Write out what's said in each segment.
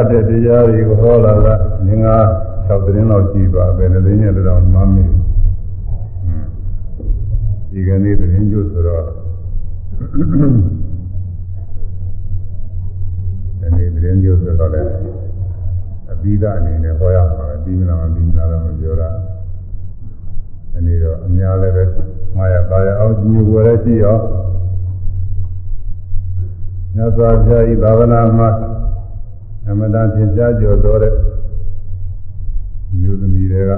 တ်တဲ့တရားတွေကိုဟောလာတာငင်္ဂါ6သတင်းလောက်ရှိပါပဲ။သတင်းရဲ့တောင်မှမင်းဒီကနေ့သတင်းကျိုးဆိုတော့ဒီနေ့သတင်းကျိုးဆိုတော့လည်းအပြီးသားအနေနဲ့ဟောရမှာပဲပြီးမလားမပြီးမလားတော့မပြောတာဒီနေ့တော့အများလည်းပဲမာယာပါရအောင်ညီဝယ်ရရှိရောမြတ်စွာဘုရားဤဘာဝနာမှာ အမတန်သင်ကြားကျော်တော်တဲ့မျိုးသမီးတွေက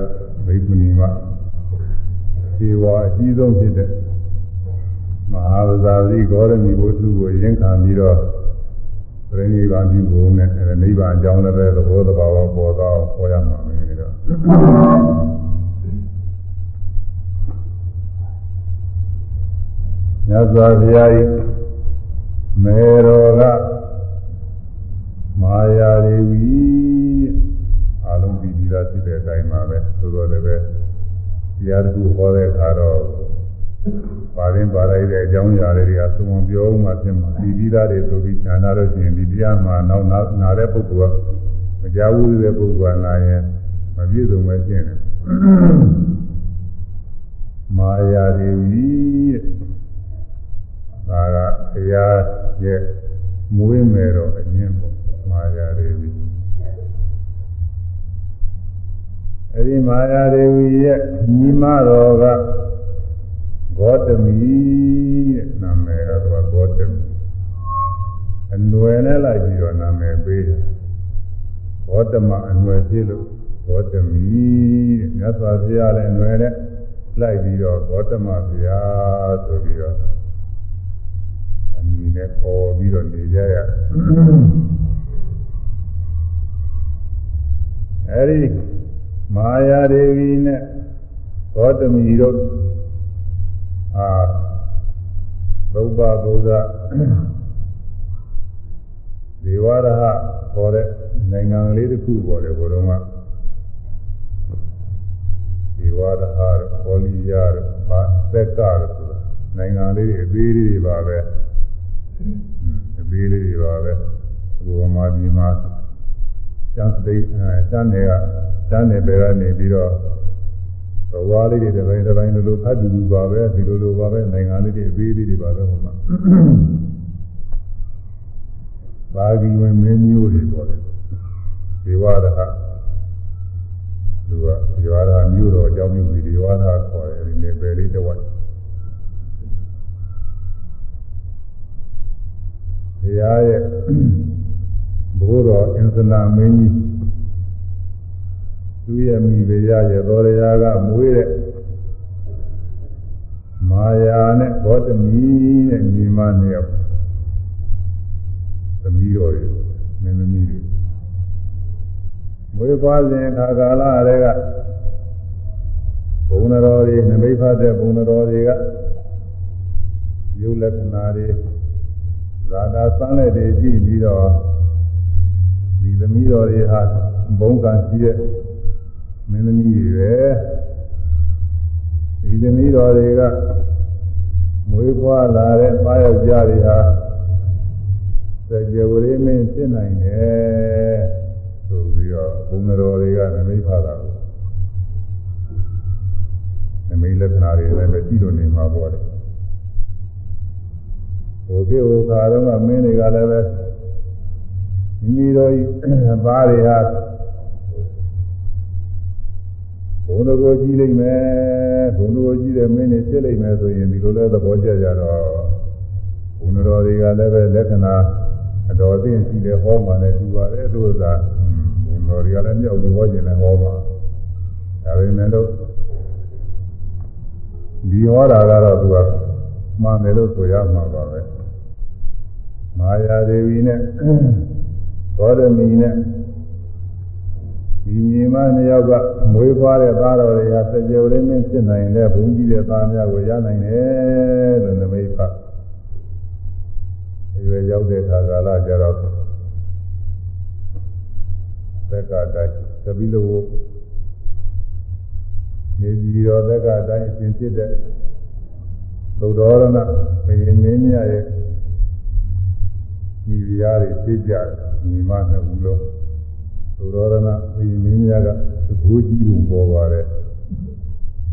ဘိက္ခုနီမခြေဝါအကြီးဆုံးဖြစ်တဲ့မဟာဗဇာတိဂေါရမီဘုသူကိုရင်ခံပြီးတော့ပြိဋိဘံပြုဖို့နဲ့အဲနိဗ္ဗာန်အကြောင်းလည်းပဲသဘောတဘာဝပေါ်တော့ဟောရမှာမင်းတို့မြတ်စွာဘုရား၏မေရောက မာယာဒေဝီအလုံးပြီးပြီးသားဖြစ်တဲ့အတိုင်းပါပဲသို့တော်လည်းပဲတရားတစ်ခုဟောတဲ့အခါတော့ပါရင်ပါလိုက်တဲ့အကြောင်းအရာတွေကသုံးပြောမှဖြစ်မှာပြီးပြီးသားတွေဆိုပြီးဉာဏ်နာလို့ရှိရင်ဒီတရားမှာနောက်နာတဲ့ပုဂ္ဂိုလ်ကမကြောက်ဘူးတဲ့ပုဂ္ဂိုလ်ကလာရင်မပြည့်စုံပဲရှင်းတယ်မာယာဒေဝီတဲ့ဒါကတရားရဲ့မွေးမယ်တော့အရင်ပေါ့ မာယာဒေဝီအဲဒီမာယာဒေဝီရဲ့ညီမတော်ကဂေါတမီတဲ့နာမည်ကတော့ဂေါတမီအနွယ်နဲ့လိုက်ပြီးတော့နာမည်ပေးတယ်ဂေါတမအနွယ်ဖြစ်လို့ဂေါတမီတဲ့မြတ်စွာဘုရားလည်းအနွယ်နဲ့လိုက်ပြီးတော့ဂေါတမဘုရားဆိုပြီးတော့အမည်နဲ့ပေါ်ပြီးတော့နေကြရ အဲဒီမာယာဒေဝီနဲ့ဂေါတမီတို့အာဘုဗ္ဗဗုဒ္ဓဒေဝရဟခေါ်တဲ့နိုင်ငံလေးတစ်ခုပေါ်တယ်ဘုရားကဒေဝရဟခေါ်လီယာဘာသက်ကရဆိုတာနိုင်ငံလေးတွေအသေးလေးတွေပါပဲအသေးလေးတွေပါပဲဘုရားမာဒီမှာ ကျန်တဲ့အဲကျန်တဲ့ကကျန်တဲ့ဘက်ကနေပြီးတော့ဘဝလေးတွေတစ်ပိုင်းတစ်ပိုင်းလိုလိုအတူတူပါပဲဒီလိုလိုပါပဲနိုင်ငံလေးတွေအသေးလေးတွေပါပဲဟိုမှာဘာဂီဝင်မင်းမျိုးတွေပေါ်တယ်ဒေဝရဟသူကဒေဝရဟမျိုးတော်အကြောင်းမျိုးပြီးဒေဝရဟခေါ်တယ်ဒီနေ့ပဲလေးတစ်ဝက်ဘုရားရဲ့ ဘိုးတော်အင်စနာမင်းကြီးသူရဲ့မိဖုရားရဲ့တော်ရရာကမွေးတဲ့မာယာနဲ့ဘောတမီနဲ့ညီမနှစ်ယောက်သမီးတော်တွေမင်းသမီးတွေမွေးပွားစဉ်ခါကာလတွေကဘုံတော်တွေနမိတ်ဖတ်တဲ့ဘုံတော်တွေကယုတ်လက္ခဏာတွေဇာတာစမ်းလက်တွေကြည့်ပြီးတော့ဒီ သမီးတော်တွေဟာဘုံကံရှိတဲ့မင်းသမီးတွေပဲဒီသမီးတော်တွေကမွေးဖွားလာတဲ့ပါယောက်ျားတွေဟာစကြဝဠာမင်းဖြစ်နိုင်တယ်ဆိုပြီးတော့ဘုံတော်တွေကနမိတ်ဖတာကိုနမိတ်လက္ခဏာတွေလည်းပဲကြည့်လို့နေမှာပေါ့လေဟိုကေဟိုခါတော့မင်းတွေကလည်းပဲ မိမိတို့ဘာတွေဟာဘုံတော်ကိုကြည့်လိုက်မယ်ဘုံတော်ကိုကြည့်တဲ့မင်းတွေဖြစ်လိုက်မယ်ဆိုရင်ဒီလိုလဲသဘောကျကြတော့ဘုံတော်တွေကလည်းပဲလက္ခဏာအတော်သိရှိတယ်ဟောမှလည်းတူပါတယ်လို့သာဘုံတော်တွေကလည်းမြောက်ပြီးဟောခြင်းလည်းဟောမှာဒါပေမဲ့လို့ဒီဟောတာကတော့သူကမှန်တယ်လို့ဆိုရမှာပါပဲမာယာဒေဝီနဲ့ ဂေါရမီနဲ့ဒီညီမနှစ်ယောက်ကမွေးဖွားတဲ့သားတော်တွေဟာစကြဝဠာမင်းဖြစ်နိုင်တဲ့ဘုံကြီးတဲ့သားများကိုရနိုင်တယ်လို့နမိတ်ဖတ်ရွယ်ရောက်တဲ့ခါကာလကျတော့သက်ကတိုင်းသပိလဝနေပြည်တော်သက်ကတိုင်းအရှင်ဖြစ်တဲ့သုဒ္ဓရဏဘုရင်မင်းမြတ်ရဲ့ မိဖုရားတွေဖြစ်ကြတယ်ညီမနှစ်ဦးလုံးသုရောဒနာဝိမင်းများကသဘောကြီးပုံပေါ်ပါတယ်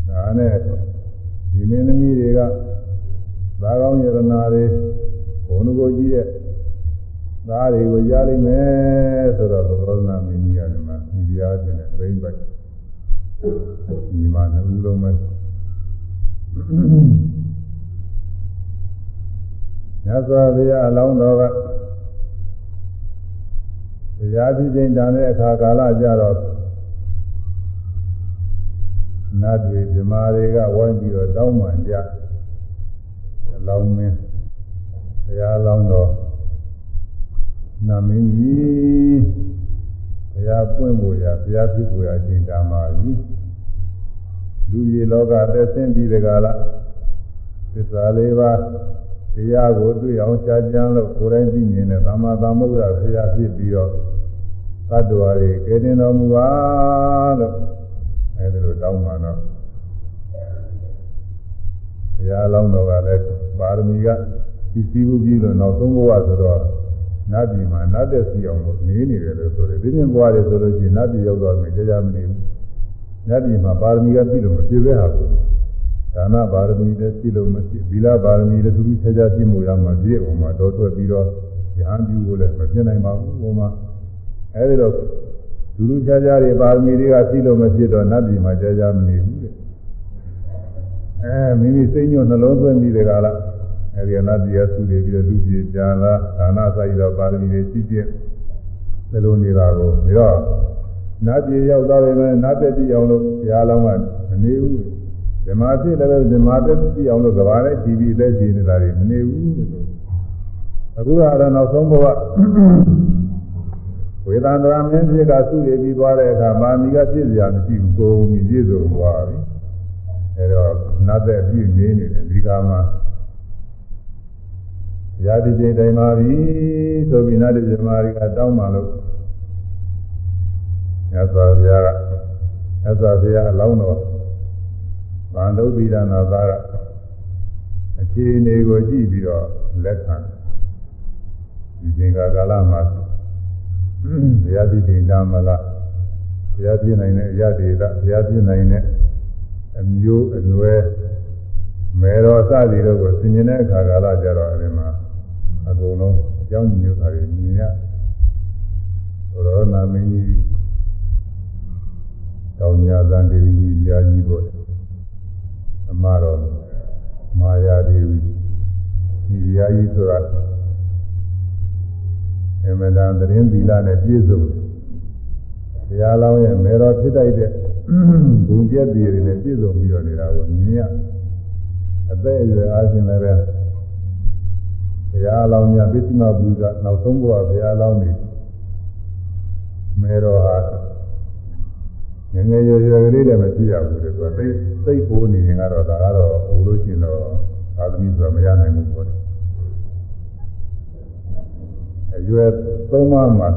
ဒါနဲ့ဒီမင်းသမီးတွေကသာကောင်းယရနာတွေဘုံကိုကြီးတဲ့သားတွေကိုရလိမ့်မယ်ဆိုတော့သုရောဒနာမင်းကြီးကဒီမှာဒီပြားခြင်းနဲ့ပြိမ့်ပိုက်ဒီမှာနှစ်ဦးလုံးပဲညဇာဘုရားအလောင်းတော်က တရားကြည့်ချိန်တန်တဲ့အခါကာလကြတော့နတ်တွေဓမ္မတွေကဝိုင်းပြီးတော့တောင်းပန်ကြအလောင်းမင်းတရားလောင်းတော်နာမင်းကြီးဘုရားပွင့်ဖို့ရဘုရားဖြစ်ဖို့ရချိန်တာမှာပြီလူကြီးလောကသက်ဆင်းပြီးတကားလားသစ္စာလေးပါး တရားကိုတွေ့အောင်ရှားကြမ်းလို့ကိုယ်တိုင်သိမြင်တဲ့သမ္မာသမ္ဗုဒ္ဓဘုရားဖြစ်ပြီးတော့သတ္တဝါတွေကဲတင်တော်မူပါလို့အဲဒီလိုတောင်းပါတော့ဘုရားလောင်းတော်ကလည်းပါရမီကသိစည်းမှုပြီးလို့နောက်ဆုံးဘဝဆိုတော့နတ်ပြည်မှာနတ်သက်စီအောင်လို့နေနေတယ်လို့ဆိုတယ်ဒီပြင်ဘဝတွေဆိုလို့ရှိရင်နတ်ပြည်ရောက်သွားပြီကြာကြာမနေဘူးနတ်ပြည်မှာပါရမီကပြည့်လို့မပြည့်ပဲဟာဘူး ဒါနပါရမီလည်းပြည့်လို့မပြည့်ဗီလာပါရမီလည်းသူသူခြားခြားပြည့်မှုရမှာပြည့်အောင်မှာတော်တွက်ပြီးတော့ဉာဏ်ပြုဖို့လည်းမပြည့်နိုင်ပါဘူးဟိုမှာအဲဒီတော့လူလူခြားခြားတွေပါရမီတွေကပြည့်လို့မပြည့်တော့နတ်ပြည်မှာကြာကြာမနေဘူးတဲ့အဲမိမိစိတ်ညွတ်နှလုံးသွင်းပြီးတဲ့ကလားအဲဒီနတ်ပြည်ကသူတွေပြီးတော့လူပြည်ကြာလာဒါနစာရတော့ပါရမီတွေကြည့်ကြည့်ဘယ်လိုနေတာကိုပြီးတော့နတ်ပြည်ရောက်သွားပြီမဲ့နတ်သက်ကြည့်အောင်လို့ဘုရားလောင်းကမနေဘူး ဓမ္မဖြစ်လည်းပဲဓမ္မသက်ကြည့်အောင်လို့ကဘာနဲ့ကြည်ပြီးအသက်ရှင်နေတာတွေမနေဘူးလို့အခုကတော့နောက်ဆုံးဘဝဝေဒန္တရာမင်းဖြစ်ကဆုရပြီးသွားတဲ့အခါမာမီကဖြစ်စရာမရှိဘူးကိုယ်မီပြည့်စုံသွားပြီအဲတော့နတ်သက်ပြည့်နေနေတယ်ဒီကမှာရာတိချိန်တိုင်းပါပြီဆိုပြီးနတ်တိဇမာရီကတောင်းပါလို့မြတ်စွာဘုရားကမြတ်စွာဘုရားအလောင်းတော် ဗန္ဓုပိဒနာသားကအခြေအနေကိုကြည့်ပြီးတော့လက်ခံဒီချိန်ကာလမှာဘုရားပြည့်ချိန်တမ်းမလားဘုရားပြည့်နိုင်တဲ့အရာတွေလားဘုရားပြည့်နိုင်တဲ့အမျိုးအနွယ်မေတော်စသည်တို့ကိုဆင်ញင်တဲ့အခါကာလကြတော့အဲဒီမှာအကုန်လုံးအကြောင်းညွှန်တာတွေမြင်ရရောနာမင်းကြီးတောင်ညာသံဒေဝီကြီးရာကြီးပေါ့ အမတော်မာယာဒေဝီဒီရာကြီးဆိုတာအမတန်သတင်းသီလနဲ့ပြည့်စုံဘုရားလောင်းရဲ့မေတော်ဖြစ်တိုက်တဲ့ဘုံပြည့်တည်တွေနဲ့ပြည့်စုံပြီးတော့နေတာကိုမြင်ရအသက်အရွယ်အားဖြင့်လည်းပဲဘုရားလောင်းများပစ္စည်းမဘူကနောက်ဆုံးဘဝဘုရားလောင်းနေမေတော်ဟာ ငငယ်ရွယ်ရွယ်ကလေးလည်းမဖြစ်ရဘူးလေသူကသိသိဖို့နေရင်ကတော့ဒါကတော့ဟိုလို့ရှိရင်တော့သာသမီဆိုတာမရနိုင်ဘူးပေါ့လေအရွယ်သုံးပါးမှာ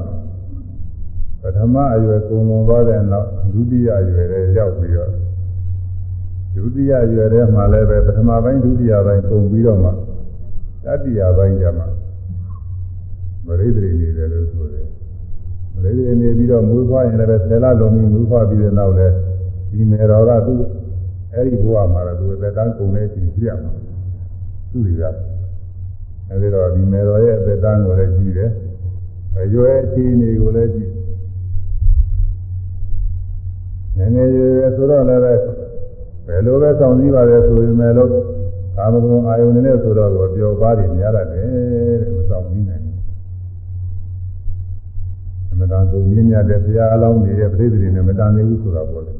ပထမအရွယ်ကုံလွန်သွားတဲ့နောက်ဒုတိယအရွယ်လည်းရောက်ပြီးတော့ဒုတိယအရွယ်ထဲမှာလည်းပဲပထမပိုင်းဒုတိယပိုင်းပုံပြီးတော့မှတတိယပိုင်းကျမှမရိဒိနေတယ်လို့ဆိုတယ် မရိဒိနေပြီးတော့မွေးဖွားရင်လည်းဆယ်လလုံးပြီးမွေးဖွားပြီးတဲ့နောက်လည်းဒီမေတော်ကသူ့အဲ့ဒီဘဝမှာတော့သူအသက်တန်းကုန်တဲ့အချိန်ပြရမှာသူ့တွေကအဲဒီတော့ဒီမေတော်ရဲ့အသက်တန်းကိုလည်းကြည့်တယ်အရွယ်အခြေအနေကိုလည်းကြည့်ငယ်ငယ်ရွယ်ရွယ်ဆိုတော့လည်းဘယ်လိုပဲဆောင်စည်းပါလဲဆိုရင်လည်းကာမဂုဏ်အာယုန်နဲ့ဆိုတော့ပျော်ပါးတွေများရတယ်တဲ့မဆောင်စည်းနိုင်ဘူး တန်ကုန်မြင့်မြတ်တဲ့ဘုရားအလောင်းတွေရဲ့ပြိတ္တိတွေနဲ့မတန်သေးဘူးဆိုတာပေါ့လေ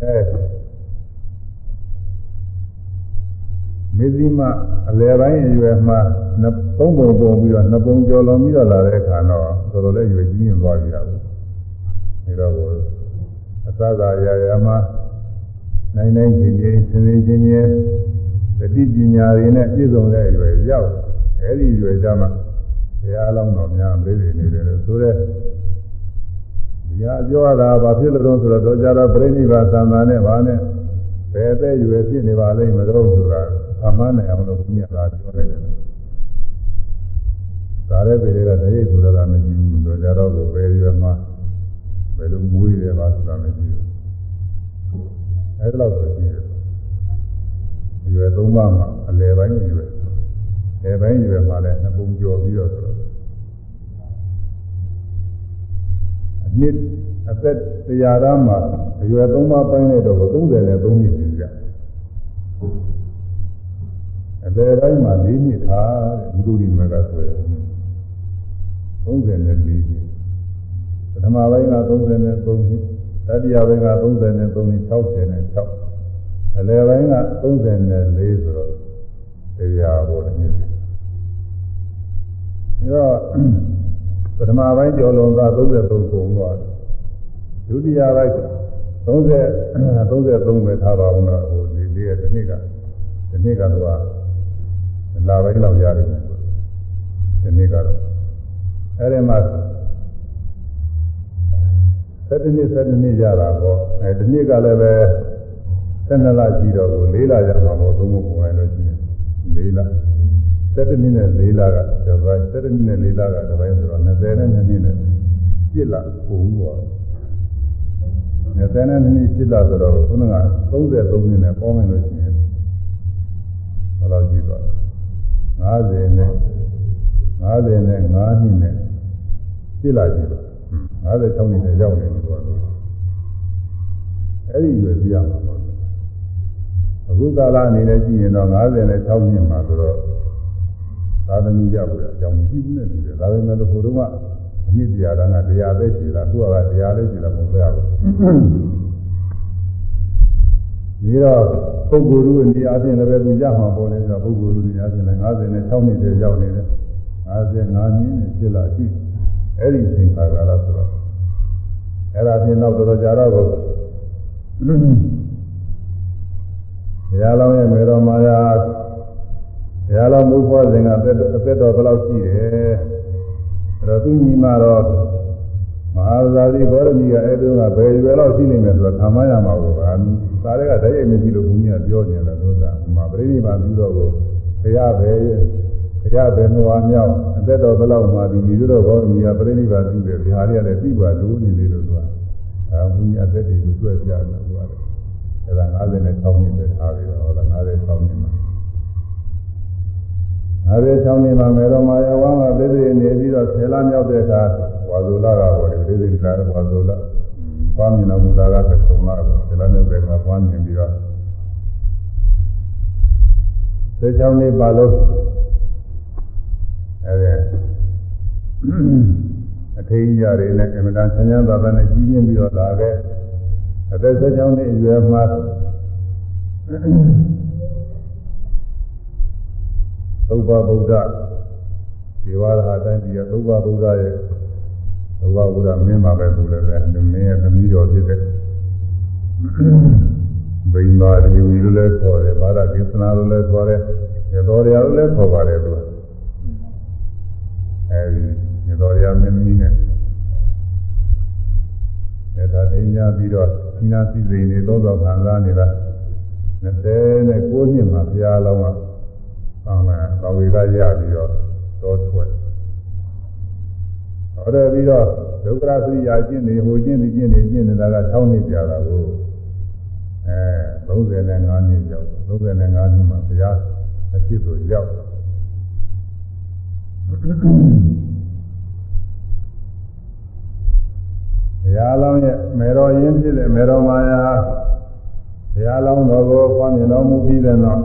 အဲမေဇိမအလယ်ပိုင်းအရွယ်မှာသုံးပုံပုံပြီးတော့နှစ်ပုံကျော်လွန်ပြီးတော့လာတဲ့အခါတော့တော်တော်လေးရွယ်ကြီးရင်သွားပြီတော့အဲတော့အသသာရာရာမှာနိုင်နိုင်ချင်းချင်းစင်စင်ချင်းချင်းတတိပညာတွေနဲ့ပြည့်စုံတဲ့အရွယ်ရောက်အဲဒီရွယ်ကြမှာ ဘုရားအလောင်းတော်များပြည့်စုံနေတယ်လို့ဆိုတဲ့ဒီဟာပြောရတာဘာဖြစ်လို့လဲဆိုတော့တော့ကြတော့ပြိဋိဘာသံသာနဲ့ဘာနဲ့ဘယ်အသက်ရွယ်ဖြစ်နေပါလိမ့်မလို့ဆိုတာအမှန်နဲ့အောင်လို့ဘုရားကပြောလိုက်တယ်ဒါလည်းပေတွေကတရိပ်ဆိုတော့မရှိဘူးတော့ကြတော့ကိုပဲရွယ်မှာဘယ်လိုမွေးရပါဆိုတာမသိဘူးအဲ့ဒါတော့ရှိတယ်ရွယ်သုံးပါးမှာအလယ်ပိုင်းရွယ် လယ်ပိုင်းရွယ်မှာလည်းနှစ်ပုံကျော်ပြီးတော့ဆိုတော့အနည်းအသက်တရားသားမှာအရွယ်သုံးပါးပိုင်းလိုက်တော့30နဲ့3နှစ်ရှိကြအလယ်ပိုင်းမှာ4နှစ်ထားတဲ့ဘုဒ္ဓဒီမကဆိုရင်34နှစ်ပထမပိုင်းက33နှစ်တတိယပိုင်းက33နှစ်60နဲ့6အလယ်ပိုင်းက34ဆိုတော့တရားပေါ်တယ်နှစ်ပြီအဲ တော့ပထမပိုင်းကျော်လွန်သွား33ကုန်သွားဒုတိယပိုင်း30 33ပဲထားပါဦးတော့ဟိုဒီလေးရဲ့ဒီနေ့ကဒီနေ့ကတော့လာပိုင်းလောက်ရတယ်ဒီနေ့ကတော့အဲဒီမှာ7နှစ်7နှစ်ရတာပေါ့အဲဒီနေ့ကလည်းပဲ12လရှိတော့ကို4လရမှာပေါ့သုံးဖို့ပုံလိုက်လို့ရှိရင်4လ 7နှစ်နဲ့4လကဒါပဲ7နှစ်နဲ့4လကဒါပဲဆိုတော့20နဲ့2နှစ်နဲ့7လပုံသွား20နဲ့2နှစ်7လဆိုတော့ခုနက33နှစ်နဲ့ပေါင်းလိုက်လို့ရှိရင်ဘယ်လောက်ရှိသွားလဲ50နဲ့50နဲ့5နှစ်နဲ့7လရှိသွား56နှစ်နဲ့ရောက်နေပြီတော့အဲ့ဒီရွယ်ပြရမှာပါအခုကာလအနေနဲ့ကြည့်ရင်တော့56နဲ့6နှစ်မှာဆိုတော့ သာသမီရဖို့အကြောင်းမရှိဘူးနဲ့တူတယ်ဒါပေမဲ့လို့ဟိုတုန်းကအနည်းတရားကတရားပဲရှိတာအခုကတရားလည်းရှိတာမဟုတ်ပါဘူးဒီတော့ပုဂ္ဂိုလ်တို့နေရာချင်းလည်းပဲသူရမှာပေါ်လဲဆိုတော့ပုဂ္ဂိုလ်တို့နေရာချင်းလည်း56နဲ့6နှစ်တည်းရောက်နေတယ်55နှစ်နဲ့ဖြစ်လာရှိအဲ့ဒီအချိန်ခါကာလဆိုတော့အဲ့ဒါဖြင့်တော့တော်တော်ကြာတော့ဘုရားလောင်းရဲ့မေတော်မာယာ ဘုရားလောင်းမူဖို့စဉ်ကအသက်အသက်တော်ဘယ်လောက်ရှိတယ်အဲ့တော့သူညီမတော့မဟာဇာတိဘောရမီကအဲ့တုန်းကဘယ်ရွယ်လောက်ရှိနေမယ်ဆိုတော့ခံမရမှာဘူးဗျာသာတွေကတည်းရဲ့မရှိလို့ဘုန်းကြီးကပြောနေတယ်လို့သာမှာပြိဋိမာပြုတော့ကိုဘုရားပဲဘုရားပဲနှွားမြောက်အသက်တော်ဘယ်လောက်မှဒီမိတို့ဘောရမီကပြိဋိမာပြုတယ်ဒီဟာတွေကလည်းသိပါလို့နေသေးလို့သူကအဲဘုန်းကြီးအသက်တွေကိုကျွဲပြတယ်သူကလည်းအဲဒါ56နှစ်ပဲထားပြီးတော့ဟောတာ56နှစ်မှာ 56နှစ်မှာမေတော်မာယဝမ်းကပြည့်စုံနေပြီးတော့ဆယ်လမြောက်တဲ့အခါဝါဇုလကဟောတယ်ပြည့်စုံလာဝါဇုလပွားမြင်တော်မူတာကသုံးလပဲဆယ်လမြောက်တဲ့အခါပွားမြင်ပြီးတော့16နှစ်ပါလို့အဲဒီအထေးကြီးတွေနဲ့အမတန်ဆန်းဆန်းသာသာနဲ့ကြီးပြင်းပြီးတော့လာခဲ့အသက်16နှစ်အရွယ်မှာ သုဘဗုဒ္ဓဒီဝါရဟတိုင်းပြီးသုဘဗုဒ္ဓရဲ့သုဘဗုဒ္ဓမင်းပါပဲသူလည်းပဲမင်းရဲ့သမီးတော်ဖြစ်တဲ့ဗိမာရီဝီလို့လည်းခေါ်တယ်ဘာသာဒေသနာလို့လည်းခေါ်တယ်ရတော်ရလို့လည်းခေါ်ပါတယ်သူအဲဒီရတော်ရမင်းသမီးနဲ့ဒါတင်ညာပြီးတော့သီနာစီစိန်တွေသုံးဆောင်ခံစားနေတာ29နှစ်မှာဘုရားလောင်းက အာမန်တော်ဝေကရပြီးတော့တော်ထွက်ဟောတယ်ပြီးတော့ဒုက္ခရသရိယာကျင့်နေဟိုကျင့်နေကျင့်နေကျင့်နေတာက6နှစ်ကြာတာကိုအဲ35နှစ်ရောက်35နှစ်မှာဘုရားအဖြစ်ကိုရောက်ဘုရားလောင်းရဲ့မေတော်ရင်းဖြစ်တဲ့မေတော်မာယာဘုရားလောင်းတော်ကိုဖွားမြင်တော်မူပြီးတဲ့နောက်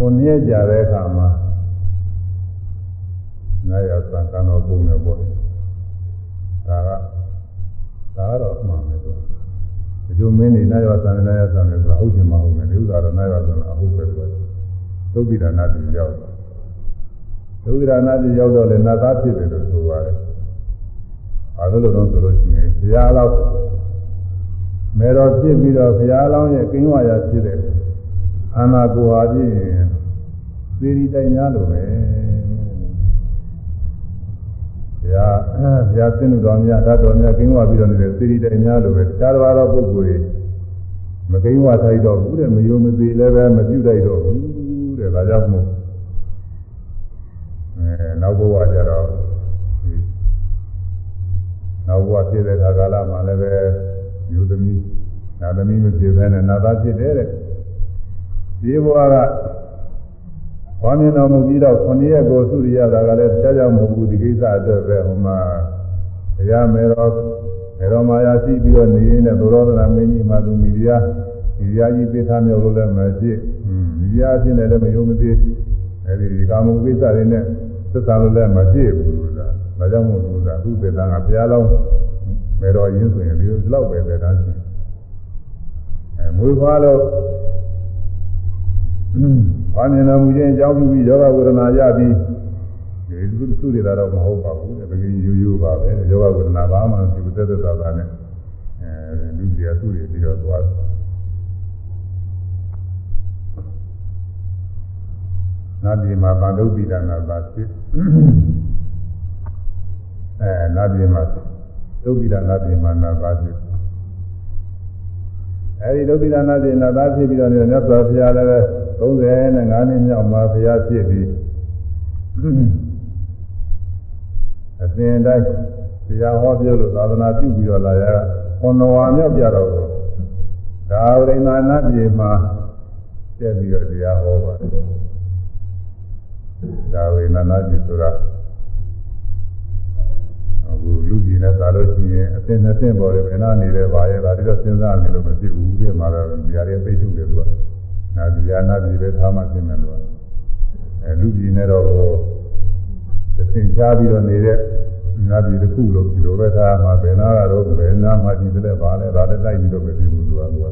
ခုနှစ်ကြာတဲ့အခါမှာငါရသံကံတော်ပုံနဲ့ပေါ့ဒါကဒါကတော့မှန်မယ်ဆိုဒီလိုမင်းနေနာရသံနာရသံနဲ့ဆိုဟုတ်တယ်မဟုတ်မယ်ဒီဥစ္စာတော့နာရသံအဟုတ်ပဲဆိုသုတ်ပိဒါနာတိရောက်သုတ်ပိဒါနာတိရောက်တော့လေနတ်သားဖြစ်တယ်လို့ဆိုပါတယ်ဘာလို့လဲတော့ဆိုလို့ရှိရင်ဘုရားလောက်မေတော်ဖြစ်ပြီးတော့ဘုရားလောင်းရဲ့ကိန်းဝါရဖြစ်တဲ့ အာနာကိုဟာဖြင့်သေရီတိုင်များလို့ပဲဘုရားဘုရားသင်္လူတော်များဓာတ်တော်များကိန်းဝါပြီးတော့နေတဲ့သေရီတိုင်များလို့ပဲတခြားတစ်ပါးသောပုဂ္ဂိုလ်တွေမကိန်းဝါထိုက်တော့ဘူးတဲ့မယုံမသိလည်းပဲမပြုတ်တိုက်တော့ဘူးတဲ့ဒါကြောင့်မို့အဲနောက်ဘဝကျတော့ဘဝဖြစ်တဲ့ခါကာလမှာလည်းပဲမျိုးသမီးနာသမီးမဖြစ်ဘဲနဲ့နာသားဖြစ်တယ်တဲ့ ဒီဘဝကဘာမြင်တော်မူပြီးတော့ခொနည်းရက်ကိုသုရိယတာကလည်းတရားကြောင့်မဟုတ်ဘူးဒီကိစ္စအတွက်ပဲဟိုမှာတရားမေတော်မေတော်မာယာရှိပြီးတော့နေရင်းနဲ့သောရဒနာမင်းကြီးမှသူမိဖုရားမိဖုရားကြီးပေးထားမြောက်လို့လည်းမဖြစ်မိဖုရားအဖြစ်နဲ့လည်းမယုံမသိအဲဒီကာမဂုဏ်ကိစ္စတွေနဲ့သက်သာလို့လည်းမဖြစ်ဘူးလို့ဒါဒါကြောင့်မို့လို့ဒါသူ့သေတန်းကဘုရားလောင်းမေတော်ရင်းဆိုရင်ဒီလောက်ပဲသေတန်းရှိအဲမွေးဖွားလို့ ဘာမြင်တော်မူခြင်းအကြောင်းပြုပြီးယောဂဝေဒနာရပြီးဒီသူသူတွေတော့မဟုတ်ပါဘူးတကယ်ရိုးရိုးပါပဲယောဂဝေဒနာဘာမှမရှိဘူးသက်သက်သာသာနဲ့အဲလူကြီးကသူ့တွေပြီးတော့သွားတယ်နာဒီမှာဗန္ဓုပိဒနာသာဖြစ်အဲနာဒီမှာသုပိဒနာဒီမှာနာသာဖြစ်အဲဒီသုပိဒနာဒီနာသာဖြစ်ပြီးတော့မြတ်စွာဘုရားလည်း 35နှစ်မြောက်မှာဘုရားဖြစ်ပြီးအစဉ်တိုင်းတရားဟောပြောလို့သာသနာပြုပြီးတော့လာရခွန်တော်ဝါမြောက်ကြတော့ဒါဝိနာနာပြေမှာတက်ပြီးတော့တရားဟောပါတယ်ဒါဝိနာနာပြေဆိုတာအခုလူကြီးနဲ့သာလို့ရှိရင်အစဉ်အသင့်ပေါ်တယ်ဘယ်နာနေလဲပါရဲ့ဒါဒီတော့စဉ်းစားနေလို့မဖြစ်ဘူးဒီမှာတော့ဒီဟာတွေသိချုပ်တယ်သူက နာဒီယာနာဒီပဲထားမှပြင်မယ်လို့အဲလူကြီးနဲ့တော့သင်ချပြီးတော့နေတဲ့နာဒီတစ်ခုလို့ဒီလိုပဲထားမှဘယ်နာကတော့ဘယ်နာမှဒီတဲ့ပါလဲဒါလည်းတိုက်ပြီးတော့မဖြစ်ဘူးသူကသူက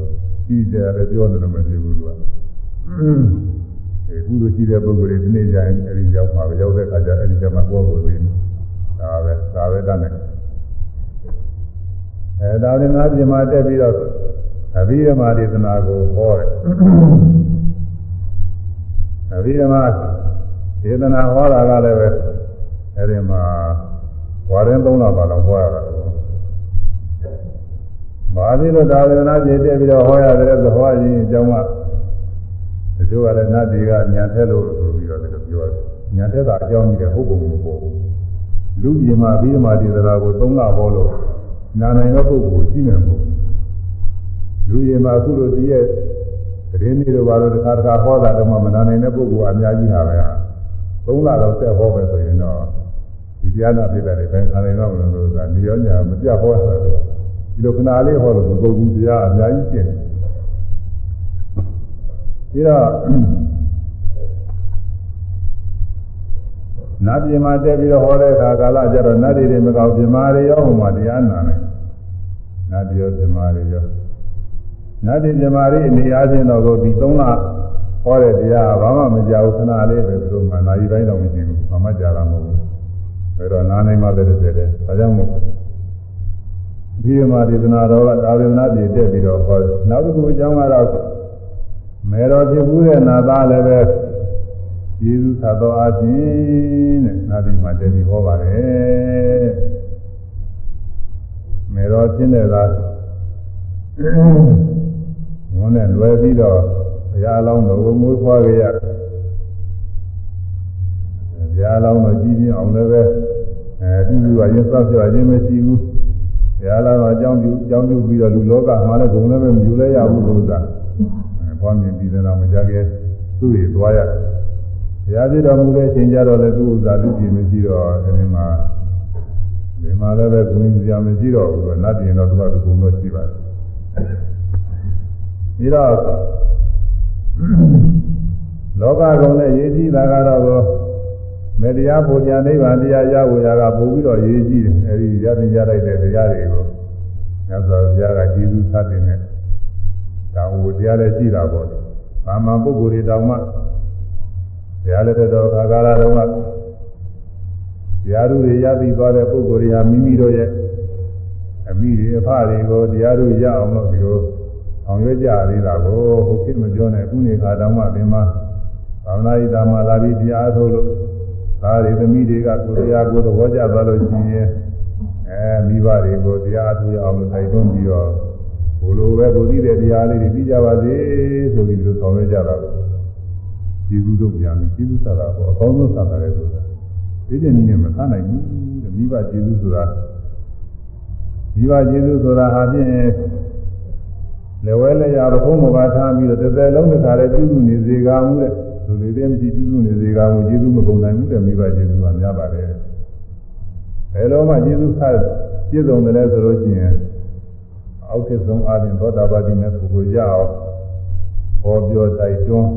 ကြီးကြတယ်ပြောတယ်လို့မဖြစ်ဘူးသူကအဲကုသိုလ်ရှိတဲ့ပုဂ္ဂိုလ်တွေဒီနေ့ကျရင်အဲဒီရောက်မှာပဲရောက်တဲ့အခါကျအဲဒီကျမှကိုယ်ကိုသိတယ်ဒါပဲဒါပဲတတ်တယ်အဲဒါလည်းငါပြင်မှာတက်ပြီးတော့ အဘိဓမ္မာဒေသနာကိုဟောတယ်အဘိဓမ္မာဒေသနာဟောတာကလည်းပဲအဲဒီမှာဝါရင်၃လပါလောက်ဟောရတာမာသီလို့ဒါဝေဒနာပြည့်တက်ပြီးတော့ဟောရတယ်ဆိုဟောရင်အကြောင်းကတချို့ကလည်းနတ်တွေကညာထက်လို့ဆိုပြီးတော့ပြောတယ်ညာထက်တာအကြောင်းကြီးတယ်ဟုတ်ပုံမပေါ်ဘူးလူပြည်မှာပြီးမှဒီသရာကို၃လဟောလို့နာနိုင်တဲ့ပုဂ္ဂိုလ်ရှိနေမှာ လူရင်မှာအခုလိုတည်းရဲ့တရင်နေတော့ဘာလို့တစ်ခါတစ်ခါဟောတာတော့မနာနိုင်တဲ့ပုဂ္ဂိုလ်အများကြီးဟာပဲ၃လတော့ဆက်ဟောပဲဆိုရင်တော့ဒီတရားနာပြတယ်ပဲခါနိုင်တော့မလို့ဆိုတာနေရောညာမပြတ်ဟောတာတော့ဒီလိုခဏလေးဟောလို့မကုန်ဘူးတရားအများကြီးကျင့်ပြီးတော့နတ်ပြည်မှာတက်ပြီးတော့ဟောတဲ့အခါကာလကျတော့နတ်တွေတွေမကောက်ပြမာတွေရောဟိုမှာတရားနာတယ်နတ်တွေရောပြမာတွေရော နတ်တွေပြမာတွေအနေအားဖြင့်တော့ကိုဒီ၃လဟောတဲ့တရားဘာမှမကြောက်ခဏလေးပဲသူတို့မှနာရီပိုင်းတော့မရှိဘူးဘာမှကြာတာမဟုတ်ဘူးဘယ်တော့နာနိုင်မှလည်းတည်းတယ်ဒါကြောင့်မို့ဒီမှာဒေသနာတော်ကဒါဝေဒနာပြည့်တက်ပြီးတော့ဟောတယ်နောက်တစ်ခုအကြောင်းကတော့မေတော်ဖြစ်ဘူးတဲ့နာသားလည်းပဲယေရှုသတော်အချင်းတဲ့နာတိမှာတည်ပြီးဟောပါတယ်မေတော်ချင်းတဲ့ကဝ န်းနဲ့လွယ်ပြီးတော့ဘုရားအလောင်းတော်ကိုမွေးဖွားကြရဘုရားအလောင်းတော်ကြည်ပြင်းအောင်လည်းပဲအဲတူတူကရင်စောက်ကြခြင်းမရှိဘူးဘုရားအလောင်းတော်အကြောင်းပြုအကြောင်းပြုပြီးတော့လူလောကမှာလည်းဂုဏ်လည်းပဲမယူလဲရဘူးလို့သာအဲဘွားမြင်ပြီးတဲ့နောက်မကြခဲ့သူ့ရသွားရတယ်ဘုရားပြတော်မူတဲ့အချိန်ကျတော့လည်းသူ့ဥစ္စာလူပြည်မရှိတော့အဲဒီမှာဒီမှာလည်းပဲဂုဏ်ကြီးရာမရှိတော့ဘူးတော့နတ်ပြည်တော့သူကဂုဏ်တော့ရှိပါတယ် ပြီးတော့လောကဂုဏ်နဲ့ရေးကြည့်တာကတော့မေတ္တရားပူဇာနိဗ္ဗာန်တရားရဝေရာကပို့ပြီးတော့ရေးကြည့်တယ်အဲဒီရသင်ကြလိုက်တဲ့တရားတွေကိုမြတ်စွာဘုရားကကျေးဇူးသတ်တင်တဲ့ဒါဝေတရားလည်းကြည့်တာပေါ့။ဘာမှပုဂ္ဂိုလ်တွေတောင်မှဘုရားလက်တော်ခါကာလတုန်းကတရားဓုတွေရပြီးသွားတဲ့ပုဂ္ဂိုလ်တွေဟာမိမိတို့ရဲ့အမိတွေအဖတွေကိုတရားဓုရအောင်လို့ဒီလို အောင်ရွက်ကြသေးတာကိုဟုတ်ကိမပြောနဲ့အခုနေခါတောင်မှပင်မသာဝနာ့ဣဒာမလာပြီးတရားထုတ်လို့သားတွေသမီးတွေကကိုယ်တရားကိုသဘောကျသွားလို့ရှိရင်အဲမိဘတွေကိုတရားထုတ်ရအောင်လို့တိုက်တွန်းပြီးတော့ဘိုလိုပဲကိုသိတဲ့တရားလေးတွေပြီးကြပါစေဆိုပြီးလို့ဆောင်ရွက်ကြတာကိုကျေးဇူးတို့ပြန်ပြီးကျေးဇူးဆတာပေါ့အကောင်းဆုံးဆတာလေဆိုတာဒီတဲ့နည်းနဲ့မဆနိုင်ဘူးတဲ့မိဘကျေးဇူးဆိုတာဒီပါကျေးဇူးဆိုတာဟာဖြင့် လက်ဝဲလက်ရပခုံးမပါထားပြီးတော့တစ်သက်လုံးတစ်ခါတည်းပြုစုနေစေကောင်းတဲ့လူလေးတွေမရှိပြုစုနေစေကောင်းကျေးဇူးမကုန်နိုင်ဘူးတဲ့မိဘကျေးဇူးကများပါတယ်ဘယ်လိုမှကျေးဇူးဆက်ပြည့်စုံတယ်လဲဆိုလို့ရှိရင်အောက်ထစ်ဆုံးအားဖြင့်သောတာပတိမေပုဂ္ဂိုလ်ရအောင်ဟောပြောတိုက်တွန်း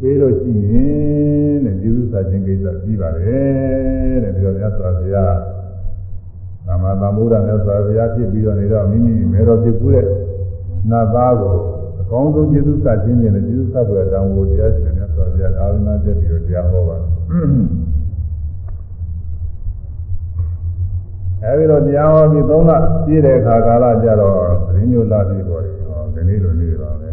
ပေးလို့ရှိရင်တဲ့ကျေးဇူးစာခြင်းကိစ္စပြီးပါတယ်တဲ့ဒီလိုများစွာဘုရားသမ္မာသမ္ဗုဒ္ဓမြတ်စွာဘုရားဖြစ်ပြီးတော့နေတော့မိမိမေတော်ဖြစ်ကူးတဲ့ နတ်သားကိုအကောင်းဆုံးကျေးဇူးစာခြင်းနဲ့ကျေးဇူးစာပွဲတောင်းဖို့တရားရှင်မြတ်စွာဘုရားအာရုဏတက်ပြီးတော့တရားဟောပါတယ်အဲဒီတော့တရားဟောပြီးသုံးလပြည့်တဲ့အခါကာလကြတော့ရင်းညိုလာပြီပေါ်တယ်ဟောဒီနေ့လိုနေပါပဲ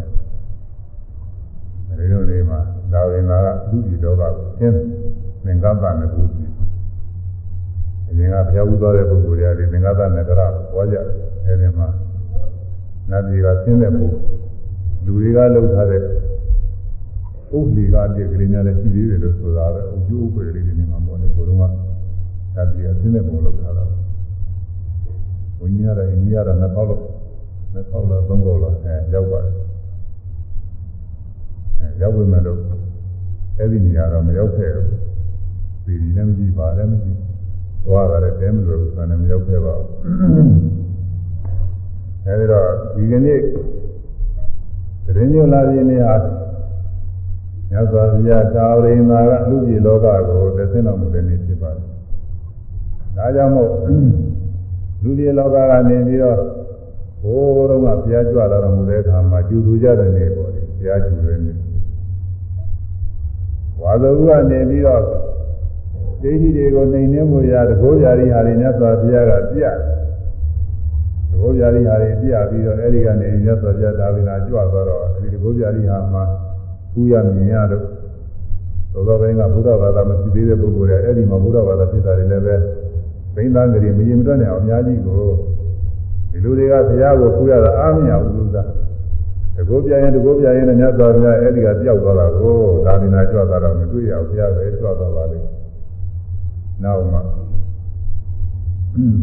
ဒီလိုနေမှာဒါဝင်လာကလူကြီးတော့ကသင်သင်္ကပ္ပနဲ့ဘုရားအရင်ကဘုရားဥသွားတဲ့ပုဂ္ဂိုလ်တွေကဒီသင်္ကပ္ပနဲ့ကြရဟောကြအဲဒီမှာ နတ်ပြည်ကဆင်းတဲ့ပုလူတွေကလှုပ်ထားတဲ့ဥပ္ပလီကအပြည့်ကလေးများလည်းရှိသေးတယ်လို့ဆိုတာပဲအကျိုးဥပ္ပလေးတွေနေမှာပေါ့လေဘုရုံးကနတ်ပြည်ကဆင်းတဲ့ပုံလှုပ်ထားတာဘုန်းကြီးရတဲ့အိန္ဒိယကနှစ်ပေါက်လို့နှစ်ပေါက်လားသုံးပေါက်လားအဲရောက်ပါတယ်အဲရောက်ဝင်မဲ့လို့အဲ့ဒီနေရာတော့မရောက်ခဲ့ဘူးပြည်ဒီလည်းမရှိပါလည်းမရှိသွားတာလည်းတဲမလို့ဆန်လည်းမရောက်ခဲ့ပါဘူး အဲဒီတော့ဒီကနေ့တရင်ညလာခြင်းနေဟာမြတ်စွာဘုရားတာဝရိန်သာကလူကြီးလောကကိုသက်သင်းတော်မူတဲ့နေ့ဖြစ်ပါတယ်။ဒါကြောင့်မို့လူကြီးလောကကနေပြီးတော့ဘိုးတော်ကဘုရားကြွလာတော်မူတဲ့အခါမှာကျူသူကြတဲ့နေ့ပေါ့လေဘုရားကျူတဲ့နေ့ဝါသဟုကနေပြီးတော့ဒိဋ္ဌိတွေကိုနှိမ်နှင်းမှုရာတကိုးကြရီဟာတွေမြတ်စွာဘုရားကပြတ် ဘုရားရိဟာတွေပြပြီးတော့အဲဒီကနေမြတ်စွာဘုရားဒါဝိနာကြွသွားတော့အဲဒီဘုရားရိဟာမှာကူရမြင်ရတော့သောသောဘိန်းကဘုရားဘာသာမရှိသေးတဲ့ပုဂ္ဂိုလ်တွေအဲဒီမှာဘုရားဘာသာဖြစ်တာတွေလည်းပဲဘိန်းသားတွေမရင်မတွက်နိုင်အောင်အများကြီးကိုဒီလူတွေကဘုရားကိုကူရတာအားမရဘူးလို့သာတကောပြရင်တကောပြရင်လည်းမြတ်စွာဘုရားအဲဒီကပြောက်သွားတာကိုဒါဝိနာကြွသွားတော့မတွေ့ရဘူးဘုရားပဲကြွသွားပါလိမ့်နောက်မှ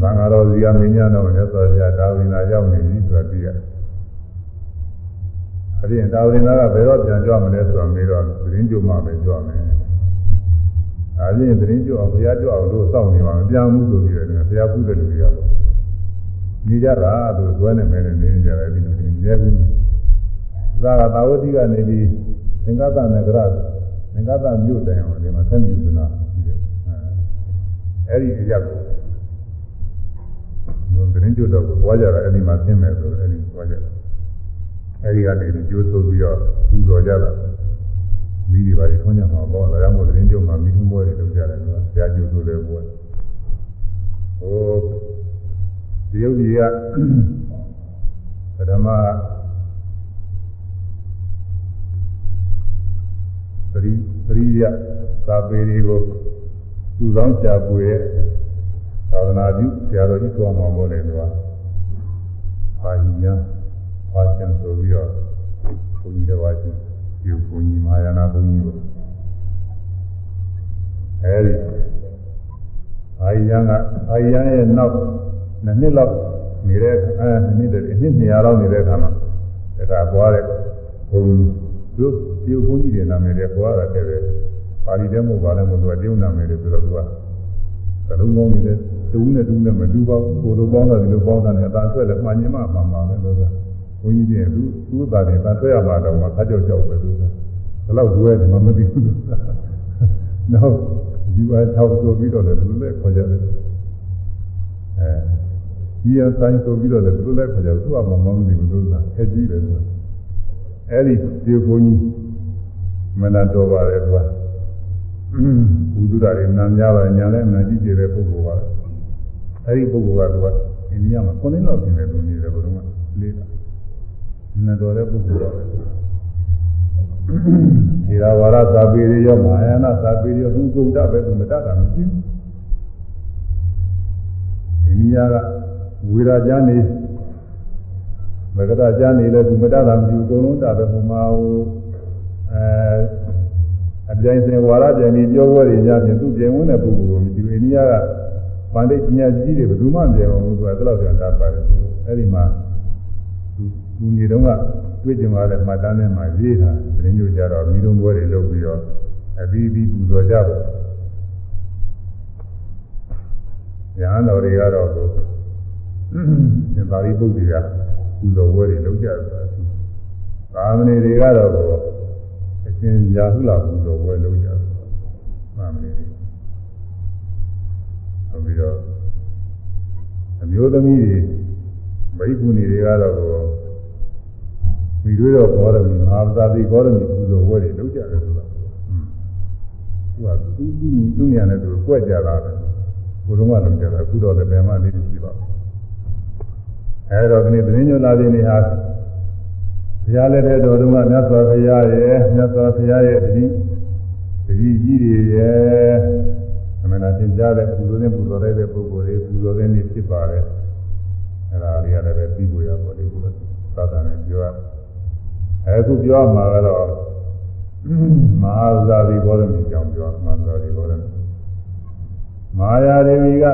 ဘာငါတော်စီကမင်းညာတော့မြတ်စွာဘုရားဒါဝိနာရောက်နေပြီဆိုတာသိရတယ်။အဲဒီဒါဝိနာကဘယ်တော့ပြန်ကြွမလဲဆိုတာမေးတော့သတင်းကြိုမှပဲကြွမယ်။ဒါပြင်သတင်းကြိုအောင်ဘုရားကြွအောင်လို့စောင့်နေမှာမပြန်ဘူးဆိုပြီးတော့ဘုရားပြုတဲ့လူတွေကပေါ့။နေကြတာသူကျွဲနေမယ်နဲ့နေကြတယ်ဒီလူတွေမြဲဘူး။သာကသာဝတိကနေပြီးသင်္ကသနဂရသင်္ကသမြို့တိုင်အောင်ဒီမှာဆက်မြူစနာရှိတယ်။အဲဒီအရာကို သတင်းကျွတ်တော့သွားကြတာအဲ့ဒီမှာသိမယ်ဆိုအဲ့ဒီသွားကြတာအဲ့ဒီကနေကြိုးဆိုပြီးတော့ပူဇော်ကြတာမိဒီပါထွန်းကြမှာပေါ့ဒါကြောင့်မို့သတင်းကျွတ်မှာမိထုံးပွဲတွေလုပ်ကြတယ်ကွာဆရာကျိုးဆိုတဲ့ပွဲဟိုဒီယုတ်ကြီးကပထမပရိပရိယသာပေတွေကိုသူ့ဆောင်ရှာပွေရဲ့ သာသနာပြုဆရာတော်ကြီးသွားမှာမို့လေသူကပါဠိညာပါချင်ဆိုပြီးတော့ဘုန်းကြီးတော်ပါချင်းပြုဘုန်းကြီးမာယာနာဘုန်းကြီးပေါ့အဲဒီပါဠိညာကပါဠိညာရဲ့နောက်နှစ်နှစ်လောက်နေတဲ့အဲနှစ်တည်းနှစ်200လောက်နေတဲ့အခါမှာဒါကသွားတဲ့ဘုန်းကြီးသူပြုဘုန်းကြီးတွေနာမည်တွေသွားတာတဲ့ပါဠိတဲ့မဟုတ်ပါနဲ့မဟုတ်ဘူးတရုတ်နာမည်တွေဆိုတော့သူကသလုံးကောင်းနေတယ် တူးနဲ့တူးနဲ့မတူပါဘူးကိုလိုပေါင်းတာဒီလိုပေါင်းတာနဲ့အသာဆွဲလဲမှန်ညင်မှမှန်ပါပဲလို့ဆိုဘုန်းကြီးတွေသူသူ့သားတွေအသာဆွဲရမှာတော့မှခါကြောက်ကြောက်ပဲလို့ဆိုဘယ်လောက်ဒွဲတယ်မှမသိဘူးလို့နောက်ဒီပါ၆ဆိုပြီးတော့လည်းဘယ်လိုလဲခေါ်ကြတယ်အဲဒီအဆိုင်ဆိုပြီးတော့လည်းဘယ်လိုလဲခေါ်ကြတယ်သူ့အမှမမသိဘူးလို့ဆိုတာခက်ကြီးပဲလို့အဲ့ဒီဒီဘုန်းကြီးမနာတော်ပါတယ်ကွာဘုဒ္ဓရာတွေနာများပါညာလဲနာကြည့်ကြတဲ့ပုဂ္ဂိုလ်ပါ အဲဒီပုဂ္ဂိုလ်ကသူကအိန္ဒိယမှာ9နှစ်လောက်ပြင်နေသူနေတယ်ဘုရားကလေးတာနတော်တဲ့ပုဂ္ဂိုလ်ပါပဲဒီရာဝါရသာပေရရောမဟာယာနသာပေရသူကုန်တပဲသူမတတ်တာမရှိဘူးအိန္ဒိယကဝေရာကျမ်းနေမကတာကျမ်းနေလဲသူမတတ်တာမရှိဘူးအကုန်လုံးတပဲဟိုမှာဟိုအဲအပြိုင်စင်ဝါရပြန်ပြီးပြောပွဲတွေညပြင်သူပြင်ဝင်တဲ့ပုဂ္ဂိုလ်ကိုမရှိဘူးအိန္ဒိယက ပန္တိပညာကြီးတွေဘယ်သူမှမပြောဘူးသူကအဲ့လောက်ပြန်တတ်ပါတယ်အဲ့ဒီမှာသူသူနေတော့ကတွေ့ကြမှာလည်းမှတ်တမ်းထဲမှာရေးတာသတင်းကြိုကြတော့မိလုံးပွဲတွေလုပ်ပြီးတော့အပြီးပြီးပူဇော်ကြပါညာတော်တွေကတော့ကိုသင်္သာရိပုတ္တရာပူဇော်ပွဲတွေလုပ်ကြတယ်သာမဏေတွေကတော့အရှင်ရာဟုလာပူဇော်ပွဲလုပ်ကြတယ်သာမဏေတွေ နောက်ပြီးတော့အမျိုးသမီးတွေမိဂုဏီတွေကတော့မိတွေတော့ဘောရမီမဟာသာတိဘောရမီပူဇော်ပွဲတွေလုပ်ကြတယ်ဆိုတော့သူကသူသူသူညာနဲ့သူကွက်ကြတာပဲဘုရုံးကလုပ်ကြတာအခုတော့လည်းဘယ်မှလေးရှိပါဘူးအဲတော့ဒီနေ့သတင်းညွှန်လာတဲ့နေဟာဘုရားလက်ထက်တော်တုန်းကမြတ်စွာဘုရားရဲ့မြတ်စွာဘုရားရဲ့တတိတတိကြီးတွေရဲ့ အမှန်တရားသင်ကြားတဲ့ပူဇော်တဲ့ပူဇော်တဲ့ပုဂ္ဂိုလ်တွေပူဇော်တဲ့နေ့ဖြစ်ပါတယ်အဲဒါလေးရတယ်ပဲပြီးဖို့ရပါလိမ့်မယ်သာသနာ့ပြောရအခုပြောမှာကတော့မဟာဇာတိဘောရမီကြောင့်ပြောမဟာဇာတိဘောရမီမဟာယာဒေဝီက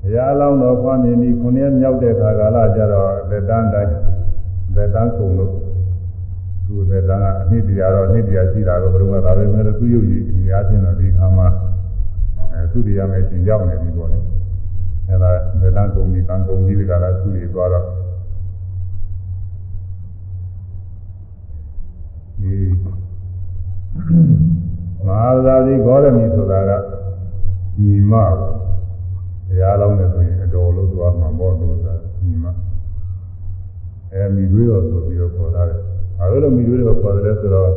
ဘုရားလောင်းတော်ဖွားမြင်ပြီးခုနှစ်မြောက်တဲ့ခါကာလကျတော့လက်တန်းတိုင်းလက်တန်းကုန်လို့ သူ့လက်တန်းကအနှစ်တရားတော့အနှစ်တရားရှိတာတော့ဘယ်လိုမှဒါပဲမဲ့သူ့ရုပ်ရည်ဒီအားဖြင့်တော့ဒီခါမှာအဲသူ့တရားမဲ့ရှင်ရောက်နေပြီပေါ့လေအဲဒါလက်တန်းကုန်ပြီးကံကုန်ပြီးဒီကလာသူ့တွေသွားတော့ဒီမဟာသာတိဂေါရမီဆိုတာကညီမဘုရားလောင်းနေဆိုရင်အတော်လို့သွားမှာပေါ့လို့ဆိုတာညီမအဲမိတွေးတော်ဆိုပြီးတော့ခေါ်ထားတယ်။ အဲလိုမိတွေးတော်ခေါ်တယ်ဆိုတော့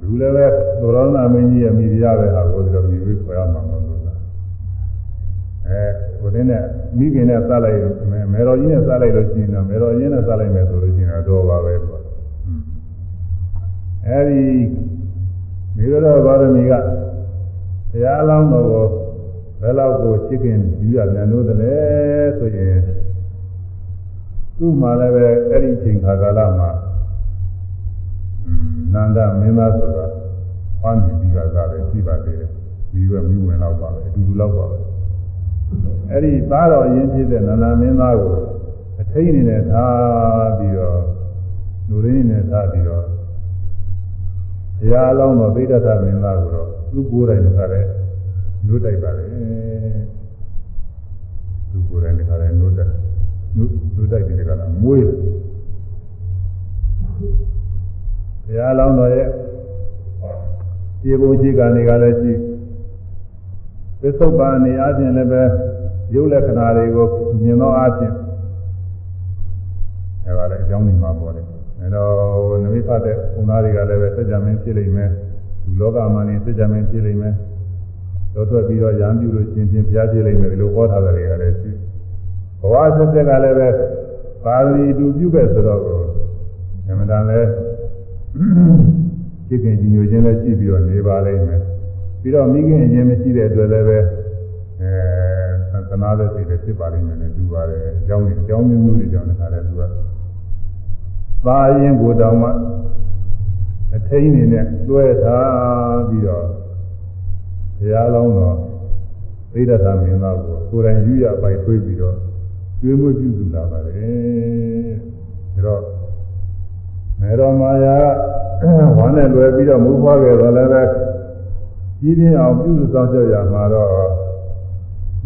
လူလည်းပဲသောရဏမင်းကြီးရဲ့မိဖုရားပဲဟာကိုဒီလိုမိတွေးခေါ်ရမှာမဟုတ်ဘူးလား။အဲဟိုတင်းနဲ့မိခင်နဲ့စလိုက်မေတော်ကြီးနဲ့စလိုက်လို့ရှိရင်တော့မေတော်ကြီးနဲ့စလိုက်မယ်ဆိုလို့ရှိရင်တော့ဘာပဲပေါ့။အဲဒီမိတော်ဘာရမီကဘုရားလောင်းတော်ကိုဘယ်လောက်ကိုချစ်ခင်ယူရပြန်လို့တလဲဆိုရင် သူ့မှာလည်းပဲအဲ့ဒီချိန်ခါကာလမှာနန္ဒမင်းသားဆိုတာဟောနေပြီးကစားတယ်ရှိပါသေးတယ်ဒီကမိဝင်တော့ပါပဲအတူတူတော့ပါပဲအဲ့ဒီသားတော်ရင်းဖြစ်တဲ့နန္ဒမင်းသားကိုအထိန်အနေနဲ့ထားပြီးတော့လူရင်းနဲ့ထားပြီးတော့ဘုရားအလောင်းတော်ဗိဒ္ဓသမင်းသားကိုတော့သူ့ကိုယ်တိုင်ကလည်းနှုတ်တိုက်ပါလေသူကိုယ်တိုင်ကလည်းနှုတ်တိုက် နှုတ်နှုတ်တိုက်တယ်ကလည်းမွေးတယ်ဘုရားလောင်းတော်ရဲ့ခြေပုံခြေကနေကလည်းရှိပစ္စုပန်နေအချင်းလည်းပဲရုပ်လက္ခဏာတွေကိုမြင်သောအချင်းအဲပါလေအကြောင်းကြီးမှာပေါ်တယ်အဲတော့နမိဖတ်တဲ့ဘုရားတွေကလည်းပဲစัจ जा မင်းဖြစ်လိမ့်မယ်လူလောကမှာနေစัจ जा မင်းဖြစ်လိမ့်မယ်တော့ထွက်ပြီးတော့ရံပြုလို့ရှင်ချင်းဘုရားဖြစ်လိမ့်မယ်ဒီလိုဟောထားတယ်တွေကလည်းရှိဘ ဝဆက်ဆက်ကလည်းပဲပါဠိတူပြုခဲ့ဆိုတော့အမှန်တန်လဲจิตခင်ကြီးညိုခြင်းလည်းရှိပြီးတော့နေပါလိမ့်မယ်ပြီးတော့မိခင်အရင်မရှိတဲ့အတွက်လည်းပဲအဲသနာတဲ့စိတ်လည်းဖြစ်ပါလိမ့်မယ်နဲ့တူပါတယ်အကြောင်းကြီးအကြောင်းမျိုးမျိုးတွေကြောင့်လည်းခါတယ်သူကသာရင်ကိုတောင်မှအထိန်နေနဲ့တွဲထားပြီးတော့ဘုရားလောင်းတော်သိဒ္ဓသာမင်းသားကိုကိုယ်တိုင်ယူရပိုက်ထွေးပြီးတော့ ကျွေးမွေးပြုစုလာပါတယ်ဒါတော့မေတော်မာယာဝမ်းနဲ့လွယ်ပြီးတော့မူဖွားခဲ့တော့လည်းပဲကြီးပြင်းအောင်ပြုစုဆောင်ကြရမှာတော့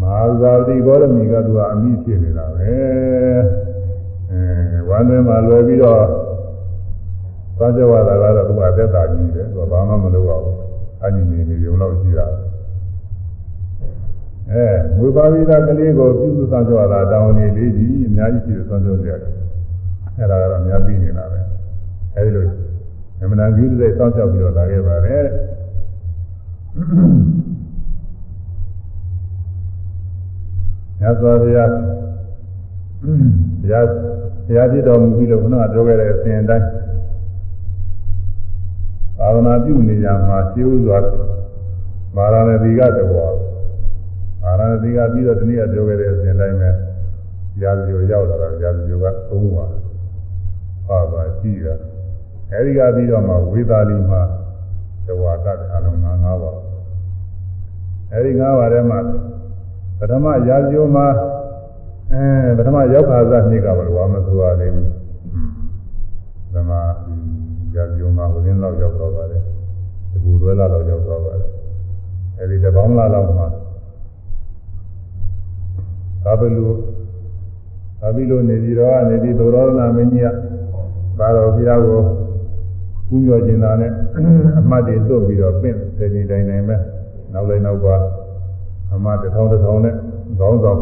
မဟာဇာတိဂေါရမီကသူကအမိဖြစ်နေတာပဲအဲဝမ်းထဲမှာလွယ်ပြီးတော့သွားကြရတာကတော့သူကအသက်တာကြီးတယ်သူကဘာမှမလုပ်ပါဘူးအညီနေနေရုံလောက်ရှိတာ အဲဝိပါဝိဒကလေးကိုပြုစုဆောင်ကြရတာတောင်းနေလေးကြီးအများကြီးရှိတယ်ဆောင်ကြရတယ်အဲဒါကတော့အများပြီးနေတာပဲအဲဒီလိုအမှန်တန်ပြုစုတဲ့စောင့်ရှောက်ပြီးတော့လာခဲ့ပါတယ်ညသောဘုရားဘုရားဘုရားပြတော်မူပြီးလို့ခဏပြောခဲ့တဲ့အစဉ်အတိုင်းသာသနာပြုနေရမှာရှင်းဥစွာမာရဏတိကတဘောမာ ရဏတိကပြီးတော့တနည်းပြောခဲ့တဲ့အစဉ်တိုင်းပဲရာဇီကိုရောက်လာတာရာဇီကသုံးပါပါပါရှိတာအဲဒီကပြီးတော့မှဝေသာလီမှာတဝါကအလုံး၅ပါးအဲဒီ၅ပါးထဲမှာပထမရာဇိုမှာအဲပထမရောက်ခါစားနှစ်ကဘာလို့မဆိုရသေးဘူးပထမရာဇိုမှာဝင်းလောက်ရောက်တော့ပါတယ်ဒီဘူရွယ်လောက်ရောက်တော့ပါတယ်အဲဒီတပေါင်းလာလောက်မှာ သာဘလူသာဘီလိုနေပြီးတော့နေပြီးသောရောနာမင်းကြီးကပါတော်ဘုရားကိုကူးကျော်ခြင်းသာနဲ့အမှတ်တွေသွတ်ပြီးတော့ပင့်စေခြင်းတိုင်းတိုင်းပဲနောက်လည်းနောက်ပါအမှတ်တစ်ထောင်တစ်ထောင်နဲ့ခေါင်းဆောင်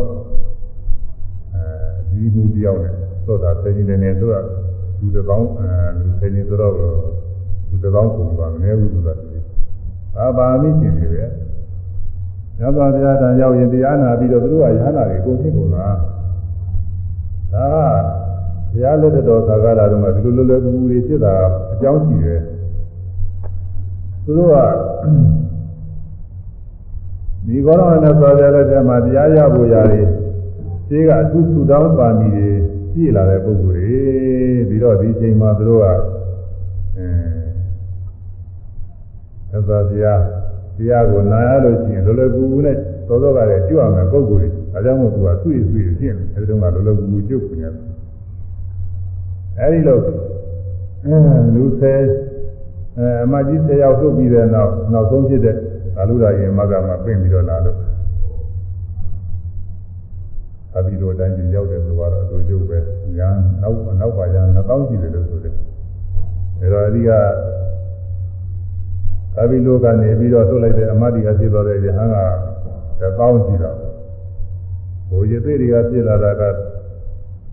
အဲဒီမှုတယောက်နဲ့သွတ်တာစေခြင်းတိုင်းနဲ့သွတ်လူတစ်ပေါင်းအဲလူစေခြင်းဆိုတော့လူတစ်ပေါင်းပုံပါမနေဘူးသူကအာပါမိရှင်တွေပဲ ညသောတရားတန်ရောက်ရင်တရားနာပြီးတော့သူတို့ကရဟနာတွေကိုဖြစ်ကုန်လားဒါကဘုရားလက်တော်သာကလာတော့မှဒီလိုလွယ်လွယ်ကူကူတွေဖြစ်တာအကြောင်းရှိတယ်သူတို့ကဒီကောရမနဲ့ဆိုကြတဲ့ထဲမှာတရားရဖို့ရတယ်ရှင်းကအထုထုတောင်းပါမီတွေပြည့်လာတဲ့ပုဂ္ဂိုလ်တွေပြီးတော့ဒီချိန်မှာသူတို့ကအဲသစ္စာတရား တရားကိုနာရလို့ရှိရင်လောလောကူကူနဲ့သောသောကလည်းကြွရမယ်ပုဂ္ဂိုလ်တွေဒါကြောင့်မို့သူကဆွေ့ဆွေ့ဖြစ်နေအဲဒီတုန်းကလောလောကူကူကြုတ်နေတယ်အဲဒီလိုလူဆယ်အဲအမကြီးဆယ်ယောက်ထုတ်ပြီးတဲ့နောက်နောက်ဆုံးဖြစ်တဲ့ကာလူရာရင်မကမှာပြင်ပြီးတော့လာလို့အဘိဓိုတိုင်းကြီးရောက်တယ်ဆိုတော့အတူကျုပ်ပဲညာနောက်နောက်ပါညာနှစ်ပေါင်းရှိတယ်လို့ဆိုတယ်အဲတော့အဓိက အဘိဓိုကနေပြီးတော့ထုတ်လိုက်တဲ့အမတိကဖြစ်သွားတဲ့ယဟန်ကတစ်ပေါင်းရှိတော့ဘိုးရသေးတွေကဖြစ်လာတာက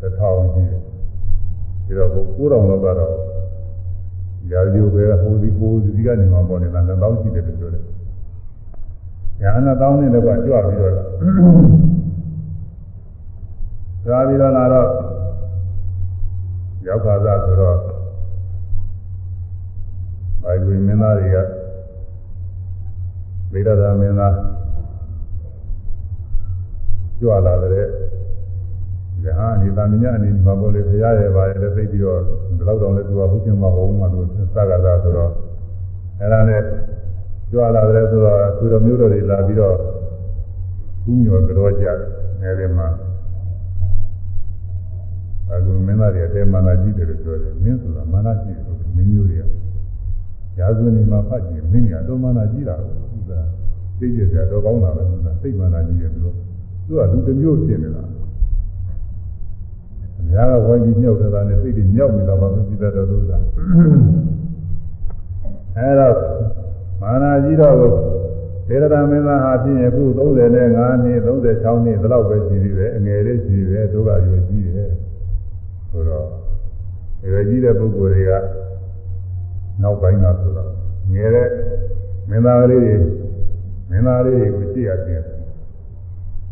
တစ်ထောင်ရှိတယ်ပြီးတော့ကို9000လောက်ကတော့ရာဇိုပဲဟိုဒီဟိုဒီကနေမှပေါ်နေတာနှစ်ပေါင်းရှိတယ်လို့ပြောတယ်ညာနှစ်ပေါင်းနဲ့တော့ကြွပြီးတော့ကြွပြီးတော့လာတော့ရောက်ခါစားဆိုတော့ဘိုင်ဝင်မင်းသားတွေက ဗေဒသာမင်းသားကြွလာတဲ့ယဟန်ဒီတန်မြအနေမှာပေါ်လေဖရာရဲ့ပါရဲ့သိပြီးတော့ဒီလောက်တောင်လည်းသူကဟုတ်ချင်မဟုတ်မှသူစကားသာဆိုတော့အဲ့ဒါနဲ့ကြွလာတယ်ဆိုတော့သူတော်မျိုးတော်တွေလာပြီးတော့ကူးညော်ကြောကြတယ်အဲဒီမှာအခုမင်းသားတွေအတဲမာနာကြီးတယ်လို့ပြောတယ်မင်းဆိုတာမာနာကြီးတယ်မင်းမျိုးတွေကရာဇဝင်မှာဖတ်ကြည့်မင်းကြီးကတော့မာနာကြီးတာကို သူကသိကြတယ်တော့ကောင်းတာပဲသူကစိတ်မာနာကြီးတယ်သူကသူကလူတစ်မျိုးဖြစ်နေတာအများကဝိုင်းပြီးမြောက်တာနဲ့စိတ်တွေမြောက်နေတာပါမကြည့်တတ်တော့လို့လားအဲတော့မာနာကြီးတော့သေရတာမင်းသားဟာဖြစ်ရင်ခု35နှစ်36နှစ်ဒီလောက်ပဲရှိသေးတယ်အငယ်လေးရှိတယ်တို့ကရွယ်ကြီးတယ်ဆိုတော့ရွယ်ကြီးတဲ့ပုဂ္ဂိုလ်တွေကနောက်ပိုင်းကဆိုတော့ငယ်တဲ့ မင်းသားလေးတွေမင်းသားလေးတွေကိုကြည့်ရခြင်း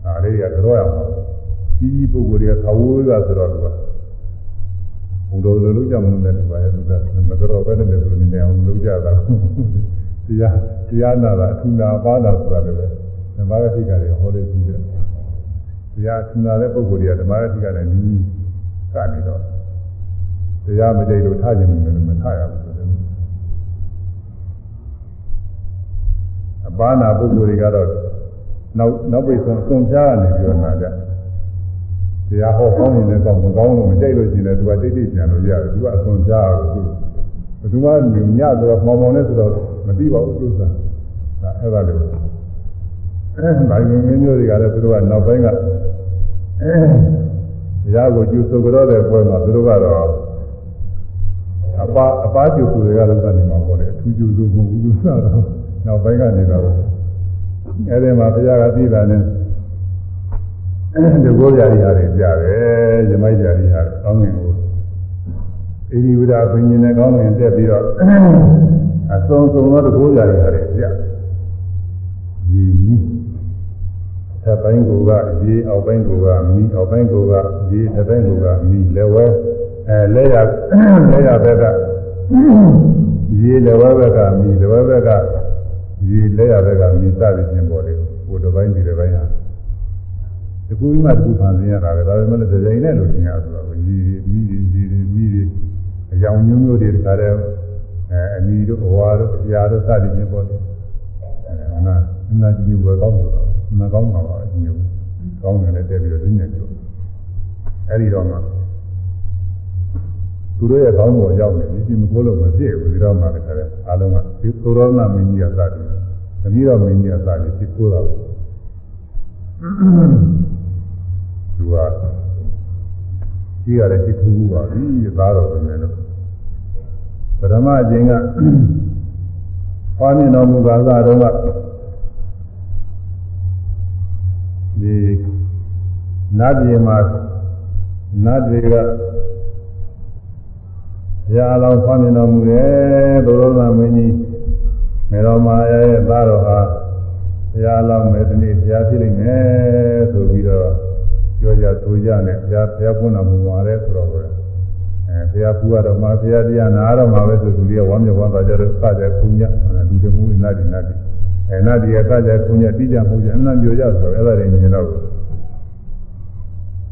အားလေးတွေကတော့ရအောင်ကြီးကြီးပုဂ္ဂိုလ်တွေကခဝိုးကဆိုတော့သူကဘုံတော်လိုလုပ်ကြမလို့လည်းဒီပါရဲ့သူကမကတော့ပဲနဲ့သူနေနေအောင်လုပ်ကြတာတရားတရားနာတာအထူနာပါတာဆိုတာလည်းပဲဓမ္မရတိကတွေဟောလေးပြီးတယ်တရားအထူနာတဲ့ပုဂ္ဂိုလ်တွေကဓမ္မရတိကလည်းနီးကနေတော့တရားမကြိတ်လို့ထားခြင်းမလို့မထားရဘူး ပါနာပုဂ္ဂိုလ်တွေကတော့နောက်နောက်ပိတ်ဆုံးစွန်ပြားကနေပြောတာကြတရားဟောကောင်းရင်လည်းကောင်းမကောင်းလို့မကြိုက်လို့ရှိရင်လည်းသူကတိတ်တိတ်ပြန်လို့ရတယ်သူကအစွန်ပြားလို့သူဘယ်သူမှညညဆိုတော့မှောင်မှောင်နဲ့ဆိုတော့မသိပါဘူးသူကဒါအဲ့ဒါလေအဲဘိုင်ဝင်မျိုးတွေကလည်းသူတို့ကနောက်ပိုင်းကတရားကိုကျူဆိုကြတော့တဲ့ပွဲမှာသူတို့ကတော့အပါအပါကျူဆိုတွေကလည်းကနေမှာပေါ့လေအထူးကျူဆိုမဟုတ်ဘူးသူကတော့ နောက်ပိုင်းကနေတော့အဲဒီမှာဘုရားကသိတာနဲ့ဒီကိုရာရီဟာတွေကြတယ်ဇမိုက်ရာရီဟာကောင်းငင်ကိုဣရိဝဒဘိညာဉ်နဲ့ကောင်းငင်တက်ပြီးတော့အစုံစုံသောဒီကိုရာရီဟာတွေကြရည်မီထပ်ပိုင်းကိုကရေအောက်ပိုင်းကိုကမီအောက်ပိုင်းကိုကရေထပ်ပိုင်းကိုကမီလည်းဝဲအဲလဲရလဲရဘက်ကရေလည်းဝဲဘက်ကမီလည်းဝဲဘက်က ရေလဲရဘက်ကမီစသည်ချင်းပေါ်လေဟိုတစ်ပိုင်းဒီတစ်ပိုင်းဟာတကူမှတကူဖန်ဆင်းရတာပဲဒါပေမဲ့ဒီဇိုင်းနဲ့လို့ရှင်းရဆိုတော့ရေမီရေရေမီရေအကြောင်းမျိုးမျိုးတွေတခါတည်းအဲအမီတို့ဘဝတို့အရာတို့စသည်ချင်းပေါ်လေအဲဟုတ်လားအနာကြီးဝယ်ကောင်းဆိုတော့အနာကောင်းပါပါအညိုကောင်းတယ်လည်းတက်ပြီးတော့သိနေကြအဲ့ဒီတော့မှသူတို့ရဲ့ကောင်းပေါ်ရောက်နေဒီကြီးမကိုးလို့မဖြစ်ဘူးဒီတော့မှလည်းခါတယ်အားလုံးကဒီသုရောနာမင်းကြီးကစတယ် သမီးတော်မင်းကြီးကစတယ်ဒီကိုးတာသူကကြီးရတယ်ရှိခူးပါပြီသားတော်ပဲလို့ပထမအချိန်ကဟောနေတော်မူကားသာတော့ကဒီနတ်ပြည်မှာနတ်တွေကဘုရားလောင်းဟောနေတော်မူတယ်ဘုရောသမင်းကြီး မေတော်မာရဲ့သားတော်ဟာဘုရားလောင်းမယ်ဒီနေ့ဘုရားဖြစ်လိမ့်မယ်ဆိုပြီးတော့ပြောကြဆိုကြနဲ့ဘုရားဘုရားပွင့်တော်မူပါတယ်ဆိုတော့ပဲအဲဘုရားပူရတော့မှဘုရားတရားနာတော့မှပဲဆိုသူတွေကဝမ်းမြောက်ဝမ်းသာကြတော့စကြခုညလူတမှုနတ်ဒီနတ်ဒီအဲနတ်ဒီကစကြခုညတိကျမှုကျအမှန်ပြောကြဆိုတော့အဲ့ဒါတွေမြင်တော့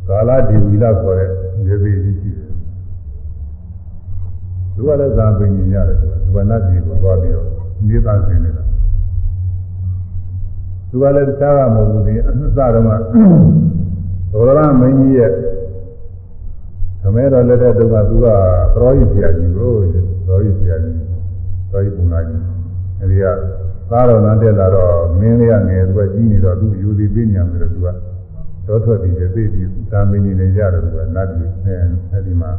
ကာလဒီဝီလာခေါ်တဲ့ရေပေကြီးရှိတယ်သူကလည်းဇာပင်ကြီးရတယ်သူကနတ်ဒီကိုသွားပြီးတော့ နေသားစင်နေတာသူကလည်းတခြားကမဟုတ်ဘူးဒီအစတော့မှသောရမင်းကြီးရဲ့သမဲတော်လက်ထက်တုန်းကသူကသရောကြီးဆရာကြီးကိုသရောကြီးဆရာကြီးသရောကြီးပုံနာကြီးအဲဒီကသားတော်နဲ့တက်လာတော့မင်းလေးကငယ်သူကကြီးနေတော့သူယူသည်ပြညာပြီးတော့သူကတော့ထွက်ပြီးသိပြီးသာမင်းကြီးနေကြတော့သူကနတ်ပြည်အဲဒီမှာ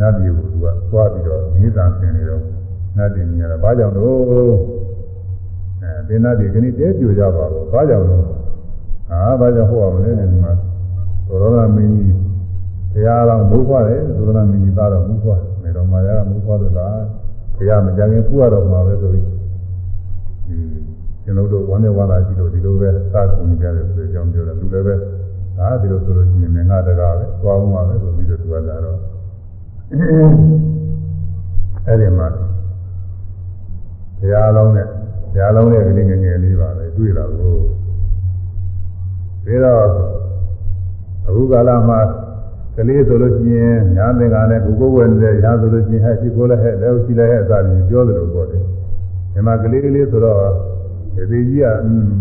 နတ်ပြည်ကိုသူကသွားပြီးတော့မိသားဆင်နေတော့ နတ်ပြည်မြင်ရတာဘာကြောင့်လို့အဲဒီနတ်ပြည်ကနေ့တဲပြိုကြပါဘူးဘာကြောင့်လို့အာဘာကြောင့်ဟောအောင်လဲဒီမှာသောရမင်းကြီးတရားတော်မူခွာတယ်သုဒ္ဓနာမင်းကြီးသားတော်မူခွာနေတော်မှာရမူခွာလို့လားဘုရားမကြခင်ပူရတော်မှာပဲဆိုပြီးဒီကျွန်တော်တို့ဝမ်းနဲ့ဝမ်းသာရှိလို့ဒီလိုပဲသာကုန်ကြတယ်ဆိုကြောင်းပြောတယ်သူလည်းပဲဒါဒီလိုဆိုလို့ရှိရင်ငါတကားပဲသွားအောင်ပါပဲဆိုပြီးတော့သူကလာတော့အဲ့ဒီမှာဘု ရားလုံးနဲ့ဘုရားလုံးနဲ့ကလေးငယ်ငယ်လေးပါပဲတွေ့တာကိုပြီးတော့အခုကာလမှာကလေးဆိုလို့ရှိရင်ညာသင်္ကန်းနဲ့ကိုကိုဝယ်နေတဲ့ညာဆိုလို့ရှိရင်ဟဲ့ရှိကိုလည်းဟဲ့လည်းရှိလည်းဟဲ့အစားပြီးပြောသလိုပေါ့လေဒီမှာကလေးကလေးဆိုတော့ဒီသေးကြီးက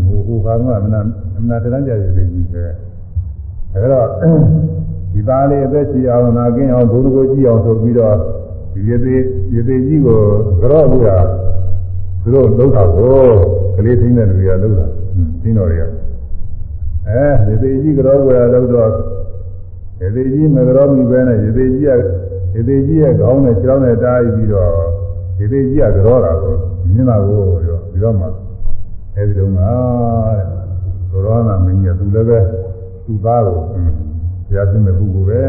ဟိုဟိုခါကမနာမနာတန်းကြရသေးကြီးပဲအဲဒါဒီသားလေးအသက်ရှိအောင်နာကင်းအောင်ဘုရားကိုကြည့်အောင်ဆိုပြီးတော့ဒီရသေးရသေးကြီးကိုကြော့လို့ရ သူတို့လှုပ်တာကိုကလေးသိတဲ့လူတွေကလှုပ်တာသိတော်တွေကအဲဒီသေးကြီးကြော့ဝယ်လှုပ်တော့ရေသေးကြီးမကြောမိပဲနဲ့ရေသေးကြီးကရေသေးကြီးရဲ့ခေါင်းနဲ့ခြေထောက်နဲ့တားပြီးတော့ရေသေးကြီးကကြောတာကိုမြင်တာကိုရောဒီတော့မှအဲဒီတော့ကတဲ့သောရနာမင်းကြီးကသူလည်းပဲသူ့သားကိုဘုရားရှင်မဲ့ပုဂ္ဂိုလ်ပဲ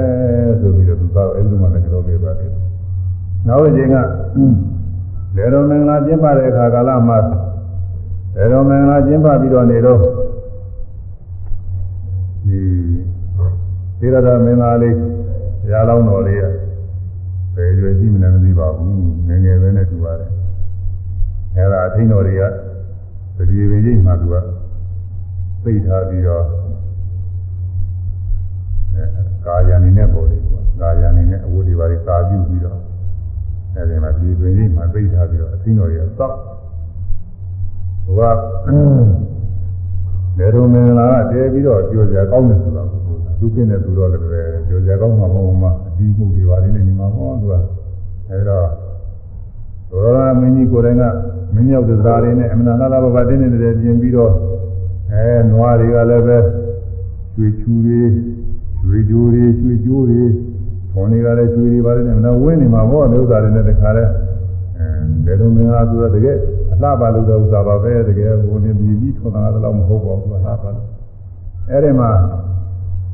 ဆိုပြီးတော့သူသားကိုအဲဒီလိုမှလည်းကြောပေးပါတယ်နောက်တစ်ချိန်က လေတော်မင်္ဂလာကျင်းပတဲ့အခါကာလမှာလေတော်မင်္ဂလာကျင်းပပြီးတော့နေတော့ဒီသေရတာမင်းသားလေးရာလောင်းတော်လေးကဘယ်ရွယ်ရှိမလဲမသိပါဘူးငယ်ငယ်ပဲနဲ့တူပါတယ်အဲဒါအထင်းတော်တွေကပရိယေရိပ်မှသူကသိထားပြီးတော့အဲကာယအနေနဲ့ပေါ်တယ်ကွာကာယအနေနဲ့အဝတ်တွေပါတွေစာပြုပြီးတော့ အဲဒီမှာဒီတွင်ရိပ်မှသိထားပြီးတော့အထင်းတော်တွေကစောက်ဟိုကလေတော်မင်္ဂလာကတည်ပြီးတော့ပြောစရာကောင်းတယ်ဆိုတာသူကင်းတဲ့သူတော့လည်းပဲကြော်ကြကောင်းမှာမဟုတ်မှအဒီမှုတွေပါလိမ့်နေမှာပေါ့သူကအဲဒါသောရမင်းကြီးကိုယ်တိုင်ကမင်းရောက်တဲ့သားလေးနဲ့အမနာလာဘဘတင်းနေတယ်ပြင်ပြီးတော့အဲနွားတွေကလည်းပဲရွှေချူတွေရွှေကြိုးတွေရွှေကြိုးတွေ ထုံတွေကလည်းရွှေတွေပါလိမ့်နေမနာဝင်းနေမှာပေါ့ဒီဥစ္စာတွေနဲ့တခါလဲအဲဘယ်လိုမင်းအားဆိုတော့တကယ်အလှပါလို့တော့ဥစ္စာပါပဲတကယ်ဘုံနေပြည်ကြီးထွန်တာတော့မဟုတ်ပါဘူးအလှပါလို့အဲဒီမှာ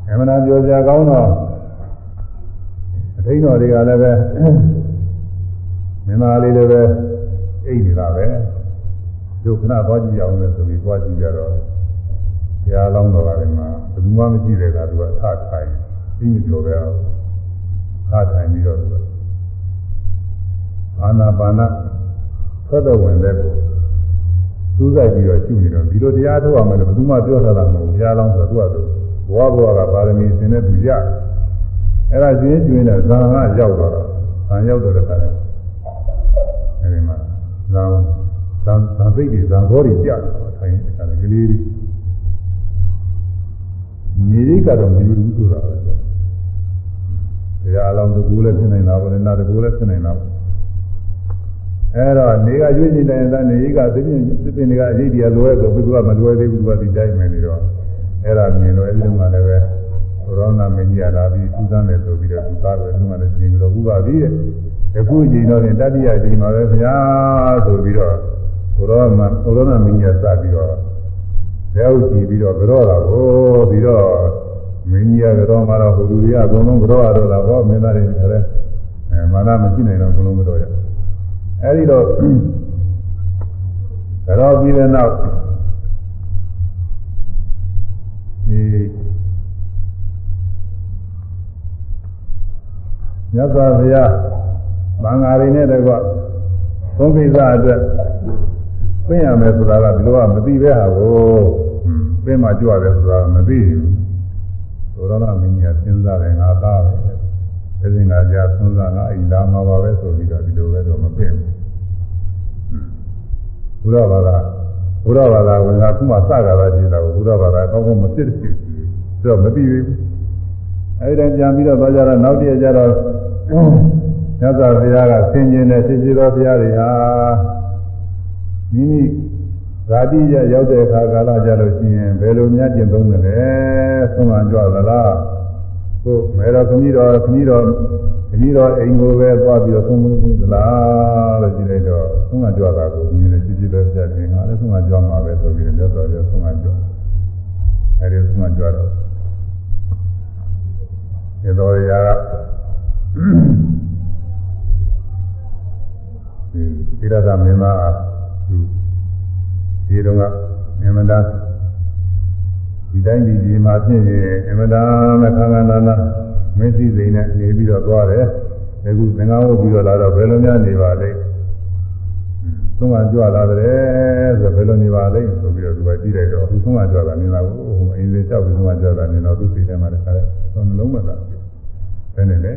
အမှန်တရားပြောစရာကောင်းတော့အထိန်တော်တွေကလည်းပဲမင်းသားလေးလည်းပဲအိတ်နေတာပဲဒုက္ခနာသွားကြည့်အောင်လို့ဆိုပြီးသွားကြည့်ကြတော့ဘုရားလောင်းတော်ကလည်းမှာဘယ်သူမှမရှိတဲ့ကသူကထထိုင်ပြီးမပြောပဲအောင် ထထိုင်ပြီးတော့သူကအာနာပါနသက်တော်ဝင်တဲ့ကိုစူးစိုက်ပြီးတော့ရှုနေတော့ဒီလိုတရားထုတ်အောင်လည်းဘယ်သူမှပြောထားတာမဟုတ်ဘူးဘုရားလောင်းဆိုတော့သူကဘဝဘဝကပါရမီသင်တဲ့သူရအဲ့ဒါကျင်းကျွင်းတဲ့ဇာကရောက်တော့ဇာရောက်တော့တဲ့ခါလဲအဲဒီမှာဇာဇံဇံသိတွေဇံဘောတွေကြာတယ်ထိုင်နေတာကလေးလေးနေရိကတော့မယူဘူးဆိုတာပဲ တရားအလောင်းတကူလည်းဖြစ်နေတာပဲနာတကူလည်းဖြစ်နေတာပဲအဲ့တော့နေကရွေးနေတယ်သာနေရိကသိပြင်သိပြင်တွေကအရေးတရားလွဲဆိုဘုရားမလွဲသေးဘူးသူကဒီတိုင်းမယ်နေတော့အဲ့ဒါမြင်လို့အဲ့ဒီမှာလည်းပဲရောနာမင်းကြီးလာပြီးသူသားတယ်ဆိုပြီးတော့သူသားတယ်သူကလည်းပြင်ပြီးတော့ဥပါပြီတဲ့အခုချိန်တော့တတိယချိန်မှာပဲဗျာဆိုပြီးတော့ရောနာရောနာမင်းကြီးစပြီးတော့လက်ဥကြည့်ပြီးတော့ကြောတာကိုပြီးတော့ မင်းကြီးကတော့မှတော့ဟိုလူတွေကအကုန်လုံးကြောရတော့တာဟောမင်းသားတွေလည်းအဲမာနမရှိနိုင်တော့အကုန်လုံးကြောရအဲဒီတော့ကြောပြီးတဲ့နောက်ဒီမြတ်စွာဘုရားမင်္ဂလာတွေနဲ့တကွသုံးကိစ္စအတွက်ပြင့်ရမယ်ဆိုတာကဒီလိုကမသိပဲဟာကိုပြင့်မှကြွတယ်ဆိုတာမသိဘူး သောရဏမင်းကြီးကစဉ်းစားတယ်ငါသားပဲဒီစဉ်ကကြာစဉ်းစားငါအိလာမှာပါပဲဆိုပြီးတော့ဒီလိုပဲတော့မပြင့်ဘူးဘုရားဘာသာဘုရားဘာသာဝင်ကခုမှစကားသာကြည့်တာကိုဘုရားဘာသာအကောင်းဆုံးမဖြစ်တဲ့ဖြစ်ပြီးတော့မသိဘူးအဲဒီတည်းပြန်ပြီးတော့သွားကြတော့နောက်တည့်ကြတော့မြတ်စွာဘုရားကဆင်ခြင်တဲ့ဖြစ်ဖြစ်သောဘုရားတွေဟာမိမိ ဇာတိရရောက်တဲ့အခါကာလကြလို့ရှိရင်ဘယ်လိုများကျင့်သုံးတယ်လဲဆုံးမကြွသလားကိုမေတော်ခမည်းတော်ခမည်းတော်ခမည်းတော်အိမ်ကိုပဲသွားပြီးတော့ဆုံးမသလားလို့ကြည့်လိုက်တော့ဆုံးမကြွတာကိုမြင်နေကြည့်ကြည့်ပဲပြတယ်ငါလည်းဆုံးမကြွမှာပဲဆိုပြီးတော့မြတ်စွာဘုရားဆုံးမကြွအဲဒီဆုံးမကြွတော့ဒီတော်ရာကဒီရသမင်းသား ဒီတော့ကအမဒါဒီတိုင်းဒီဒီမှာဖြစ်ရင်အမဒါမခန္ဓာနာနာမင်းစည်းစိမ်နဲ့နေပြီးတော့သွားတယ်အခုသင်္ဃဝတ်ပြီးတော့လာတော့ဘယ်လိုများနေပါလဲသုံးကကြွလာတယ်ဆိုဘယ်လိုနေပါလဲဆိုပြီးတော့သူကကြည့်လိုက်တော့အခုသုံးကကြွလာနေတာကိုဟိုအင်းလေးကြောက်ပြီးသုံးကကြွလာနေတော့သူစိတ်ထဲမှာလည်းခါတယ်သုံးနှလုံးမသာဘူးဘယ်နဲ့လဲ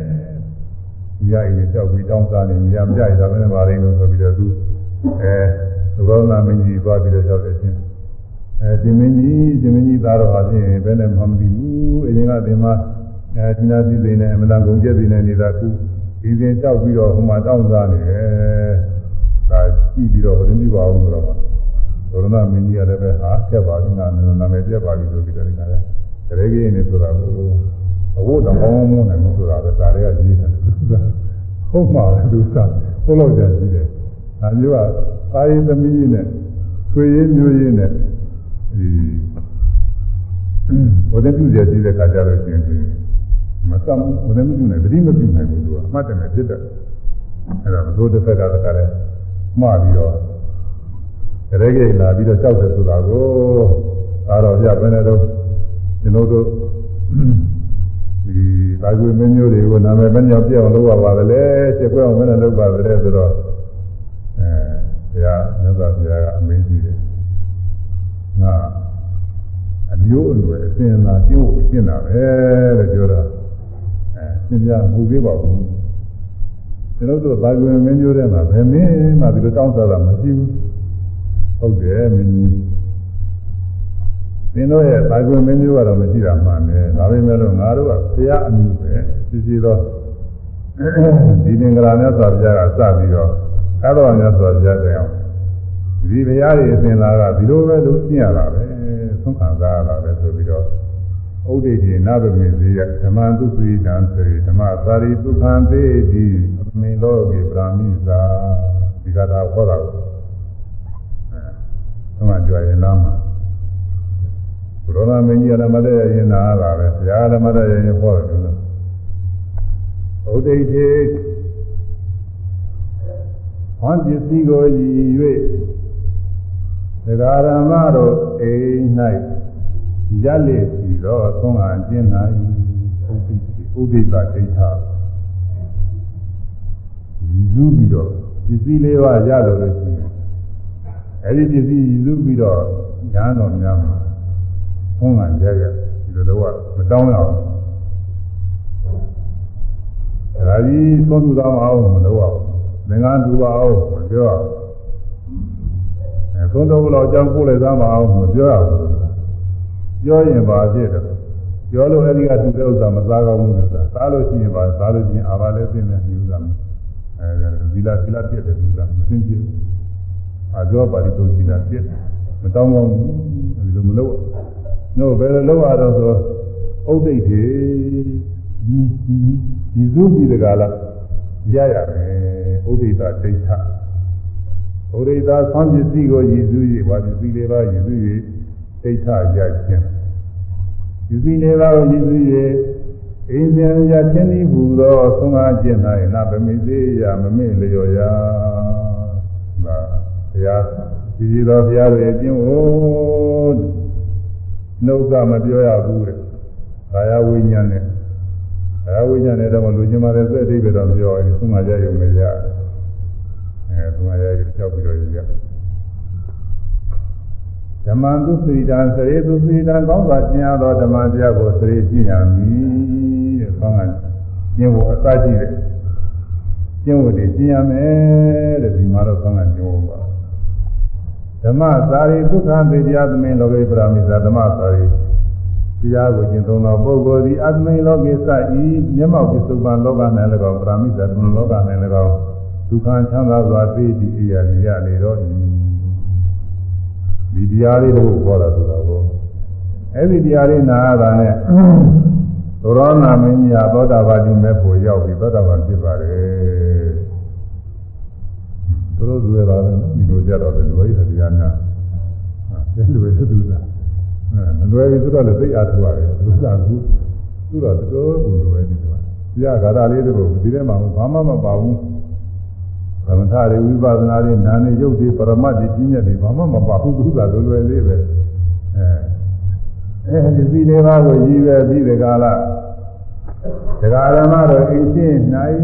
ဒီရည်ကြောက်ပြီးတောင်းစားနေမြာမကြရတာပဲပါလိမ့်လို့ဆိုပြီးတော့သူအဲ သဘောနာမင်းကြီးသွားပြီးတော့ကြောက်တယ်ချင်းအဲဒီမင်းကြီးဒီမင်းကြီးသားတော်ဟာဖြင့်ဘယ်နဲ့မှမသိဘူးအရင်ကဒီမှာအဲဒီနာစီစိနေအမတန်ကုန်ကျက်စိနေနေတာခုဒီစဉ်ကြောက်ပြီးတော့ဟိုမှာတောင်းစားနေတယ်ဒါကြည့်ပြီးတော့ဟိုတင်ပြပါအောင်ဆိုတော့သောရဏမင်းကြီးကလည်းပဲဟာကျက်ပါပြီငါနာမည်ပြက်ပါပြီဆိုပြီးတော့ဒီကလည်းတရေကြီးနေဆိုတာကိုအဝတ်တော်ကောင်းမွန်းနိုင်မှုဆိုတာပဲဒါတွေကကြီးတယ်ဟုတ်မှာပဲသူစားဟုတ်လို့ကြကြီးတယ် ဒါမျိုးကအာရိသမီးနဲ့ဆွေရင်းမျိုးရင်းနဲ့ဒီဝဒပြုရရှိတဲ့ခါကြလို့ရှိရင်မစမ်းဝဒပြုနဲ့တတိမပြုနိုင်ဘူးသူကအမှတ်တယ်ဖြစ်တယ်အဲ့ဒါဘုဒ္ဓဖက်ကတခါလဲမှားပြီးတော့တရေကြီးလာပြီးတော့ကြောက်တယ်ဆိုတာကိုသာတော်ပြဘယ်နဲ့တော့ကျွန်တော်တို့ဒီသာကျွေးမင်းမျိုးတွေကိုနာမည်ပဲညောင်ပြအောင်လုပ်ရပါတယ်လေချက်ကွဲအောင်မနဲ့လုပ်ပါတယ်ဆိုတော့အဲ ဘုရားမြတ်စွာဘုရားကအမေးကြီးတယ်ငါအမျိုးအနွယ်အစဉ်အလာကျိုးကိုရှင်းတာပဲလို့ပြောတာအဲသင်ပြမှုသေးပါဘူးကျွန်တော်တို့သာကျွေးမင်းမျိုးတဲ့မှာဘယ်မင်းမှဒီလိုတောင်းစားတာမရှိဘူးဟုတ်တယ်မင်းကြီးသင်တို့ရဲ့သာကွယ်မင်းမျိုးကတော့မရှိတာမှန်တယ်ဒါပေမဲ့လို့ငါတို့ကဘုရားအမှုပဲရှိရှိတော့ဒီသင်္ကရာမြတ်စွာဘုရားကစပြီးတော့ သာတော်မြတ်စွာဘုရားတဲ့အောင်ဒီဘုရားရဲ့အစဉ်လာကဒီလိုပဲလို့သိရတာပဲသုံးခံစားရတာပဲဆိုပြီးတော့ဥဒိတိနာဘမေဇိယဓမ္မသုခိတံစေဓမ္မသာရိဒုက္ခံသေတိအမင်းလောကေပရာမိသာဒီကတာဟောတာကိုအဲသုံးကြွရင်လားမှာဘုရားမင်းကြီးလည်းမတည့်ရင်နာတာပဲဘုရားလည်းမတည့်ရင်ဟောတယ်လို့ဘုဒ္ဓိ တိဟောပစ္စည်းကိုရည်၍သဂရမတို့အိမ်၌ရလေစီတော့သုံးဟာကျင်း၌ဥဒိဥဒိတာဒိဋ္ဌာယူပြီးတော့ပစ္စည်းလေးပါးရလို့လို့ရှိရင်အဲဒီပစ္စည်းယူပြီးတော့ညာတော်များမှာုံးကကြရဒီလိုတော့မတောင်းရအောင်ဒါကြီးသုံးသူတော်မအောင်မလုပ်အောင် သင်္ကန်းသူပါအောင်မပြောအောင်သုံးတော်လောက်အကြောင်းပို့လိုက်သားမအောင်မပြောရဘူးပြောရင်ပါဖြစ်တယ်ပြောလို့အဲဒီကသူတဲ့ဥစ္စာမစားကောင်းဘူးဆိုတာစားလို့ရှိရင်ပါစားလို့ရှိရင်အာဘာလည်းသိနေတယ်ဥစ္စာအဲဇီလာဇီလာပြည့်တယ်ဥစ္စာမသိကြဘူးအာပြောပါလိမ့်ဆိုဇီလာပြည့်မတောင်းကောင်းဘူးဒီလိုမလုပ်တော့ဘယ်လိုလုပ်ရတော့ဆိုဥဒိတ်တွေဒီဒီဇုပြီးတကလား ရရတယ်ဥဒိတာဒိဋ္ဌဥဒိတာသံပစ္စည်းကိုရည်စူး၍ဘာပစ္စည်းလေးပါရည်စူး၍ဒိဋ္ဌရခြင်းပစ္စည်းလေးပါကိုရည်စူး၍အိန္ဒိယရခြင်းဤဟူသောသုံးအားခြင်း၌နာဗမိသေးရမမေ့လျော်ရာဒါဘုရားဒီဒီတော်ဘုရားရဲ့အကျင့်ကိုနှုတ်ကမပြောရဘူးတဲ့ကာယဝိညာဉ်နဲ့ ကာယဝိညာဉ်နဲ့တော့လူချင်းပါတယ်သက်အဓိပ္ပာယ်တော့ပြောရင်သုံးအားရရုံနဲ့ရအဲသုံးအားရရုံကြောက်ပြီးတော့ရဓမ္မသုစိတံစရေသုစိတံကောင်းစွာကျင့်ရသောဓမ္မတရားကိုစရေကျင့်ရမည်တဲ့ဆောင်းကကျင့်ဖို့အစရှိတယ်ကျင့်ဖို့တည်ကျင့်ရမယ်တဲ့ဒီမှာတော့ဆောင်းကကျင့်ဖို့ပါဓမ္မသာရိဒုက္ခသေတရားသမင်လောကေပရမိသာဓမ္မသာရိ တရားကိုကျင့်သုံးသောပုဂ္ဂိုလ်သည်အသမိလောကေစဤမျက်မှောက်ပစ္စုပန်လောက၌၎င်းပရမိသာဓမ္မလောက၌၎င်းဒုက္ခချမ်းသာစွာသိသည့်အရာရလေတော့ဒီတရားလေးကိုဟောတာဆိုတာကိုအဲ့ဒီတရားလေးနာရတာနဲ့သောရဏမင်းကြီးသောတာပတိမဲ့ဖို့ရောက်ပြီးသောတာပန်ဖြစ်ပါတယ်သူတို့တွေ့တာလည်းဒီလိုကြတော့တယ်လူကြီးတရားများအဲလူတွေသူကအဲ မလွယ်ဘူးသူတော့လည်းသိအားထုတ်ရတယ်သူကကူသူတော့တော်ကိုလိုပဲဒီတော့တရားဂါထာလေးတို့ဒီထဲမှာဘာမှမပါဘူးသမထတွေဝိပဿနာတွေနာနေရုပ်တွေပရမတ်တွေကြီးညက်တွေဘာမှမပါဘူးသူကလွယ်လွယ်လေးပဲအဲအဲဒီစီလေးပါးကိုရည်ရွယ်ပြီးဒီကလာဒကာရမတို့အင်းရှင်းနိုင်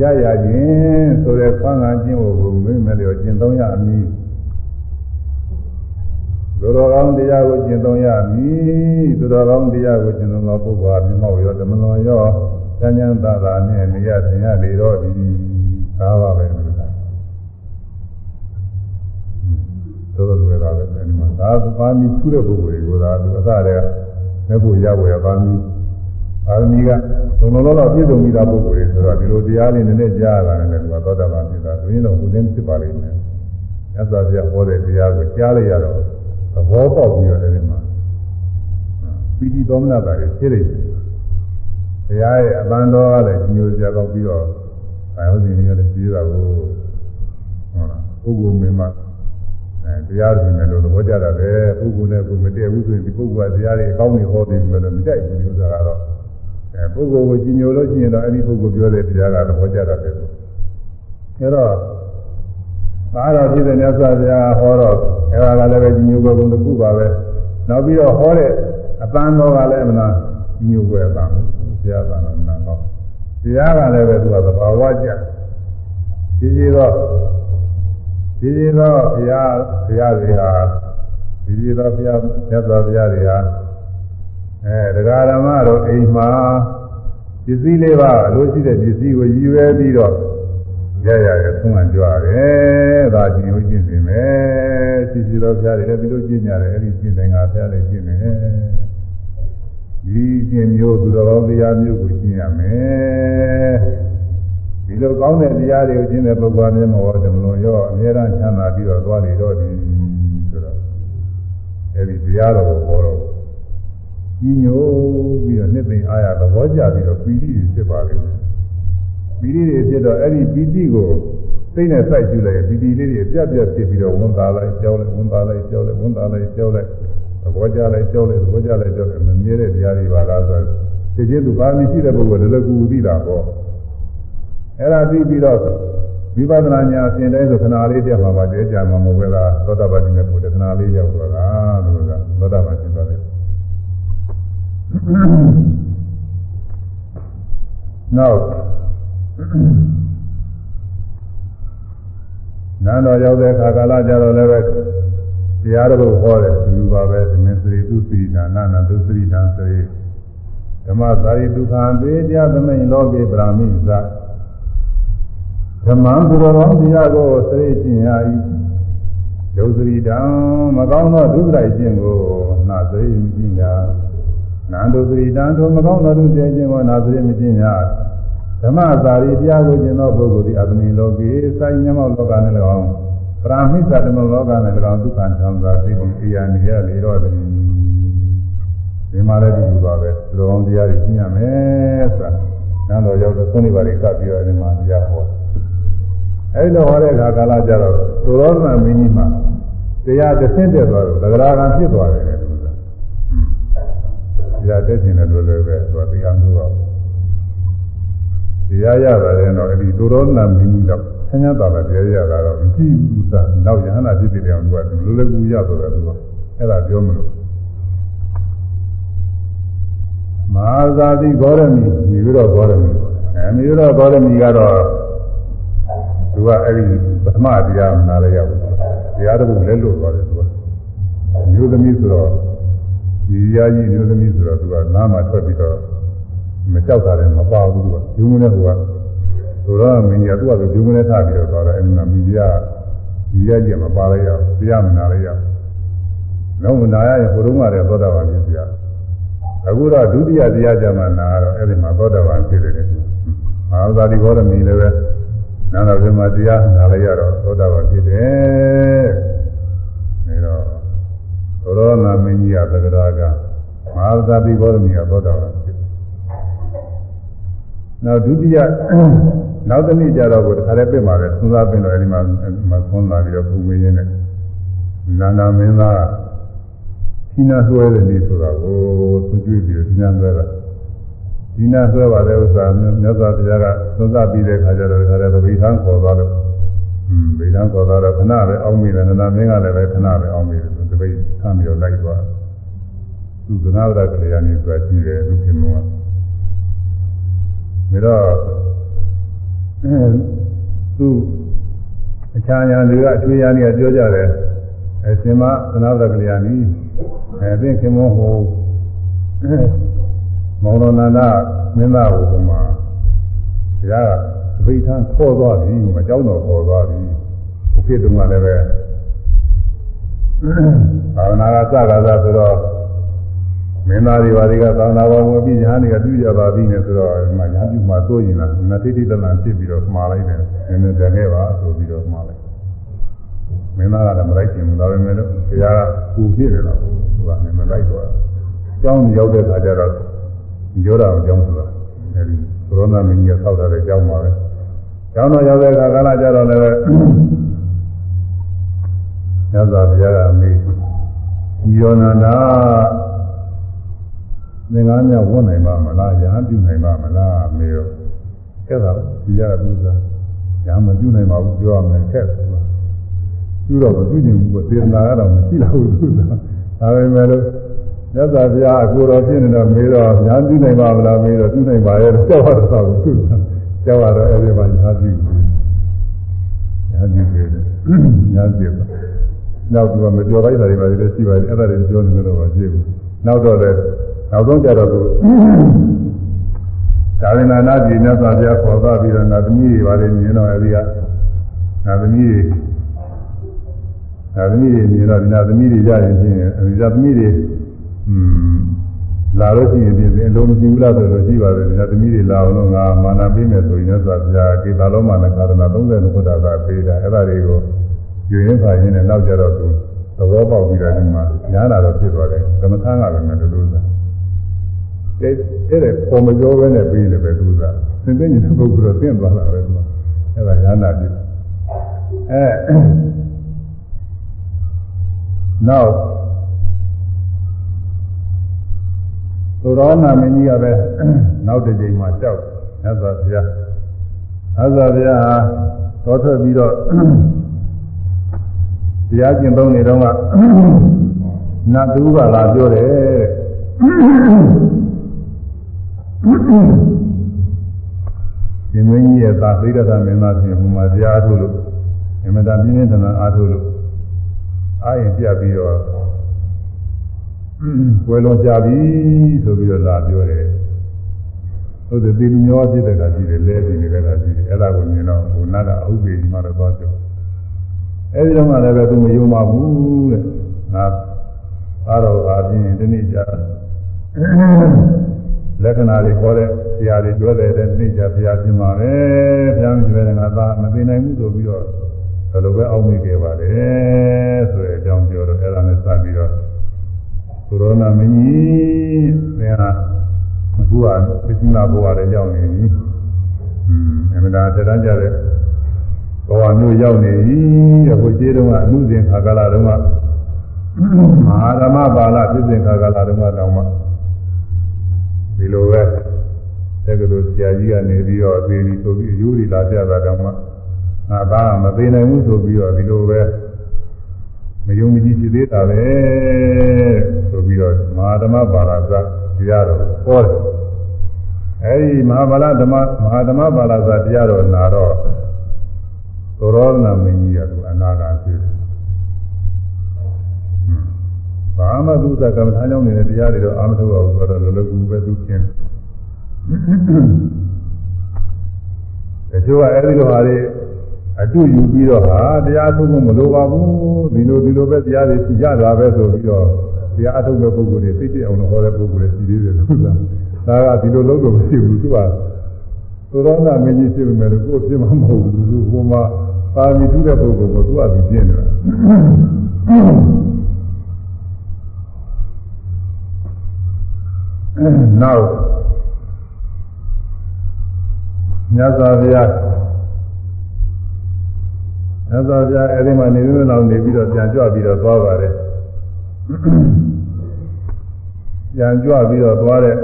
ရရခြင်းဆိုတဲ့ဆန်းကခြင်းကိုမင်းမလျော်ကျင့်သုံးရမည် သူတော်ကောင်းတရားကိုကျင့်သုံးရမည်သူတော်ကောင်းတရားကိုကျင့်သုံးသောပုဂ္ဂိုလ်ဟာမြတ်မောရောဓမ္မလွန်ရောဉာဏ်ဉာဏ်သာသာနဲ့နေရသင်ရလေတော့သည်ဒါပါပဲလို့သာသို့တော်လွယ်တာပဲဒီမှာသာပါမီထူးတဲ့ပုဂ္ဂိုလ်တွေကိုသာသူအစတည်းမဲ့ဖို့ရဖို့ရပါမီအာမီကသုံးလုံးတော့ပြည့်စုံပြီးသားပုဂ္ဂိုလ်တွေဆိုတော့ဒီလိုတရားလေးနည်းနည်းကြားရတာနဲ့သူကသောတာပန်ဖြစ်တာသူရင်တော့ဘုရင်ဖြစ်ပါလိမ့်မယ်မြတ်စွာဘုရားဟောတဲ့တရားကိုကြားလိုက်ရတော့သ ဘောပေါက်ပြီးတော့ဒီမှာပီတိသောမနာတာတွေဖြစ်နေတယ်ဘုရားရဲ့အပန်းတော်ကလည်းညိုကြတော့ပြီးတော့ဘာလို့ဒီနေရာလဲပြီးတာကိုဟုတ်လားပုဂ္ဂိုလ်မင်းမအဲတရားရှင်တယ်လို့သဘောကျတာပဲပုဂ္ဂိုလ်နဲ့ကိုမတည့်ဘူးဆိုရင်ဒီပုဂ္ဂိုလ်ကတရားတွေအကောင်းကြီးဟောပြီးမယ်လို့မကြိုက်ဘူးဒီဥစ္စာကတော့အဲပုဂ္ဂိုလ်ကိုကြီးညိုလို့ရှိရင်တော့အဲ့ဒီပုဂ္ဂိုလ်ပြောတဲ့တရားကသဘောကျတာပဲအဲတော့ အားတော်ဖြစ်တဲ့မြတ်စွာဘုရားဟောတော့အဲဒါကလည်းပဲကြီးညိုဘုံတစ်ခုပါပဲနောက်ပြီးတော့ဟောတဲ့အပန်းတော်ကလည်းမလားကြီးညိုပွဲအပန်းဘုရားကလည်းမလားတော့တရားကလည်းပဲသူကသဘာဝကျကြီးကြီးတော့ကြီးကြီးတော့ဘုရားဘုရားတွေဟာကြီးကြီးတော့ဘုရားမြတ်စွာဘုရားတွေဟာအဲတရားဓမ္မတို့အိမ်မှာပစ္စည်းလေးပါအလိုရှိတဲ့ပစ္စည်းကိုရည်ရွယ်ပြီးတော့ ရရရသုံးမှကြွရတယ်ဒါကြည့်လို့ကျင့်နေမယ်ရှိရှိတော့ဘုရားတွေလည်းဒီလိုကျင့်ကြတယ်အဲ့ဒီကျင့်တယ်ငါဘုရားလည်းကျင့်တယ်ဒီကျင့်မျိုးသူတော်ကောင်းတရားမျိုးကိုကျင့်ရမယ်ဒီလိုကောင်းတဲ့တရားတွေကိုကျင့်တဲ့ပုဂ္ဂိုလ်မျိုးမဟုတ်တယ်မလို့ရောအများအားချမ်းသာပြီးတော့သွားနေတော့ဒီဆိုတော့အဲ့ဒီတရားတော်ကိုဟောတော့ကြီးညိုပြီးတော့နှစ်သိမ့်အားရသဘောကျပြီးတော့ပီတိဖြစ်ပါလိမ့်မယ် ပီတိတွေဖြစ်တော့အဲ့ဒီပီတိကိုစိတ်နဲ့စိုက်ကြည့်လိုက်ပီတိလေးတွေပြတ်ပြတ်ဖြစ်ပြီးတော့ဝန်သားလိုက်ကြောက်လိုက်ဝန်သားလိုက်ကြောက်လိုက်ဝန်သားလိုက်ကြောက်လိုက်သဘောကျလိုက်ကြောက်လိုက်သဘောကျလိုက်ကြောက်လိုက်မမြဲတဲ့တရားတွေပါလားဆိုတော့သိချင်းသူပါမရှိတဲ့ပုဂ္ဂိုလ်လည်းကူသိတာပေါ့အဲ့ဒါပြီးပြီးတော့ဝိပဿနာညာအစဉ်တိုင်းဆိုခဏလေးတက်မှာပါတဲကြမှာမဟုတ်ဘူးလားသောတာပတိနဲ့ပုဒ်ခဏလေးရောက်တော့တာလို့ကသောတာပတိသွားတယ်နောက် နန်းတော်ရောက်တဲ့အခါကာလကြတော့လည်းပဲတရားတော်ဟောတယ်ဒီပါပဲသမင်္စရိသူစီနာနာနာသူစရိတံစရိဓမ္မသာရိဒုက္ခံသေတရားသမိန်လောကေပရာမိသဓမ္မံသူတော်ကောင်းတရားကိုစရိကျင်ရ၏ဒဒုစရိတံမကောင်းသောဒုစရိုက်ခြင်းကိုနာသိမရှိညာနန္ဒုစရိတံထိုမကောင်းသောဒုစရိုက်ခြင်းကိုနာသိမရှိညာ ဓမ္မသာရိတရားကိုကျင့်သောပုဂ္ဂိုလ်သည်အတ္တမိလောကေစိုင်းမျက်မှောက်လောကနဲ့၎င်းပရာမိစ္ဆာတမလောကနဲ့၎င်းဒုက္ခချမ်းသာသိပြီးတရားနေရလေတော့တယ်ဒီမှာလည်းဒီလိုပါပဲလူအောင်တရားတွေရှင်းရမယ်ဆိုတာနန်းတော်ရောက်တော့သုံးနေပါလေကပ်ပြီးတော့ဒီမှာတရားဟောအဲဒီလိုဟောတဲ့အခါကာလကြတော့သုရောဓနာမင်းကြီးမှာတရားတစ်ဆင့်တက်သွားတော့သဂရာကံဖြစ်သွားတယ်လို့ဆိုတာတရားတက်ခြင်းလည်းလွယ်လွယ်ပဲသူကတရားမျိုးပါ တရားရတာလည်းတော့အဲဒီသုရောဓနာမင်းကြီးတော့ဆင်းရဲတာလည်းတရားရတာတော့မရှိဘူးသာနောက်ယဟနာဖြစ်တဲ့အောင်သူကလူလိုလည်းကူရဆိုတယ်သူကအဲ့ဒါပြောမလို့မဟာဇာတိဂေါရမီမိပြီးတော့ဂေါရမီအဲမိပြီးတော့ဂေါရမီကတော့သူကအဲ့ဒီပထမတရားနားလည်းရောက်တရားတစ်ခုလဲလို့သွားတယ်သူကမျိုးသမီးဆိုတော့ဒီရာကြီးမျိုးသမီးဆိုတော့သူကနားမှာထွက်ပြီးတော့ မကြောက်တာလည်းမပါဘူးသူကဒီမနဲ့ဟိုကဆိုတော့မင်းကြီးကသူ့အတူဒီမနဲ့ထားပြီးတော့သွားတယ်အဲ့ဒီမှာမိကြီးကဒီရာကြီးမပါလိုက်ရဘူးတရားမနာလိုက်ရဘူးလုံးမနာရရင်ဟိုတုန်းကလည်းသောတာပန်ဖြစ်ပြအခုတော့ဒုတိယတရားကြမှာနာတော့အဲ့ဒီမှာသောတာပန်ဖြစ်တယ်မဟာသာတိဘောရမီလည်းပဲနာတော်ပြမှာတရားနာလိုက်ရတော့သောတာပန်ဖြစ်တယ်အဲတော့သောရောနာမင်းကြီးကသက္ကရာကမဟာသာတိဘောရမီကသောတာပန်ဖြစ် နောက်ဒုတိယနောက်တစ်နေ့ကျတော့ကိုတခါလည်းပြင်ပါပဲသုသာပြင်တော့အဲဒီမှာမှာခွန်းလာပြီးတော့ပူမင်းရင်းနဲ့နန္ဒမင်းသားဒီနာဆွဲတယ်နေဆိုတာကိုသူကြွေးပြီးဒီနာဆွဲတာဒီနာဆွဲပါတဲ့ဥစ္စာမြတ်စွာဘုရားကသုသာပြီးတဲ့ခါကျတော့တခါလည်းဗိဓံခေါ်သွားလို့อืมဗိဓံခေါ်သွားတော့ခဏပဲအောင်းမိတယ်နန္ဒမင်းကလည်းပဲခဏပဲအောင်းမိတယ်သူတပိတ်ဆမ်းပြီးတော့လိုက်သွားသူကနာဝရကလေးကနေဆိုတာရှိတယ်သူခင်မော ဒါတော့သူအခြားညာတွေကအချွေးရနေပြောကြတယ်အရှင်မသနာဝရကလေးကနေအဲသင်ခင်မောဟိုမောင်တော်နန္ဒမင်းသားကိုကမှတရားကဗိထံခေါ်သွားပြီမကြောက်တော့ခေါ်သွားပြီဘုဖြစ်တုန်းကလည်းပဲဘာဝနာကစကားသာဆိုတော့ မင်းသားတွေဘာတွေကသာနာတော်ဝင်ပြီးညာနေကပြုကြပါပြီနဲ့ဆိုတော့ဒီမှာညာပြုမှသိုးရင်လားနတိတိတလန်ဖြစ်ပြီးတော့မှားလိုက်တယ်နည်းနည်းတန်ခဲ့ပါဆိုပြီးတော့မှားလိုက်မင်းသားကလည်းမလိုက်ချင်ဘူးဒါပေမဲ့လို့ဘုရားကပူဖြစ်တယ်တော့သူကလည်းမလိုက်တော့ကျောင်းရောက်တဲ့အခါကျတော့ပြောတာအောင်ကျောင်းဆိုတာအဲဒီကိုရိုနာမင်းကြီးဆောက်ထားတဲ့ကျောင်းပါပဲကျောင်းတော်ရောက်တဲ့အခါကလည်းကြတော့လည်းညဇာဘုရားကအမေယောနန္ဒ သင်္ကန်းများဝတ်နိုင်ပါမလားညာပြုနိုင်ပါမလားမေရောအဲ့ဒါဒီရကသူစားညာမပြုနိုင်ပါဘူးပြောရမယ်ခက်တယ်ပြုတော့မပြုချင်ဘူးပေါ့စေတနာကတော့မရှိတော့ဘူးသူစားဒါပေမဲ့လို့မြတ်စွာဘုရားအကိုတော်ဖြစ်နေတော့မေတော့ညာပြုနိုင်ပါမလားမေတော့ပြုနိုင်ပါရဲ့ကြောက်ရတော့သူစားကြောက်ရတော့အဲ့ဒီမှာညာပြုညာပြုတယ်ညာပြုပါနောက်သူကမပြောလိုက်တာတွေပါလေရှိပါတယ်အဲ့ဒါတွေပြောနေလို့တော့မဖြစ်ဘူးနောက်တော့လည်း နောက်ဆုံးကြတော့သူသာဝနာနာပြည်မြတ်စွာဘုရားခေါ်သွားပြီးတော့ငါသမီးတွေပါလေမြင်တော့အဲဒီကငါသမီးတွေငါသမီးတွေမြင်တော့ဒီနာသမီးတွေရရင်ချင်းအဲဒီကသမီးတွေอืมလာလို့ရှိရင်ပြင်အလုံးမရှိဘူးလားဆိုတော့ရှိပါတယ်ဒီနာသမီးတွေလာအောင်လို့ငါမာနပေးမယ်ဆိုရင်မြတ်စွာဘုရားကေတာလုံးမာနကာရဏ30ခုတ္တကပေးတာအဲ့ဒါတွေကိုယူရင်းပါရင်းနဲ့နောက်ကြတော့သူသဘောပေါက်ပြီးတော့ဒီမှာညားလာတော့ဖြစ်သွားတယ်သမထကလည်းမတူလို့သာ အဲ့အဲ့ဒါပုံမပြောဘဲနဲ့ပြီးလည်းပဲသူကသင်သိနေတဲ့ပုဂ္ဂိုလ်တော့သင်သွားတာပဲသူကအဲ့ဒါညာနာပြီအဲနောက်သုရောနာမင်းကြီးကပဲနောက်တစ်ချိန်မှာကြောက်မြတ်စွာဘုရားမြတ်စွာဘုရားဟာတော်ထွက်ပြီးတော့တရားကျင့်သုံးနေတော့ကနတ်သူကလာပြောတယ် ရှင်မင်းကြီးရဲ့သာသိဒ္ဓမင်းသားပြင်ဟိုမှာတရားအားထုတ်လို့အမတန်ပြင်းပြင်းထန်ထန်အားထုတ်လို့အားရင်ပြပြီးတော့ဝယ်လုံးကြပြီဆိုပြီးတော့လာပြောတယ်ဟုတ်တယ်ဒီလူမျိုးဖြစ်တဲ့ကရှိတယ်လဲပြီးနေတဲ့ကရှိတယ်အဲ့ဒါကိုမြင်တော့ဟိုနတ်ကအဟုတ်ပြီဒီမှာတော့သွားတယ်အဲဒီတော့မှလည်းပဲသူမယုံပါဘူးတဲ့ငါအားတော်အားဖြင့်ဒီနေ့ကြာ လက္ခဏာတွေခေါ်တဲ့ဆရာတွေပြောတဲ့တဲ့နေ့ကြာဆရာပြင်ပါပဲဘုရားမြင်တယ်ငါသာမသိနိုင်ဘူးဆိုပြီးတော့ဘယ်လိုပဲအောက်မေ့ခဲ့ပါတယ်ဆိုတဲ့အကြောင်းပြောတော့အဲ့ဒါနဲ့စပြီးတော့ကိုရိုနာမင်းကြီးသင်ဟာအခုကပစ္စည်းနာဘဝတွေရောက်နေပြီอืมအမှန်တရားတရားကြတဲ့ဘဝမျိုးရောက်နေပြီအခုခြေတုံးကအမှုစဉ်ခါကာလတုန်းကမဟာဓမ္မပါဠဖြစ်စဉ်ခါကာလတုန်းကတောင်မှ ဒီလိုပဲတက္ကသိုလ်ဆရာကြီးကနေပြီးတော့သေပြီဆိုပြီးအယူတွေလာပြတာတောင်မှငါသားမသေးနိုင်ဘူးဆိုပြီးတော့ဒီလိုပဲမယုံကြည်ဖြစ်သေးတာပဲဆိုပြီးတော့မဟာဓမ္မပါဠသတရားတော်ဟောတယ်အဲဒီမဟာပါဠဓမ္မမဟာဓမ္မပါဠသတရားတော်နာတော့သောရောဒနာမင်းကြီးကသူအနာဂါဖြစ်တယ် ဘာမှသူသကမ္မထာကြောင့်နေတဲ့တရားတွေတော့အာမထုတ်အောင်ဆိုတော့လောလောကူပဲသူရှင်းတယ်တချို့ကအဲဒီလိုဟာတွေအတူယူပြီးတော့ဟာတရားထုတ်ဖို့မလိုပါဘူးဒီလိုဒီလိုပဲတရားတွေရတာပဲဆိုပြီးတော့တရားအထုတ်တဲ့ပုဂ္ဂိုလ်တွေသိတဲ့အောင်လို့ဟောတဲ့ပုဂ္ဂိုလ်တွေရှိသေးတယ်လို့ဆိုတာဒါကဒီလိုလုပ်လို့မရှိဘူးသူကသောရဏမင်းကြီးဖြစ်ပေမဲ့ကိုယ်ဖြစ်မှာမဟုတ်ဘူးသူကမှပါမီထုတဲ့ပုဂ္ဂိုလ်ကိုသူကသူပြင်းနေတာ နောက်မြတ်စွာဘုရားမြတ်စွာဘုရားအဲဒီမှာနေနေလောက်နေပြီးတော့ပြန်ကြွပြီးတော့သွားပါတယ်ပြန်ကြွပြီးတော့သွားတဲ့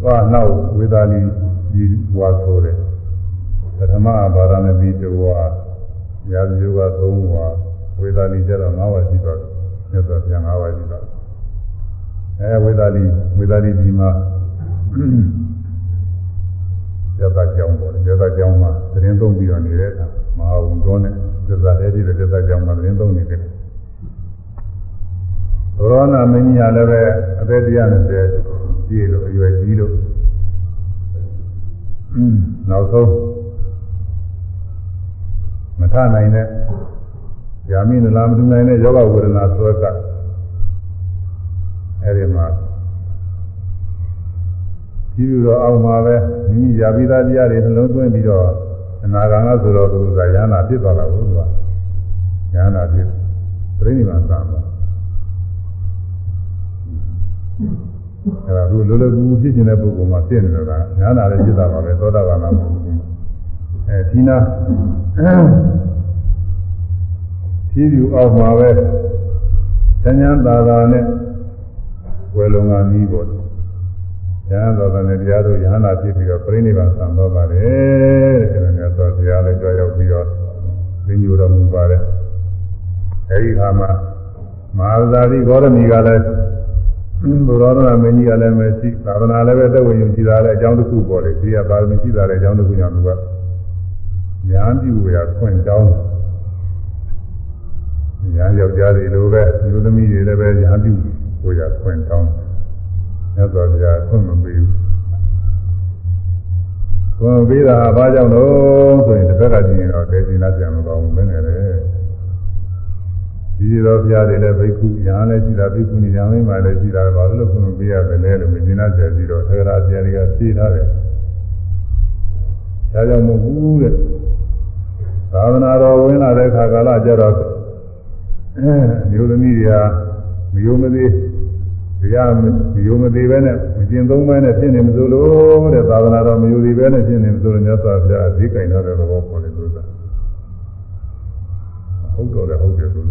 သွားနောက်ဝေဒာလီဒီဘွားဆိုတယ်ပထမဘာရမီတဝါရာဇယောက3ဝါဝေဒာလီကျတော့9ဝါရှိတော့မြတ်စွာဘုရား9ဝါရှိတော့ အဲဝေဒာလီဝေဒာလီဒီမှာရသကြောင်းပေါ်တယ်ရသကြောင်းမှာသတင်းသုံးပြီးတော့နေတဲ့အခါမဟာဝန်တော်နဲ့သစ္စာတည်းဒီရသကြောင်းမှာသတင်းသုံးနေတယ်ရောနာမင်းကြီးကလည်းပဲအသက်120ပြည့်လို့အရွယ်ကြီးလို့နောက်ဆုံးမထနိုင်တဲ့ယာမိနလာမတူနိုင်တဲ့ယောဂဝေဒနာဆွဲက အဲဒီမှာကြီးပြီးတော့အောက်မှာပဲမိမိယာပိသားတရားတွေနှလုံးသွင်းပြီးတော့အနာဂံကဆိုတော့သူကရဟနာဖြစ်သွားတာကိုသူကရဟနာဖြစ်ပြိဋိမာသံပါအဲဒါသူလိုလိုကူဖြစ်နေတဲ့ပုဂ္ဂိုလ်မှာဖြစ်နေတော့ကညာနာလည်းဖြစ်တာပါပဲသောတာပန်မှာမဟုတ်ဘူးအဲဒီနာဖြည်းဖြည်းအောက်မှာပဲဉာဏ်သာသာနဲ့ ဝယ်လုံးကမီးပေါ်ဉာဏ်သာသာနဲ့တရားတို့ယဟနာဖြစ်ပြီးတော့ပြိဋိဘံသံတော်ပါတယ်တဲ့အဲဒါမျိုးဆိုတရားလည်းကြောက်ရောက်ပြီးတော့သင်္ကြန်တော်မူပါတယ်အဲဒီခါမှာမဟာသာတိဂေါရမီကလည်းဘုရားတော်မင်းကြီးကလည်းမရှိသာသနာလည်းပဲသက်ဝင်ယူရှိတာလည်းအကြောင်းတစ်ခုပေါ်တယ်ဒီကပါရမီရှိတာလည်းအကြောင်းတစ်ခုကြောင့်သူကညာပြုရခွင့်တောင်းညာယောက်ျားတွေလိုပဲလူသမီးတွေလည်းပဲညာပြု ကိုရခွင့်တောင်းမြတ်စွာဘုရားခွင့်မပေးဘူးခွင့်ပေးတာဘာကြောင့်လို့ဆိုရင်တစ်ခါကကြည့်ရင်တော့တေချင်လာပြန်မကောင်းဘူးမင်းလည်းဒီတော်ဘုရားတွေလည်းဘိက္ခုညာလည်းရှိတာဘိက္ခုနီညာမင်းမှလည်းရှိတာဘာလို့လို့ခွင့်ပေးရတယ်လဲလို့မင်းနာကျပြီးတော့သက္ကရာဆရာတွေကဖြေထားတယ်ဒါကြောင့်မဟုတ်ဘူးတဲ့သာသနာတော်ဝင်လာတဲ့ခါကာလကျတော့အဲမျိုးသမီးတွေက မယုံမသေးတရားမယုံမသေးပဲနဲ့မကျင်သုံးပဲနဲ့ဖြစ်နေမစိုးလို့တဲ့သာသနာတော်မယုံသေးပဲနဲ့ဖြစ်နေမစိုးလို့မြတ်စွာဘုရားအဓိကင်တော်တဲ့သဘောပေါ်တယ်လို့ဆိုတာဟုတ်တော့လည်းဟုတ်တယ်လို့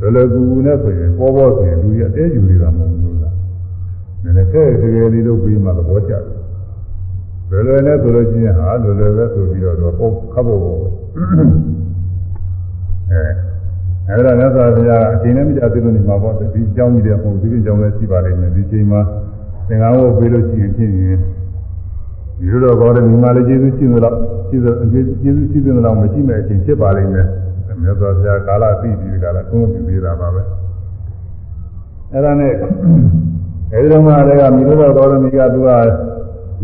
လောလောကူကူနဲ့ဆိုရင်ပေါ်ပေါ်ဆိုရင်လူကြီးအတဲယူနေတာမဟုတ်ဘူးလားနည်းနည်းကဲတကယ်လေးလို့ပြီးမှသဘောကျတယ်လွယ်လွယ်နဲ့ဆိုလို့ရှိရင်ဟာလွယ်လွယ်ပဲဆိုပြီးတော့တော့ခပ်ဖို့အဲ အဲ့ဒါမြတ်စွာဘုရားအချိန်နဲ့မကြသေးလို့နေမှာပေါ့ဒီအကြောင်းကြီးတွေမဟုတ်ဒီအကြောင်းလည်းရှိပါလိမ့်မယ်ဒီချိန်မှာသင်္ကန်းဝတ်ပေးလို့ရှိရင်ဖြစ်ရင်ဒီလိုတော့ဘောတယ်မိမလေးကျေးဇူးရှိသလားရှိသကျေးဇူးရှိသလားမရှိမဲ့အချိန်ဖြစ်ပါလိမ့်မယ်မြတ်စွာဘုရားကာလသိပြီးကာလသုံးပြသေးတာပါပဲအဲ့ဒါနဲ့အဲဒီတော့မှလည်းမိလို့တော့တော်ရမီကသူက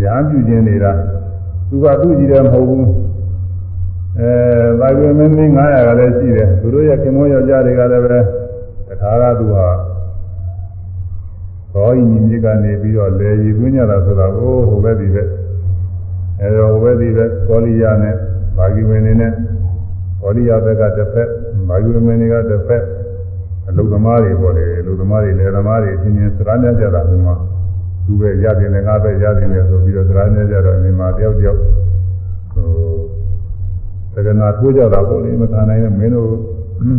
ရဟန်းပြုခြင်းနေတာသူကသူ့ကြည့်တယ်မဟုတ်ဘူး အဲသာကွေမင်းမင်း900ကလည်းရှိတယ်သူတို့ရဲ့ခင်မောယောက်ျားတွေကလည်းပဲတခါကသူဟာဘောဤညီမြစ်ကနေပြီးတော့လေရည်သွင်းကြတာဆိုတာဟိုဟိုဘက်ဒီဘက်အဲတော့ဟိုဘက်ဒီဘက်ကောလီယာနဲ့ဘာဂီဝင်နေနဲ့ကောလီယာဘက်ကတစ်ဖက်ဘာဂီဝင်တွေကတစ်ဖက်အလုသမားတွေပေါ့လေအလုသမားတွေလေသမားတွေအချင်းချင်းစကားများကြတာဒီမှာသူပဲရတယ်နဲ့ငါပဲရတယ်နဲ့ဆိုပြီးတော့စကားများကြတော့ဒီမှာတယောက်တယောက်ဟို သက္ကနာထိုးကြတာပေါ့လေမခံနိုင်တဲ့မင်းတို့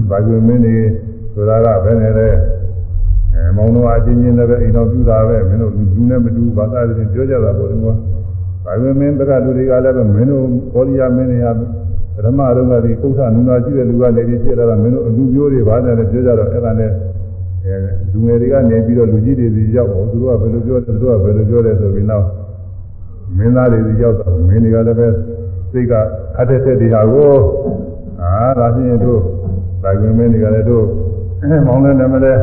ဘာကြွေမင်းတွေဆိုတာကဘယ်နဲ့လဲအဲမောင်တို့အချင်းချင်းလည်းပဲအိမ်တော်ပြူတာပဲမင်းတို့လူနဲ့မတူဘာသာချင်းပြောကြတာပေါ့လေကွာဘာကြွေမင်းတက္ကလူတွေကလည်းပဲမင်းတို့ကောလီယာမင်းတွေဟာပထမတော့ကဒီကုသနုနာရှိတဲ့လူကလည်းဒီဖြစ်လာတာမင်းတို့အလူမျိုးတွေဘာနဲ့လဲပြောကြတော့အဲ့ဒါနဲ့အဲလူငယ်တွေကနေပြီးတော့လူကြီးတွေစီရောက်တော့သူတို့ကဘယ်လိုပြောသူတို့ကဘယ်လိုပြောလဲဆိုပြီးနောက်မင်းသားတွေစီရောက်တော့မင်းတွေကလည်းပဲ စိတ်ကအတက်တက်ဒီဟာကိုအာဒါဖြင့်တို့ဒါကွင်းမင်းတွေကလည်းတို့မောင်းတဲ့နမလဲ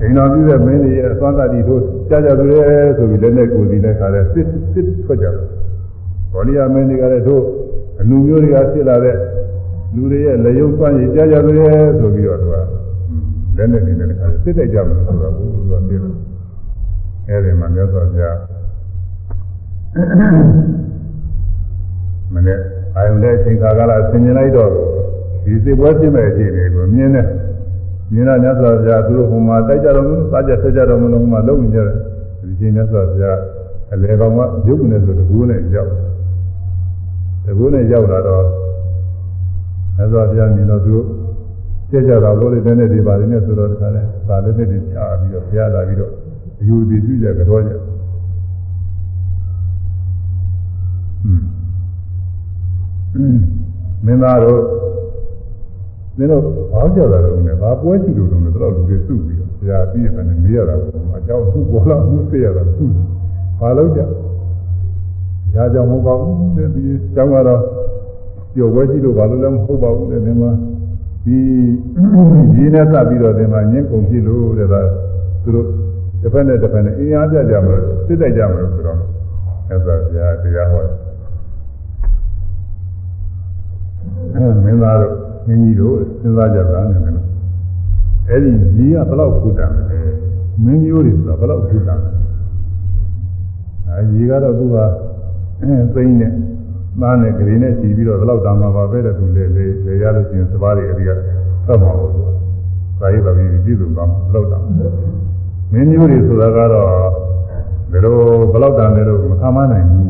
အိမ်တော်ပြုတဲ့မင်းတွေရဲ့အသွမ်းတတိတို့ကြားကြတယ်ဆိုပြီးလက်နဲ့ကိုယ်စီနဲ့ခါလဲစစ်စစ်ထွက်ကြတယ်ဘောလီယာမင်းတွေကလည်းတို့အလူမျိုးတွေကဖြစ်လာတဲ့လူတွေရဲ့လက်ရုပ်သွမ်းရည်ကြားကြတယ်ဆိုပြီးတော့သူကလက်နဲ့နေနဲ့ခါလဲစစ်တိုက်ကြမယ်ဆိုတော့ဘုရားသိတယ်အဲဒီမှာမြတ်စွာဘုရား မနေ့အာယုန်တဲ့အချိန်ခါကလာဆင်ញင်လိုက်တော့ဒီစိတ်ပွဲဖြစ်မဲ့အခြေအနေကိုမြင်တယ်မြင်တော့မြတ်စွာဘုရားသူတို့ဟိုမှာတိုက်ကြတော့မလို့စားကြဆက်ကြတော့မလို့ဟိုမှာလုံနေကြတယ်ဒီချိန်မြတ်စွာဘုရားအလေကောင်ကရုပ်ကနေဆိုတကူနဲ့ရောက်တကူနဲ့ရောက်လာတော့မြတ်စွာဘုရားမြင်တော့သူတို့ကြက်ကြတာလို့လေတဲ့နေဒီပါလေးနဲ့ဆိုတော့တခါလဲဒါလေးနဲ့ချပြီးတော့ဘုရားလာပြီးတော့အယူဒီပြုကြကြောကြ မင်းသားတို့မင်းတို့ဘာကြောက်တာလဲနဲ့ဘာပွဲကြည့်လို့တော့တော့လူတွေစုပြီးတော့ဆရာပြီးရတယ်မေးရတာပေါ့အကြောင်းသူ့ဘောလာမှုသိရတာသူ့ဘာလို့ကြရာကြောင့်မဟုတ်ပါဘူးတဲ့ဒီကျောင်းကတော့ကြော်ပွဲကြည့်လို့ဘာလို့လဲမဟုတ်ပါဘူးတဲ့ဒီမှာဒီရင်းနဲ့သတ်ပြီးတော့ဒီမှာညင်းကုန်ကြည့်လို့တဲ့ဒါသူတို့တစ်ဖက်နဲ့တစ်ဖက်နဲ့အင်အားပြကြမလို့စစ်တိုက်ကြမလို့ဆိုတော့အဲ့ဒါဆရာတရားဟောတယ် မင်းသားတို့မင်းကြီးတို့စဉ်းစားကြတာနဲ့လည်းအဲ့ဒီကြီးကဘယ်လောက်ဖူတာလဲမင်းမျိုးတွေဆိုတာဘယ်လောက်ဖူတာလဲအဲကြီးကတော့သူကသိင်းနဲ့သားနဲ့ဂရီနဲ့စီပြီးတော့ဘယ်လောက်တာမှာပါပဲတဲ့သူလေလေလေရလို့ရှိရင်စပါးတွေအဒီကသတ်မှာလို့သူကသာရေးပါပြီးပြည့်စုံသွားမှာဘယ်လောက်တာမင်းမျိုးတွေဆိုတာကတော့ဘယ်လိုဘယ်လောက်တာလဲလို့မခံမနိုင်ဘူး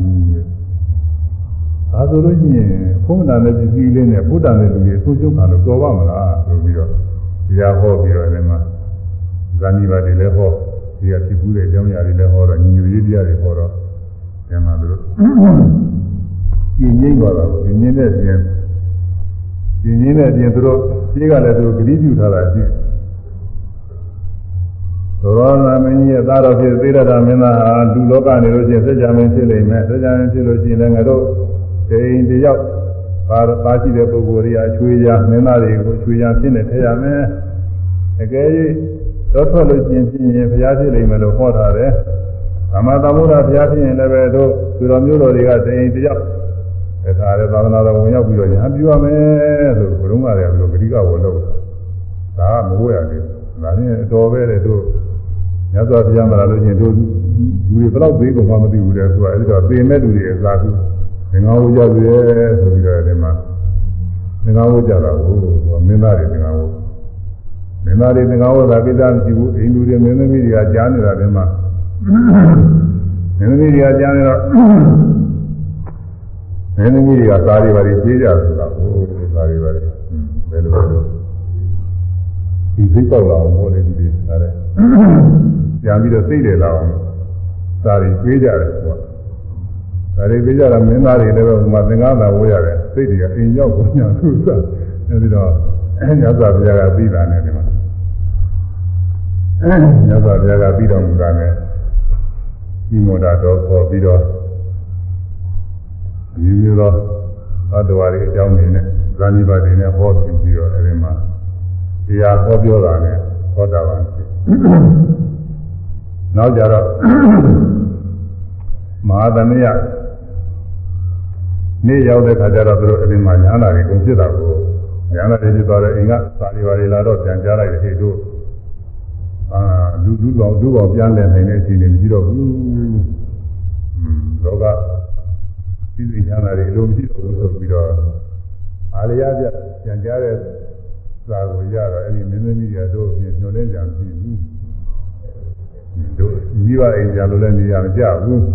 ဒါဆိုလို့ရှိရင်ဘုန်းတော်နဲ့ပစ္စည်းလေးနဲ့ဘုဒ္ဓနဲ့လူကြီးဆုံးရှုံးတာလို့တော်ပါမလားဆိုပြီးတော့တရားဟောပြီးတော့အဲဒီမှာဇာတိပါတွေလည်းဟောဒီကဖြစ်ဘူးတဲ့အကြောင်းအရာတွေလည်းဟောတော့ညီညွတ်ရေးတရားတွေဟောတော့ဒီမှာသူတို့ပြင်းငိမ့်သွားတာကိုပြင်းငိမ့်တဲ့ပြင်ပြင်းငိမ့်တဲ့ပြင်သူတို့ရှင်းကလည်းသူတို့ဂတိပြုထားတာရှိတယ်သောရမင်းကြီးရဲ့သားတော်ဖြစ်သေရတာမင်းသားဟာလူလောကနေလို့ချင်းစัจ जा မင်းဖြစ်လိမ့်မယ်စัจ जा မင်းဖြစ်လို့ရှိရင်လည်းငါတို့ ဒိန်တယောက်ပါပါရှိတဲ့ပုဂ္ဂိုလ်တွေကချွေးရမင်းသားတွေကိုချွေးရဖြစ်နေထည့်ရမယ်အကယ်၍တော့ထွက်လို့ချင်းဖြစ်ရင်ဘုရားဖြစ်လိမ့်မယ်လို့ဟောထားတယ်အမသမုဒ္ဒဘုရားဖြစ်ရင်လည်းပဲတို့သူတော်မျိုးတော်တွေကဒိန်တယောက်တခါလေသာသနာတော်ဝင်ရောက်ပြီးတော့ညာပြရမယ်လို့ဘုရုံးကလည်းဘယ်လိုဂရိကဝလို့တာဒါကမဟုတ်ရသေးဘူးဒါနဲ့အတော်ပဲတဲ့တို့မြတ်စွာဘုရားမှာလို့ချင်းတို့လူတွေဘယ်တော့သေးကုန်မှမသိဘူးတဲ့ဆိုတာအဲဒီတော့ပေမဲ့လူတွေအစားသူင င်္ဂါဝကြစေဆိုပြီးတော့ဒီမှာငင်္ဂါဝကြတာကိုမင်းသားတွေငင်္ဂါဝမင်းသားတွေငင်္ဂါဝသာကိစ္စမရှိဘူးအိန္ဒူတွေမင်းသမီးတွေကကြားနေတာဒီမှာမင်းသမီးတွေကကြားနေတော့မင်းသမီးတွေကစားတွေပါတွေပြေးကြဆိုတာဟိုစားတွေပါတွေဘယ်လိုလဲဒီသိပေါက်လာအောင်ဟောနေပြီစားတယ်ပြန်ပြီးတော့သိတယ်လာအောင်စားတွေပြေးကြတယ်ကွာ ဒါတွေပြေးကြတာမင်းသားတွေလည်းပဲဟိုမှာသင်္ကန်းသာဝေးရတယ်စိတ်တွေကအိမ်ရောက်ကိုညာသူစားအဲဒီတော့ညဇာဘုရားကပြီးတာနဲ့ဒီမှာညဇာဘုရားကပြီးတော်မူတာနဲ့ဒီမောတာတော့ခေါ်ပြီးတော့အမျိုးမျိုးသောသတ္တဝါတွေအကြောင်းတွေနဲ့ဇာတိပါတွေနဲ့ဟောပြပြီးတော့အဲဒီမှာတရားဟောပြောတာနဲ့ဟောတာပါနောက်ကြတော့မဟာသမယ နေ့ရောက်တဲ့ခါကျတော့သူတို့အပြင်မှာညာနာတွေကုန်ဖြစ်တာကိုညာနာတွေဖြစ်သွားတဲ့အိမ်ကစာရီပါတွေလာတော့ပြန်ကြားလိုက်တဲ့ဟေ့တို့အာလူလူကောင်လူကောင်ပြန်လည်နိုင်တဲ့အခြေအနေမရှိတော့ဘူး။อืมလောကသိသိညာနာတွေလုံးမရှိတော့ဘူးဆိုပြီးတော့အာရယပြပြန်ကြားတဲ့စာကိုရတော့အဲ့ဒီမင်းသမီးတွေတို့ပြင်ညှို့လဲကြံပြီ။တို့မိဘအိမ်ကြလို့လည်းနေရမကြဘူး။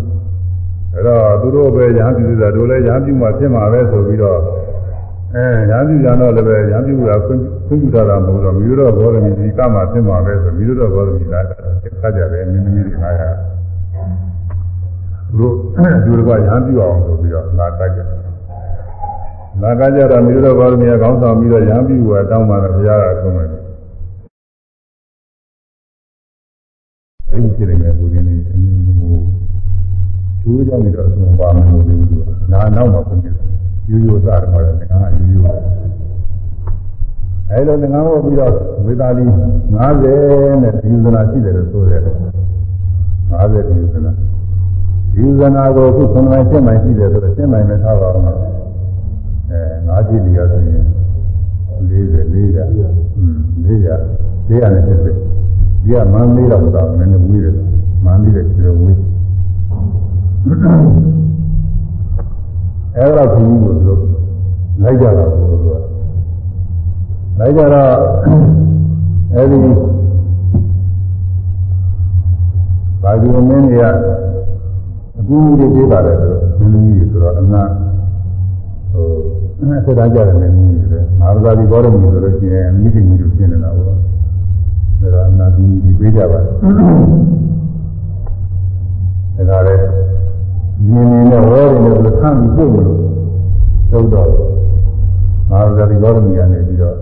အဲ့တော့သူတို့ပဲရဟန်းပြုတာတို့လည်းရဟန်းပြုမှဖြစ်မှာပဲဆိုပြီးတော့အဲရဟန်းပြုကြတော့လည်းပဲရဟန်းပြုတာခွင့်ပြုတာတော့မဟုတ်တော့မိတို့ဘောရမီဒီကမှဖြစ်မှာပဲဆိုမိတို့ဘောရမီလာတာခတ်ကြတယ်မင်းသမီးတွေငါရသူတို့သူတို့ကရဟန်းပြုအောင်ဆိုပြီးတော့လာတတ်ကြလာကကြတော့မိတို့ဘောရမီကခေါင်းဆောင်ပြီးတော့ရဟန်းပြုတာတောင်းပါတော့ဘုရားကဆုံးမယ်အဲ့ဒီဖြစ်နေတယ်ဘု ရင်လေးဟိုကျိုးကြောင့်ပြီးတော့အဆုံးပါမလို့ဘူးသူကနာနောက်မှာပြင်တယ်ရိုးရိုးသားတယ်မှာငါကရိုးရိုးအဲလိုငါဟောပြီးတော့ဝေသာလီ90နဲ့ဒီဥဒနာရှိတယ်လို့ဆိုတယ်90ဒီဥဒနာဒီဥဒနာကိုအခု9မိုင်10မိုင်ရှိတယ်ဆိုတော့10မိုင်နဲ့ထားပါအောင်အဲ9ကြည့်လီရဆိုရင်40 400อืม400 400နဲ့ဖြစ်တယ်ဒီကမန်းလေးတော့သာနည်းနည်းဝေးတယ်မန်းလေးတဲ့ကျော်ဝေး အဲ့တော့ဘုရားကိုသူလိုက်ကြတော့ဘုရားလိုက်ကြတော့အဲ့ဒီဘာဒီမင်းတွေကအကူအညီတွေပေးပါတယ်ဆိုတော့မင်းကြီးတွေဆိုတော့အနာဟိုဆက်တာကြတယ်မင်းကြီးတွေမဟာသာဒီဘောရမီဆိုလို့ရှိရင်မိခင်ကြီးတို့ပြင်နေတာပေါ့ဒါတော့အနာကူကြီးတွေပေးကြပါတယ်ဒါကြတဲ့ မြင်နေတဲ့ဝဲတွေနဲ့ဆိုဆန်းပြီးပို့လို့သုတ်တော့မဟာဇာတိဘောရမီကနေပြီးတော့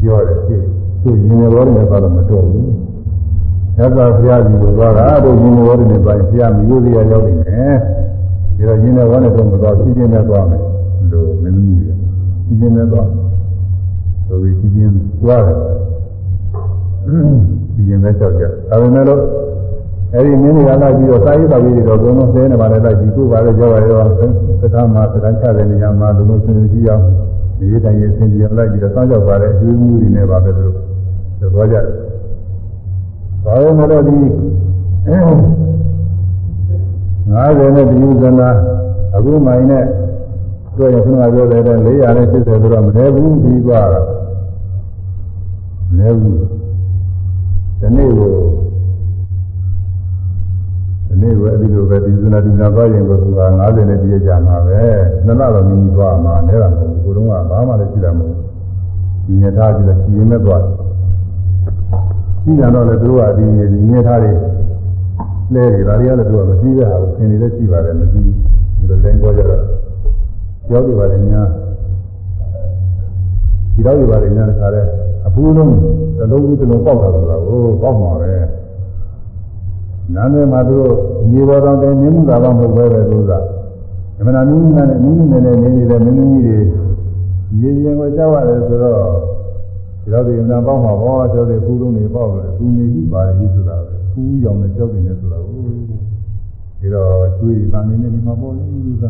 ပြောတယ်ဖြစ်သူမြင်နေဘောရမီကတော့မတော်ဘူးရသော်ဘုရားကြီးကိုသွားတာတို့မြင်နေဘောရမီပိုင်းဘုရားမျိုးစီရရောက်နေတယ်ဒီတော့မြင်နေဘောနဲ့တော့မတော်ပြင်းပြင်းနဲ့သွားမယ်လို့မင်းကြီးကပြင်းပြင်းနဲ့သွားဆိုပြီးပြင်းပြင်းသွားတယ်ပြင်းပြင်းနဲ့ကြောက်ကြဒါပေမဲ့လို့ အဲဒီမင်းတွေကလာပြီးတော့စာရေးပါပြီးတော့ဘုံလုံးဆဲနေပါလေလိုက်ပြီးကိုယ်ပါလေကြောက်ရရောသက္ကမသက္ကချတဲ့နေရာမှာလုံးလုံးစင်ကြည့်အောင်ဒီတိုင်းရေးစင်ကြည့်အောင်လိုက်ပြီးတော့စောင့်ကြောက်ပါလေအကျိုးမှုတွေနဲ့ပါပဲသူတို့သဘောကျတယ်။ဘာလို့မလို့ဒီ90နဲ့ဒီဥဇနာအခုမိုင်းနဲ့တွေ့ရင်ခုနကပြောတဲ့400နဲ့80ဆိုတော့မလဲဘူးပြီးသွားတာမလဲဘူးဒီနေ့ကိုဒီ နေ့ပဲအဲဒီလိုပဲဒီဇနာဒီနာသွားရင်ကိုသူက90နဲ့ပြည့်ကြမှာပဲနှစ်လတော့မြင်ပြီးသွားမှာလဲတာမဟုတ်ဘူးကိုတော့ကဘာမှလည်းရှိတာမဟုတ်ဘူးဒီညထားကြည့်လိုက်ရှင်မဲ့သွားရှိကြတော့လေသူကဒီဒီညထားတွေလဲတွေဒါတွေကလည်းသူကမသိတဲ့ဟာကိုသင်နေလည်းရှိပါတယ်မသိဘူးဒီလိုတိုင်းပြောကြတော့ကြောက်ကြပါလေများဒီတော့ကြပါလေများတခါလဲအပူလုံးတစ်လုံးပြီးတစ်လုံးပေါက်တာဆိုတာကိုပေါက်မှာပဲ နာမည်မှာသူတို့ညီဘောတော်တင်မြင်မှုသာတော့မဟုတ်ပဲပဲသူကအမှန်တနည်းနည်းနဲ့နည်းနည်းနဲ့နေနေတဲ့မင်းသမီးတွေရေရင်ကိုကြောက်ရတယ်ဆိုတော့ဒီတော့ဒီအမှန်ပေါက်မှာဘောကျော်တွေဖူးလုံးတွေပေါက်တယ်သူနေကြည့်ပါလေဆိုတာပဲဖူးရောင်နဲ့ကြောက်နေတယ်ဆိုတာကိုဒီတော့ကျွေးတာနေနေဒီမှာပေါ့လေသူက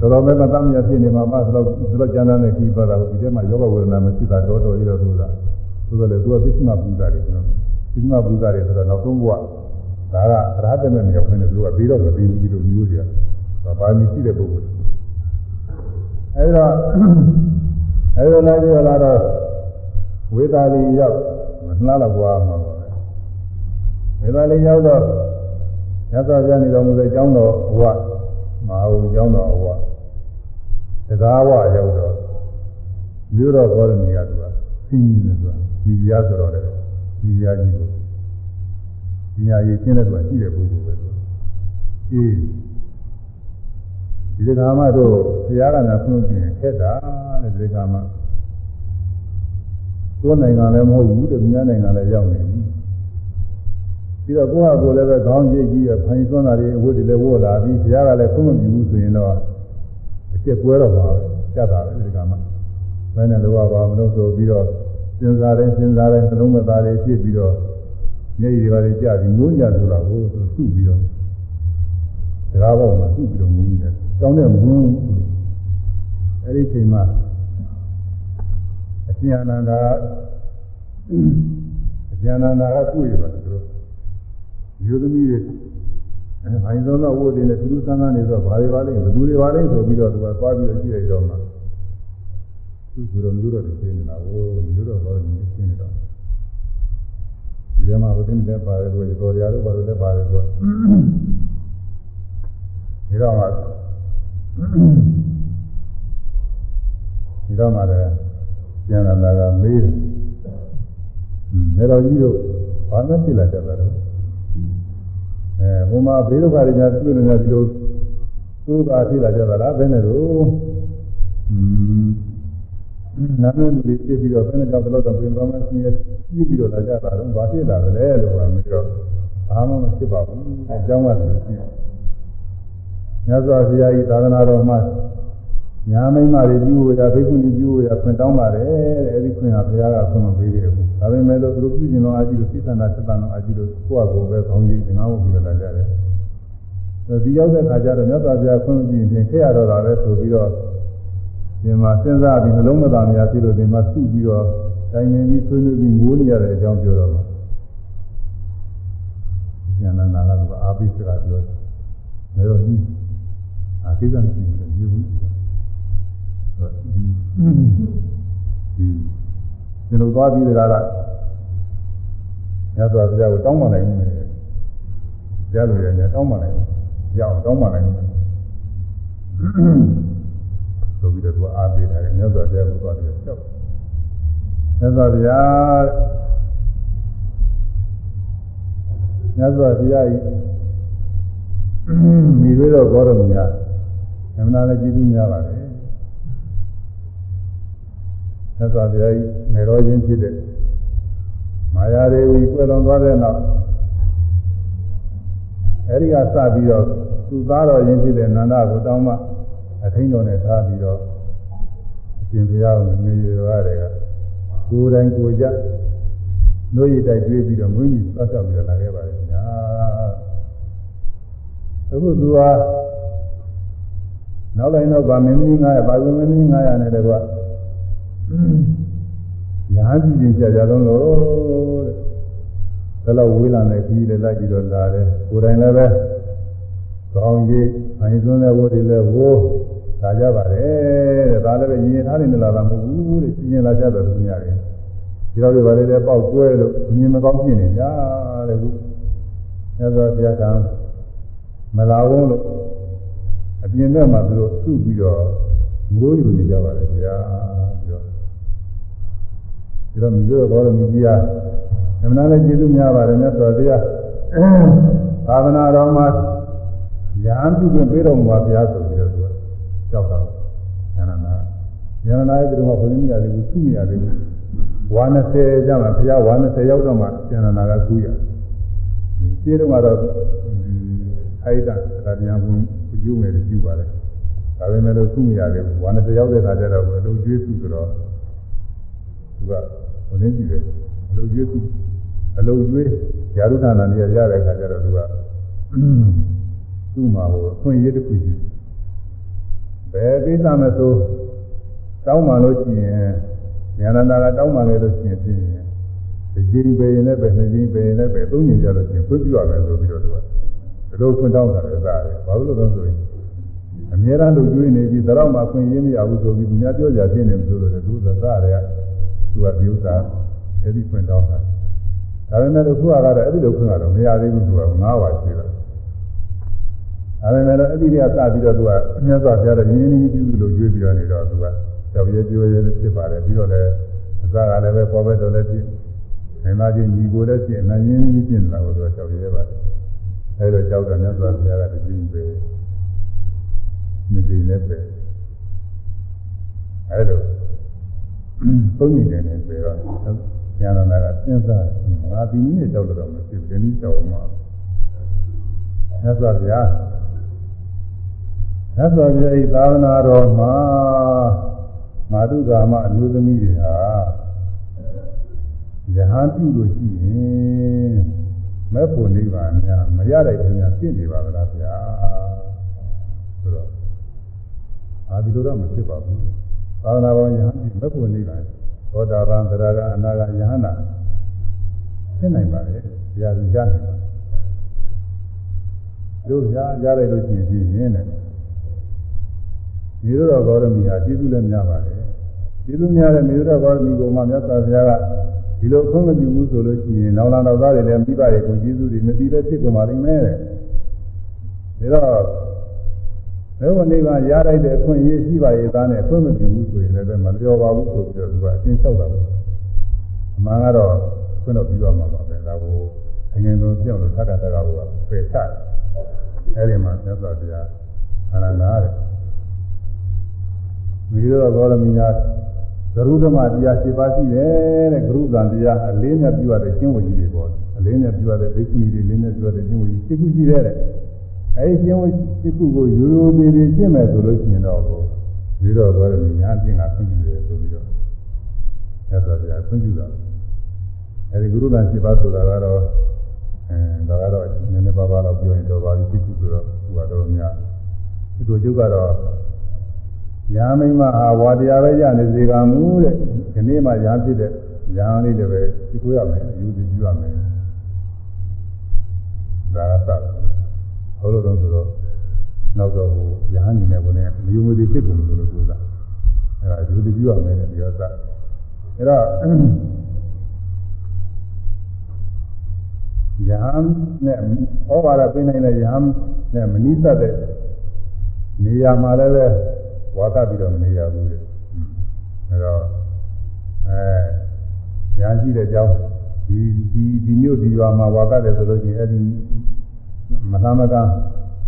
တော်တော်ပဲကတမ်းမြဖြစ်နေမှာပါဆိုတော့သူတို့ကျမ်းစာနဲ့ကြည့်ပါတာကိုဒီထဲမှာယောဂဝေဒနာမရှိတာတော်တော်ကြီးတော့သူကသူကလည်းသူကပစ္စမပူတာတွေနော်ပစ္စမပူတာတွေဆိုတော့နောက်ဆုံးဘဝ ဒါကရဟတမေမြောက်ခွင့်နဲ့သူကပြီးတော့မပြီးဘူးပြီးလို့မျိုးတွေကဘာမှမရှိတဲ့ပုဂ္ဂိုလ်အဲဒါအဲဒါလည်းပြောလာတော့ဝေသာလီရောက်မနှလားတော့ဘွားမှာပါပဲဝေသာလီရောက်တော့ရသော်ပြနေတော်မူတဲ့ကျောင်းတော်ဘဝမဟာဝကျောင်းတော်ဘဝတရားဘဝရောက်တော့မြို့တော်ဘောရမီကသူကဆင်းနေတယ်သူကဒီရားဆိုတော့လေဒီရားကြီးကို ပညာရည်ရှင်းတဲ့သူကရှိတဲ့ပုဂ္ဂိုလ်ပဲသူအေးဒီကမှတော့ဘုရားကလည်းဆုံးပြခက်တာတဲ့ဒီကမှကိုယ်နိုင်ငံလည်းမဟုတ်ဘူးတမန်နိုင်ငံလည်းရောက်နေပြီပြီးတော့ကိုယ့်ဟာကိုယ်လည်းပဲခေါင်းရိပ်ကြီးရဖိုင်စွမ်းတာတွေအဝတ်တွေလည်းဝတ်လာပြီးဘုရားကလည်းခွင့်မပြုဘူးဆိုရင်တော့အကျက်ကွဲတော့ပါပဲကြတာပဲဒီကမှဘယ်နဲ့လောပါမလို့ဆိုပြီးတော့စဉ်းစားတယ်စဉ်းစားတယ်နှလုံးမသားတွေဖြစ်ပြီးတော့ မျက်ရည်တွေပါကြပြီးငိုးညဆိုတာကိုသူစုပြီးတော့စကားပေါ်မှာသူ့ပြီးတော့မူးနေတယ်တောင်းတဲ့မူးအဲ့ဒီချိန်မှာအရှင်အနန္ဒာအရှင်အနန္ဒာကတွေ့ရပါတယ်သူတို့မျိုးသမီးတွေအဲဘိုင်းသောသောဝိုးတွေနဲ့သူတို့စမ်းစမ်းနေဆိုဘာတွေပါလဲဘယ်သူတွေပါလဲဆိုပြီးတော့သူကသွားပြီးတော့ကြည့်လိုက်တော့မှသူကမျိုးတော်တွေရှင်းနေတာဟိုမျိုးတော်ဘာလို့ရှင်းနေတော့ ဒီထဲမှာဘုရင်လည်းပါတယ်သူကတော်ရတို့ဘာလို့လဲပါတယ်သူကဒီတော့မှဒီတော့မှလည်းပြန်လာတာကမေးတယ်။မေတော်ကြီးတို့ဘာနဲ့ဖြစ်လာကြတာလဲ။အဲဟိုမှာဘေးဒုက္ခတွေညာတွေ့နေတယ်ဒီလိုသိုးသာဖြစ်လာကြတာလားဘယ်နဲ့တော့။อืม နာမည်လူတွေပြပြီးတော့ဘယ်နဲ့ကြောင့်တော့ပြင်ပန်းမဆင်းရဲပြီးပြီးတော့လာကြတာတော့ဘာဖြစ်လာလဲလို့ကမေးတော့ဘာမှမဖြစ်ပါဘူး။အကြောင်းကလည်းရှိတယ်။မြတ်စွာဘုရားဤသာသနာတော်မှာညာမိမတွေပြုဝေတာဘိက္ခုနီပြုဝေတာခွင့်တောင်းပါတယ်တဲ့အဲဒီခွင့်ကဘုရားကခွင့်မပေးသေးဘူးဒါပေမဲ့လို့သူတို့ပြုကျင်တော်အာကြီးလို့စိတ်ဆန္ဒစိတ်တန်တော်အာကြီးလို့ကိုယ့်အကိုပဲခေါင်းကြီးငါ့ကိုပြီးတော့လာကြတယ်ဒီရောက်တဲ့ခါကျတော့မြတ်စွာဘုရားခွင့်မပြုရင်ခဲ့ရတော့တာပဲဆိုပြီးတော့ ဒီမှာစဉ်းစားပြီးနှလုံးမသားများဖြစ်လို့ဒီမှာစုပြီးတော့တိုင်ပင်ပြီးဆွေးနွေးပြီးငိုးနေရတဲ့အကြောင်းပြောတော့မှာဉာဏ်နာကကအာပိစကားပြောတယ်။ဒါတော့ဒီအာကိစ္စမရှိဘူးလေဒီလိုသွားပြီးတကားကညသွားပြကိုတောင်းပန်နိုင်ဘူး။ကြားလို့ရတယ်တောင်းပန်နိုင်ဘူး။ရအောင်တောင်းပန်နိုင်ဘူး။ ဆိုပြီးတော့သူအားပေးတယ်ညသွားပြကိုသွားပြီးတော့ချက်။ညသွားပြညသွားပြကြီးမိသေးတော့ဘောရမညာအမှန်တရားကြည့်ပြီးများပါတယ်သက်သာတရားကြီးမေတော်ချင်းဖြစ်တဲ့မာယာတွေဝီကွယ်လွန်သွားတဲ့နောက်အဲဒီကစပြီးတော့သူသားတော်ရင်ဖြစ်တဲ့နန္ဒကိုတောင်းမှ အထိန်တော်နဲ့ထားပြီးတော့အရှင်ဘုရားကိုမေရရတယ်ကကိုယ်တိုင်ကိုယ်ကြနှုတ်ရည်တိုက်တွေးပြီးတော့မွေးမြူသတ်ဆောက်ပြီးတော့လာခဲ့ပါတယ်ညာအခုသူဟာနောက်လိုက်တော့ဗာမင်းကြီး900ဗာမင်းကြီး900နဲ့တကွာညာကြည့်ချင်းကြာကြလုံးလို့တဲ့ဒါတော့ဝေးလာနေပြီးလည်းလိုက်ပြီးတော့လာတယ်ကိုယ်တိုင်လည်းပဲကောင်းကြီးအရင်ဆုံးတဲ့ဝတ်တွေလည်းဝိုး လာကြပါတယ်တဲ့ဒါလည်းပဲရင်ရင်ထားနေလာတာမဟုတ်ဘူးတဲ့ရှင်ရင်လာကြတယ်သူများတွေဒီတော့ဒီဘာတွေလဲပေါက်ကွဲလို့မြင်မကောင်းဖြစ်နေကြတဲ့ခုမြတ်စွာဘုရားကမလာဝုန်းလို့အပြင်ဘက်မှာသူတို့စုပြီးတော့ငိုးယူနေကြပါတယ်ဗျာပြောဒီတော့မြို့ဘောရမကြီးအားအမှန်တရားကျေးဇူးများပါတယ်မြတ်စွာဘုရားသာသနာတော်မှာရဟန်းပြုခွင့်ပေးတော်မူပါဗျာဆိုပြီးတော့သူ ကကြောက်တာဉာဏနာဉာဏနာရဲ့ဒီမှာဘုရင်မြတ်လေးကိုသူ့မြတ်လေးကိုဝါ20ကျမှဘုရားဝါ20ရောက်တော့မှဉာဏနာကကူးရရှင်းတော့ကတော့အိုက်တာဒါပြန်ဘုကျူးမယ်လို့ကျူပါတယ်ဒါပေမဲ့လို့သူ့မြတ်လေးကိုဝါ20ရောက်တဲ့ခါကျတော့ဘယ်လိုကျွေးစုဆိုတော့သူကဘုရင်ကြည့်တယ်ဘယ်လိုကျွေးစုအလုံးကျွေးယာရုဌာနနေရရတဲ့ခါကျတော့သူကသူ့မှာဟိုဆွင့်ရည်တစ်ခုရှိ ဘယ်ကိစ္စမဆိုတောင်းမှလို့ရှိရင်ဉာဏနာကတောင်းမှလည်းလို့ရှိရင်ပြင်းရင်ဒီကြိမ်ပဲရင်လည်းပဲနှစ်ကြိမ်ပဲရင်လည်းပဲသုံးကြိမ်ကြလို့ရှိရင်ဖွင့်ပြရမယ်ဆိုပြီးတော့သူကဒီလိုဖွင့်တောင်းတာလည်းသားတယ်ဘာလို့လဲဆိုရင်အများအားလို့ကျွေးနေပြီးသတော့မှဖွင့်ရင်းမရဘူးဆိုပြီးသူများပြောကြဖြစ်နေလို့ဆိုလို့သူကသားတယ်ကသူကဒီဥစ္စာအဲ့ဒီဖွင့်တောင်းတာဒါပေမဲ့လို့ခုကတော့အဲ့ဒီလိုဖွင့်ရတော့မရသေးဘူးသူက၅ပါးရှိတယ် ဒါပေမဲ့လည်းအဲ့ဒီတည်းကစပြီးတော့သူကမြတ်စွာဘုရားရဲ့ရင်းရင်းပြုလို့ကျွေးပြီးတော့နေတော့သူကကြောက်ရဲကြိုးရဲဖြစ်ပါတယ်ပြီးတော့လည်းအစကလည်းပဲပေါ်ပဲတော်လည်းဖြစ်နေသားချင်းညီကိုလည်းဖြစ်နိုင်ရင်းရင်းဖြစ်နေတာကိုသူကကြောက်ရဲပါတယ်အဲ့တော့ကြောက်တယ်မြတ်စွာဘုရားကတည်ပြီးပဲနေနေလည်းပဲအဲ့တော့သုံးနေတယ်နဲ့ပြောတော့ဉာဏ်နာကစဉ်းစားငါဒီနည်းနဲ့ကြောက်လို့တော့မဖြစ်ဘူးဒီနည်းကြောက်မှာမြတ်စွာဘုရား မြတ်စွာဘုရားဤသာသနာတော်မှာမာတုကာမအမျိုးသမီးတွေဟာယဟန်ပြုလို့ရှိရင်မဲ့ဖို့နိဗ္ဗာန်များမရတဲ့ခင်ဗျာပြင့်နေပါကလားဗျာဆိုတော့အာဒီလိုတော့မဖြစ်ပါဘူးသာသနာပေါ်ယဟန်ဒီမဖို့နေပါသောတာပန်သရကအနာဂယဟနာဖြစ်နိုင်ပါလေတရားသူရနိုင်ပါတို့ရရလိုက်လို့ရှိရင်ပြင်းနေတယ် မြေတော်ဂေါရမီဟာကျေးဇူးလည်းများပါတယ်ကျေးဇူးများတဲ့မြေတော်ဂေါရမီကိုမှမြတ်စွာဘုရားကဒီလိုဆုံးမပြုဘူးဆိုလို့ရှိရင်နောင်လာနောက်သားတွေလည်းမိဘတွေကိုကျေးဇူးတွေမသိပဲဖြစ်ကုန်ပါလိမ့်မယ်ဒါတော့လောကနိဗ္ဗာန်ရလိုက်တဲ့အခွင့်အရေးရှိပါရဲ့သားနဲ့အခွင့်မပြုဘူးဆိုရင်လည်းမလျော်ပါဘူးဆိုပြီးတော့သူကအရှင်းလျှောက်တာပေါ့အမှန်ကတော့ခွင့်တော့ပြီးသွားမှာပါပဲဒါကိုအငြင်းဆုံးပြောင်းလို့သက္ကတကဘောကပယ်ချတယ်အဲဒီမှာသစ္စာတရားအနန္တတဲ့ မိရောဂေါရမီညာဂရုဓမ္မတရား7ပါးရှိတယ်တဲ့ဂရုဇံတရားအလေးနဲ့ပြုရတဲ့ကျင့်ဝတ်ကြီးတွေပေါ့အလေးနဲ့ပြုရတဲ့ဘိက္ခုနီတွေလေးနဲ့ပြုရတဲ့ကျင့်ဝတ်ကြီး7ခုရှိတယ်တဲ့အဲဒီကျင့်ဝတ်7ခုကိုရိုးရိုးသေးသေးကျင့်မယ်ဆိုလို့ရှိရင်တော့မိရောဂေါရမီညာအကျင့်ကခွင့်ပြုတယ်ဆိုပြီးတော့သစ္စာတရားခွင့်ပြုတာအဲဒီဂရုဇံ7ပါးဆိုတာကတော့အဲဒါကတော့နည်းနည်းပါးပါးတော့ပြောရင်တော့ပါပြီ7ခုဆိုတော့ဟိုကတော့များဒီလိုကျုပ်ကတော့ ညာမိမဟာဝါတရားပဲရနေစေကမူတဲ့ဒီနေ့မှညာဖြစ်တဲ့ညာလေးတွေပဲသိကိုရမယ်အယူသိပြုရမယ်ဒါကသဟောလို့တော့ဆိုတော့နောက်တော့ဟိုညာနေနဲ့ဘုန်းနဲ့မယူမသိဖြစ်ကုန်လို့လို့ဆိုတာအဲဒါအယူသိပြုရမယ်တဲ့ဒီကသအဲတော့ယဟန်နဲ့ဩဝါဒပေးနိုင်တဲ့ယဟန်နဲ့မနိစ္စတဲ့နေရာမှာလည်းပဲ ဝါသပြီးတော့မနေရဘူးလေအဲတော့အဲညာရှိတဲ့အကြောင်းဒီဒီဒီမြို့ဒီရွာမှာဝါသတယ်ဆိုလို့ရှိရင်အဲ့ဒီမသာမက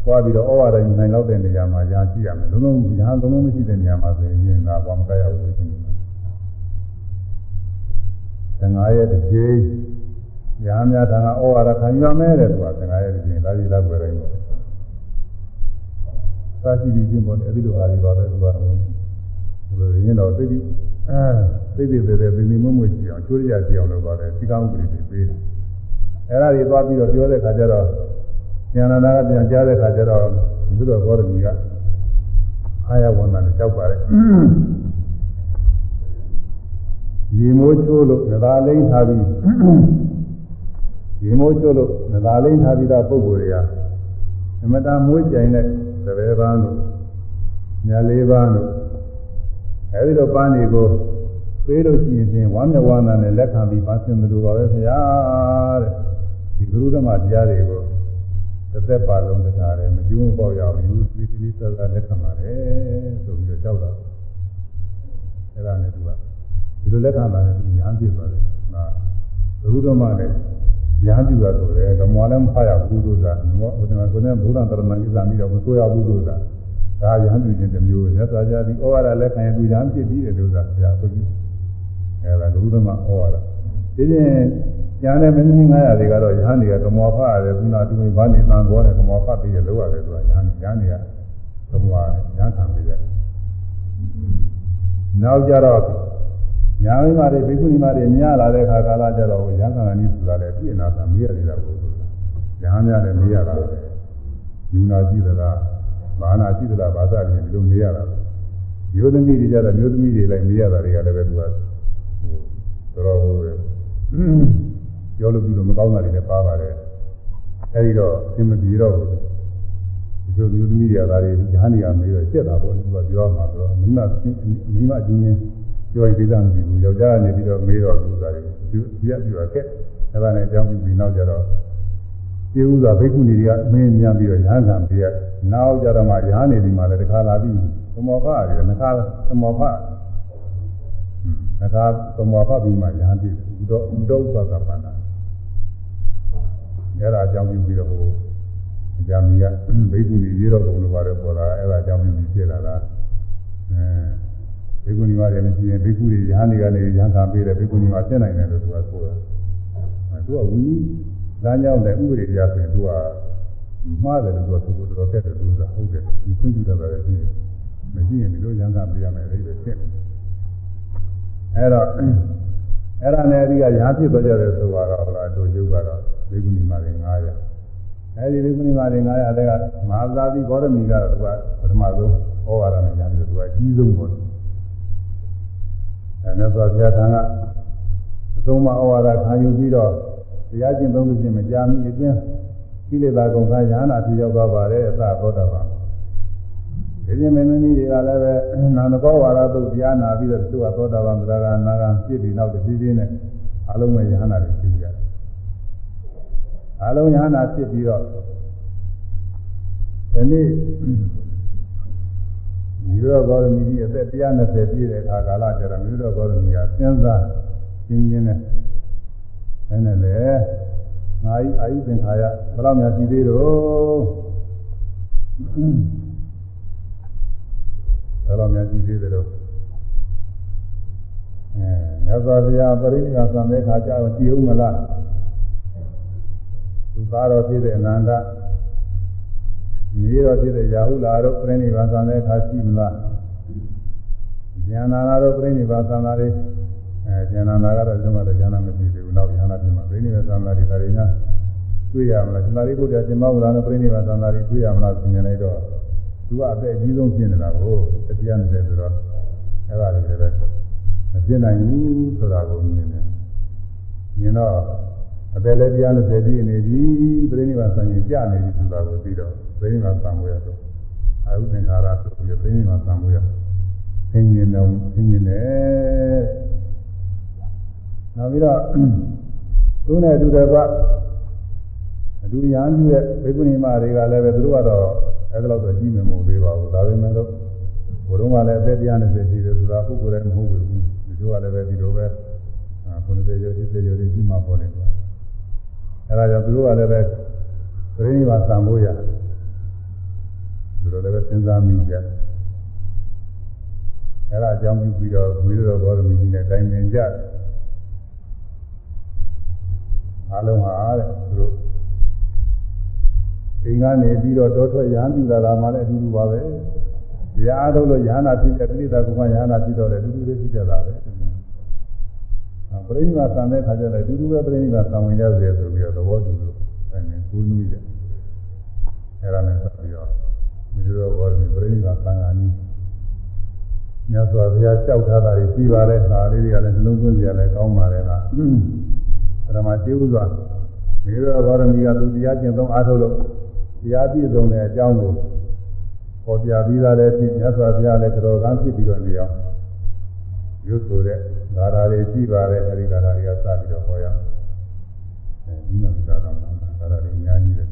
ပွားပြီးတော့ဩဝါဒယူနိုင်လောက်တဲ့နေရာမှာညာရှိရမယ်လုံးလုံးညာလုံးလုံးမရှိတဲ့နေရာမှာဆိုရင်ဒါဘာမကရဘူးလေခင်ဗျာ15ရက်တစ်ကြိမ်ညာများထံကဩဝါဒခံယူရမယ်တဲ့သူက15ရက်တစ်ကြိမ်လာပြီးလာွယ်တိုင်းပေါ့ သာရှိပြီးချင်းပေါ်တယ်အဲဒီလိုအားတွေပါပဲသူကဘယ်လိုရင်းတော့သိပြီးအဲသိသိသေးသေးသိသိမွမွရှိအောင်ချိုးရကြည့်အောင်လုပ်ပါတယ်စီကောင်းဥပဒေတွေပေးတယ်အဲဒါတွေသွားပြီးတော့ပြောတဲ့ခါကျတော့ဉာဏနာကပြန်ကြားတဲ့ခါကျတော့ဒီလိုဘောရမီကအာယဝန္တနဲ့ကြောက်ပါတယ်ရေမိုးချိုးလို့ငသာလိမ့်ထားပြီးရေမိုးချိုးလို့ငသာလိမ့်ထားပြီးသားပုံကိုယ်တွေဟာအမတန်မွေးကြိုင်တဲ့ သဘယ်ပန်းတို့ညာလေးပန်းတို့အဲဒီလိုပန်းတွေကိုပေးလို့ရှိရင်ဝမ်းမြောက်ဝမ်းသာနဲ့လက်ခံပြီးပန်းစင်တယ်လို့ပါပဲဆရာတဲ့ဒီဂရုဓမ္မတရားတွေကိုတစ်သက်ပါလုံးတခါတည်းမကျိုးမပေါက်ရအောင်ယူသီသီသသာလက်ခံပါတယ်ဆိုပြီးတော့ကြောက်တာအဲဒါနဲ့သူကဒီလိုလက်ခံတာနဲ့သူညာပြစ်သွားတယ်ဟာဂရုဓမ္မနဲ့ ညာပြတာဆိုတယ်ဓမ္မလည်းမဖတ်ရဘူးလို့ဆိုတာဟိုဒီမှာကိုယ်နဲ့ဘုရားတရဏကိစ္စမိတော့မဆိုရဘူးလို့ဆိုတာဒါညာပြခြင်းတစ်မျိုးနဲ့သာကြသည်ဩဝါဒလက်ခံရင်သူညာပြစ်ပြီးတယ်လို့ဆိုတာဆရာဆိုပြီးအဲဒါဂရုဓမ္မဩဝါဒဒီချင်းညာနဲ့မင်းကြီး900တွေကတော့ညာနေကဓမ္မဖတ်ရတယ်ခုနတူဘာနေတန်ခေါ်တယ်ဓမ္မဖတ်ပြီးရလို့ရတယ်ဆိုတာညာညာနေကဓမ္မညာခံပြီးတယ်နောက်ကြတော့ ညာမိမတွေဘိက္ခုနီမတွေများလာတဲ့ခါကာလကျတော့ရဟန်းကဏီဆိုတာလည်းပြည့်နာတာမေးရသေးတာကိုရဟန်းများလည်းမေးရတာပဲယူနာရှိသလားဘာနာရှိသလားဘာသာတွေဒီလိုမေးရတာမျိုးသမီးတွေကြတော့မျိုးသမီးတွေလိုက်မေးရတာတွေကလည်းပဲသူကဟိုတော်တော်ဟိုပြောလို့ပြီးတော့မကောင်းတာတွေလည်းပါပါတယ်အဲဒီတော့အင်မပြေတော့ဘူးဒီလိုမျိုးသမီးတွေကဒါတွေရဟန်းတွေကမေးတော့ကျက်တာပေါ့သူကပြောမှာဆိုတော့မိမမိမအချင်းချင်း ပြောရင်သိတာမရှိဘူးယောက်ျားကနေပြီးတော့မေးတော့လူသားတွေသူပြပြတော့ကဲအဲ့ဒါနဲ့အကြောင်းပြုပြီးနောက်ကြတော့ပြေဥစွာဘိက္ခုနီတွေကမင်းများပြီးတော့ရဟန်းခံပြရနောက်ကြတော့မှရဟန်းနေဒီမှာလည်းတခါလာပြီးသမောဖရတယ်နှခါသမောဖနှခါသမောဖပြီးမှရဟန်းပြဥတော့ဥတော့ဥပကပန္နာအဲ့ဒါအကြောင်းပြုပြီးတော့ဟိုအကြမ်းကြီးကဘိက္ခုနီရေတော့ဘုံလိုပါတယ်ပေါ်လာအဲ့ဒါအကြောင်းပြုပြီးဖြစ်လာတာအဲ ဘေကုဏီမတွေမရှိရင်ဘေကုတွေရဟန်းတွေကနေရဟန်းခံပေးတယ်ဘေကုဏီမဖြစ်နိုင်တယ်လို့သူကဆိုတာအဲသူကဝီလမ်းကြောင်းတဲ့ဥပဒေတရားဆိုရင်သူကမှားတယ်လို့သူကသူကတော်တော်တက်တယ်သူကဟုတ်တယ်ဒီခွင့်ပြုတတ်တယ်ရှိတယ်မရှိရင်ဒီလိုရဟန်းခံပေးရမယ်လေဖြစ်တယ်အဲတော့အဲ့ဒါနဲ့အဓိကရဟန်းဖြစ်သွားကြတယ်ဆိုတော့ဟုတ်လားတို့ကျုပ်ကတော့ဘေကုဏီမတွေ900အဲဒီဒီကုဏီမာတွေ900တဲ့ကမဟာသာတိဂေါရမီကတော့သူကပထမဆုံးဩဝါဒနဲ့ညာပြီးတော့သူကအကြီးဆုံးပေါ့ အဲနဲ့ဆိုဘုရားထံကအဆုံးမဩဝါဒခံယူပြီးတော့တရားကျင့်သုံးလို့ချင်းမကြာမီအတွင်းကိလေသာကုန်ခါရဟနာဖြစ်ရောက်သွားပါတယ်အစသောတာပန်ဒီပြင်မင်းသမီးတွေကလည်းပဲနာမကောဝါဒသုတ်တရားနာပြီးတော့သူကသောတာပန်သရဂနာဂံဖြစ်ပြီးနောက်တစ်ပြေးပြေးနဲ့အလုံးမဲ့ယဟနာတွေဖြစ်ကြတယ်အလုံးယဟနာဖြစ်ပြီးတော့ဒီနေ့ မိရောဂေါရမီကြီးအသက်120ပြည့်တဲ့အခါကာလကျတော့မိရောဂေါရမီကစဉ်းစားရှင်းရှင်းနဲ့ဘယ်နဲ့လဲငါဤအာယုသင်္ခါရဘယ်လောက်များရှိသေးတော့ဘယ်လောက်များရှိသေးတယ်တော့အဲမြတ်စွာဘုရားပရိနိဗ္ဗာန်ဆံတဲ့ခါကျတော့ကြည်ဦးမလားသူသားတော်ဖြစ်တဲ့အနန္တ မြေတော်ဖြစ်တဲ့ရာဟုလာတို့ပြိဋိဘံသံတဲ့အခါရှိမလားဉာဏနာတို့ပြိဋိဘံသံသာတွေအဲဉာဏနာကတော့ဒီမှာတော့ဉာဏမရှိသေးဘူးနောက်ဉာဏပြင်မှာပြိဋိဘံသံသာတွေဒါတွေညာတွေ့ရမလားသံသာရိပုတ္တရာရှင်မောဂလာနဲ့ပြိဋိဘံသံသာတွေတွေ့ရမလားပြင်နေတော့သူကအသက်အကြီးဆုံးဖြစ်နေတာကိုတရားနဲ့ဆိုတော့အဲ့ဒါတွေလည်းမဖြစ်နိုင်ဘူးဆိုတာကိုမြင်တယ်မြင်တော့အပေလည်းတရားနဲ့ပြည့်နေပြီပြိဋိဘံသံရင်ကြာနေပြီဆိုတာကိုပြီးတော့ ပြိဋိဘံသံဝေရတော့အာဟုသင်္ခါရဆိုပြီးပြိဋိဘံသံဝေရသင်ញင်တော့သင်ញင်တယ်နောက်ပြီးတော့သူနဲ့အတူတကွအတူရန်ပြည့်ဘေကုဏီမတွေကလည်းပဲသူတို့ကတော့အဲ့ဒါတော့ကြီးမယ်မဟုတ်သေးပါဘူးဒါပေမဲ့လို့ဘုရုံးကလည်းအသက်တရားနဲ့ရှိတယ်ဆိုတာပုဂ္ဂိုလ်လည်းမဟုတ်ဘူးဒီလိုကလည်းပဲဒီလိုပဲခုနှစ်ကျော်30ကျော်ကြီးမှပေါ်နေတယ်အဲဒါကြောင့်သူတို့ကလည်းပဲပြိဋိဘာသံဖို့ရ သူတို့လည်းပဲစဉ်းစားမိကြအဲဒါအကြောင်းပြုပြီးတော့ဝိရတော်ဘောရမီကြီးနဲ့တိုင်ပင်ကြတယ်အားလုံးဟာတဲ့သူတို့အိမ်ကနေပြီးတော့တောထွက်ရဟန်းပြလာတာမှလည်းအတူတူပါပဲတရားအားထုတ်လို့ယဟနာဖြစ်တဲ့ကိလေသာကုမယဟနာဖြစ်တော့တယ်အတူတူပဲဖြစ်ကြတာပဲပရိနိဗ္ဗာန်ဆံတဲ့ခါကျလည်းအတူတူပဲပရိနိဗ္ဗာန်ဆံဝင်ကြစေဆိုပြီးတော့သဘောတူလို့အဲနဲ့ကိုးနူးကြအဲ့ဒါနဲ့ ဆက်ပြီးတော့မိတို့ဘောရမီပရိနိဗ္ဗာန်ဆံဃာနီးမြတ်စွာဘုရားကြောက်ထားတာတွေရှိပါတယ်။ဒါလေးတွေကလည်းနှလုံးသွင်းကြလည်းကောင်းပါတယ်က။ပရမကျေဥစွာမိတို့ဘောရမီကသူတရားကျင့်သုံးအားထုတ်လို့တရားပြည့်စုံတဲ့အကြောင်းကိုပေါ်ပြပြီးသားလည်းဖြစ်မြတ်စွာဘုရားလည်းကြော်ကန်းဖြစ်ပြီးတော့နေအောင်ရွတ်ဆိုတဲ့ဓာရာတွေရှိပါတယ်အဲဒီဓာရာတွေကစပြီးတော့ဟောရအောင်။အဲဒီမှာဓာရာမှာဓာရာတွေအများကြီးပဲ။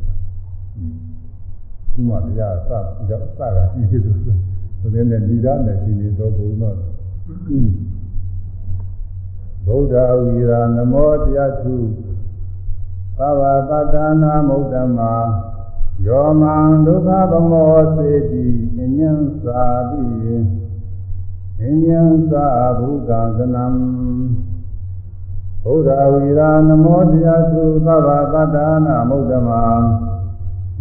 ခုမှဘုရားစရောက်စတာရှိသေးတယ်ဆိုဆိုတဲ့နဲ့ဒီရနဲ့ဒီနေတော့ဘုံတော့ဗုဒ္ဓဝီရာနမောတရားသူသဗ္ဗတတ္တနာမုဒ္ဓမာယောမံဒုက္ခဗမောစေတိအញ្ញံသာတိအញ្ញံသာဘုကံသနံဗုဒ္ဓဝီရာနမောတရားသူသဗ္ဗတတ္တနာမုဒ္ဓမာ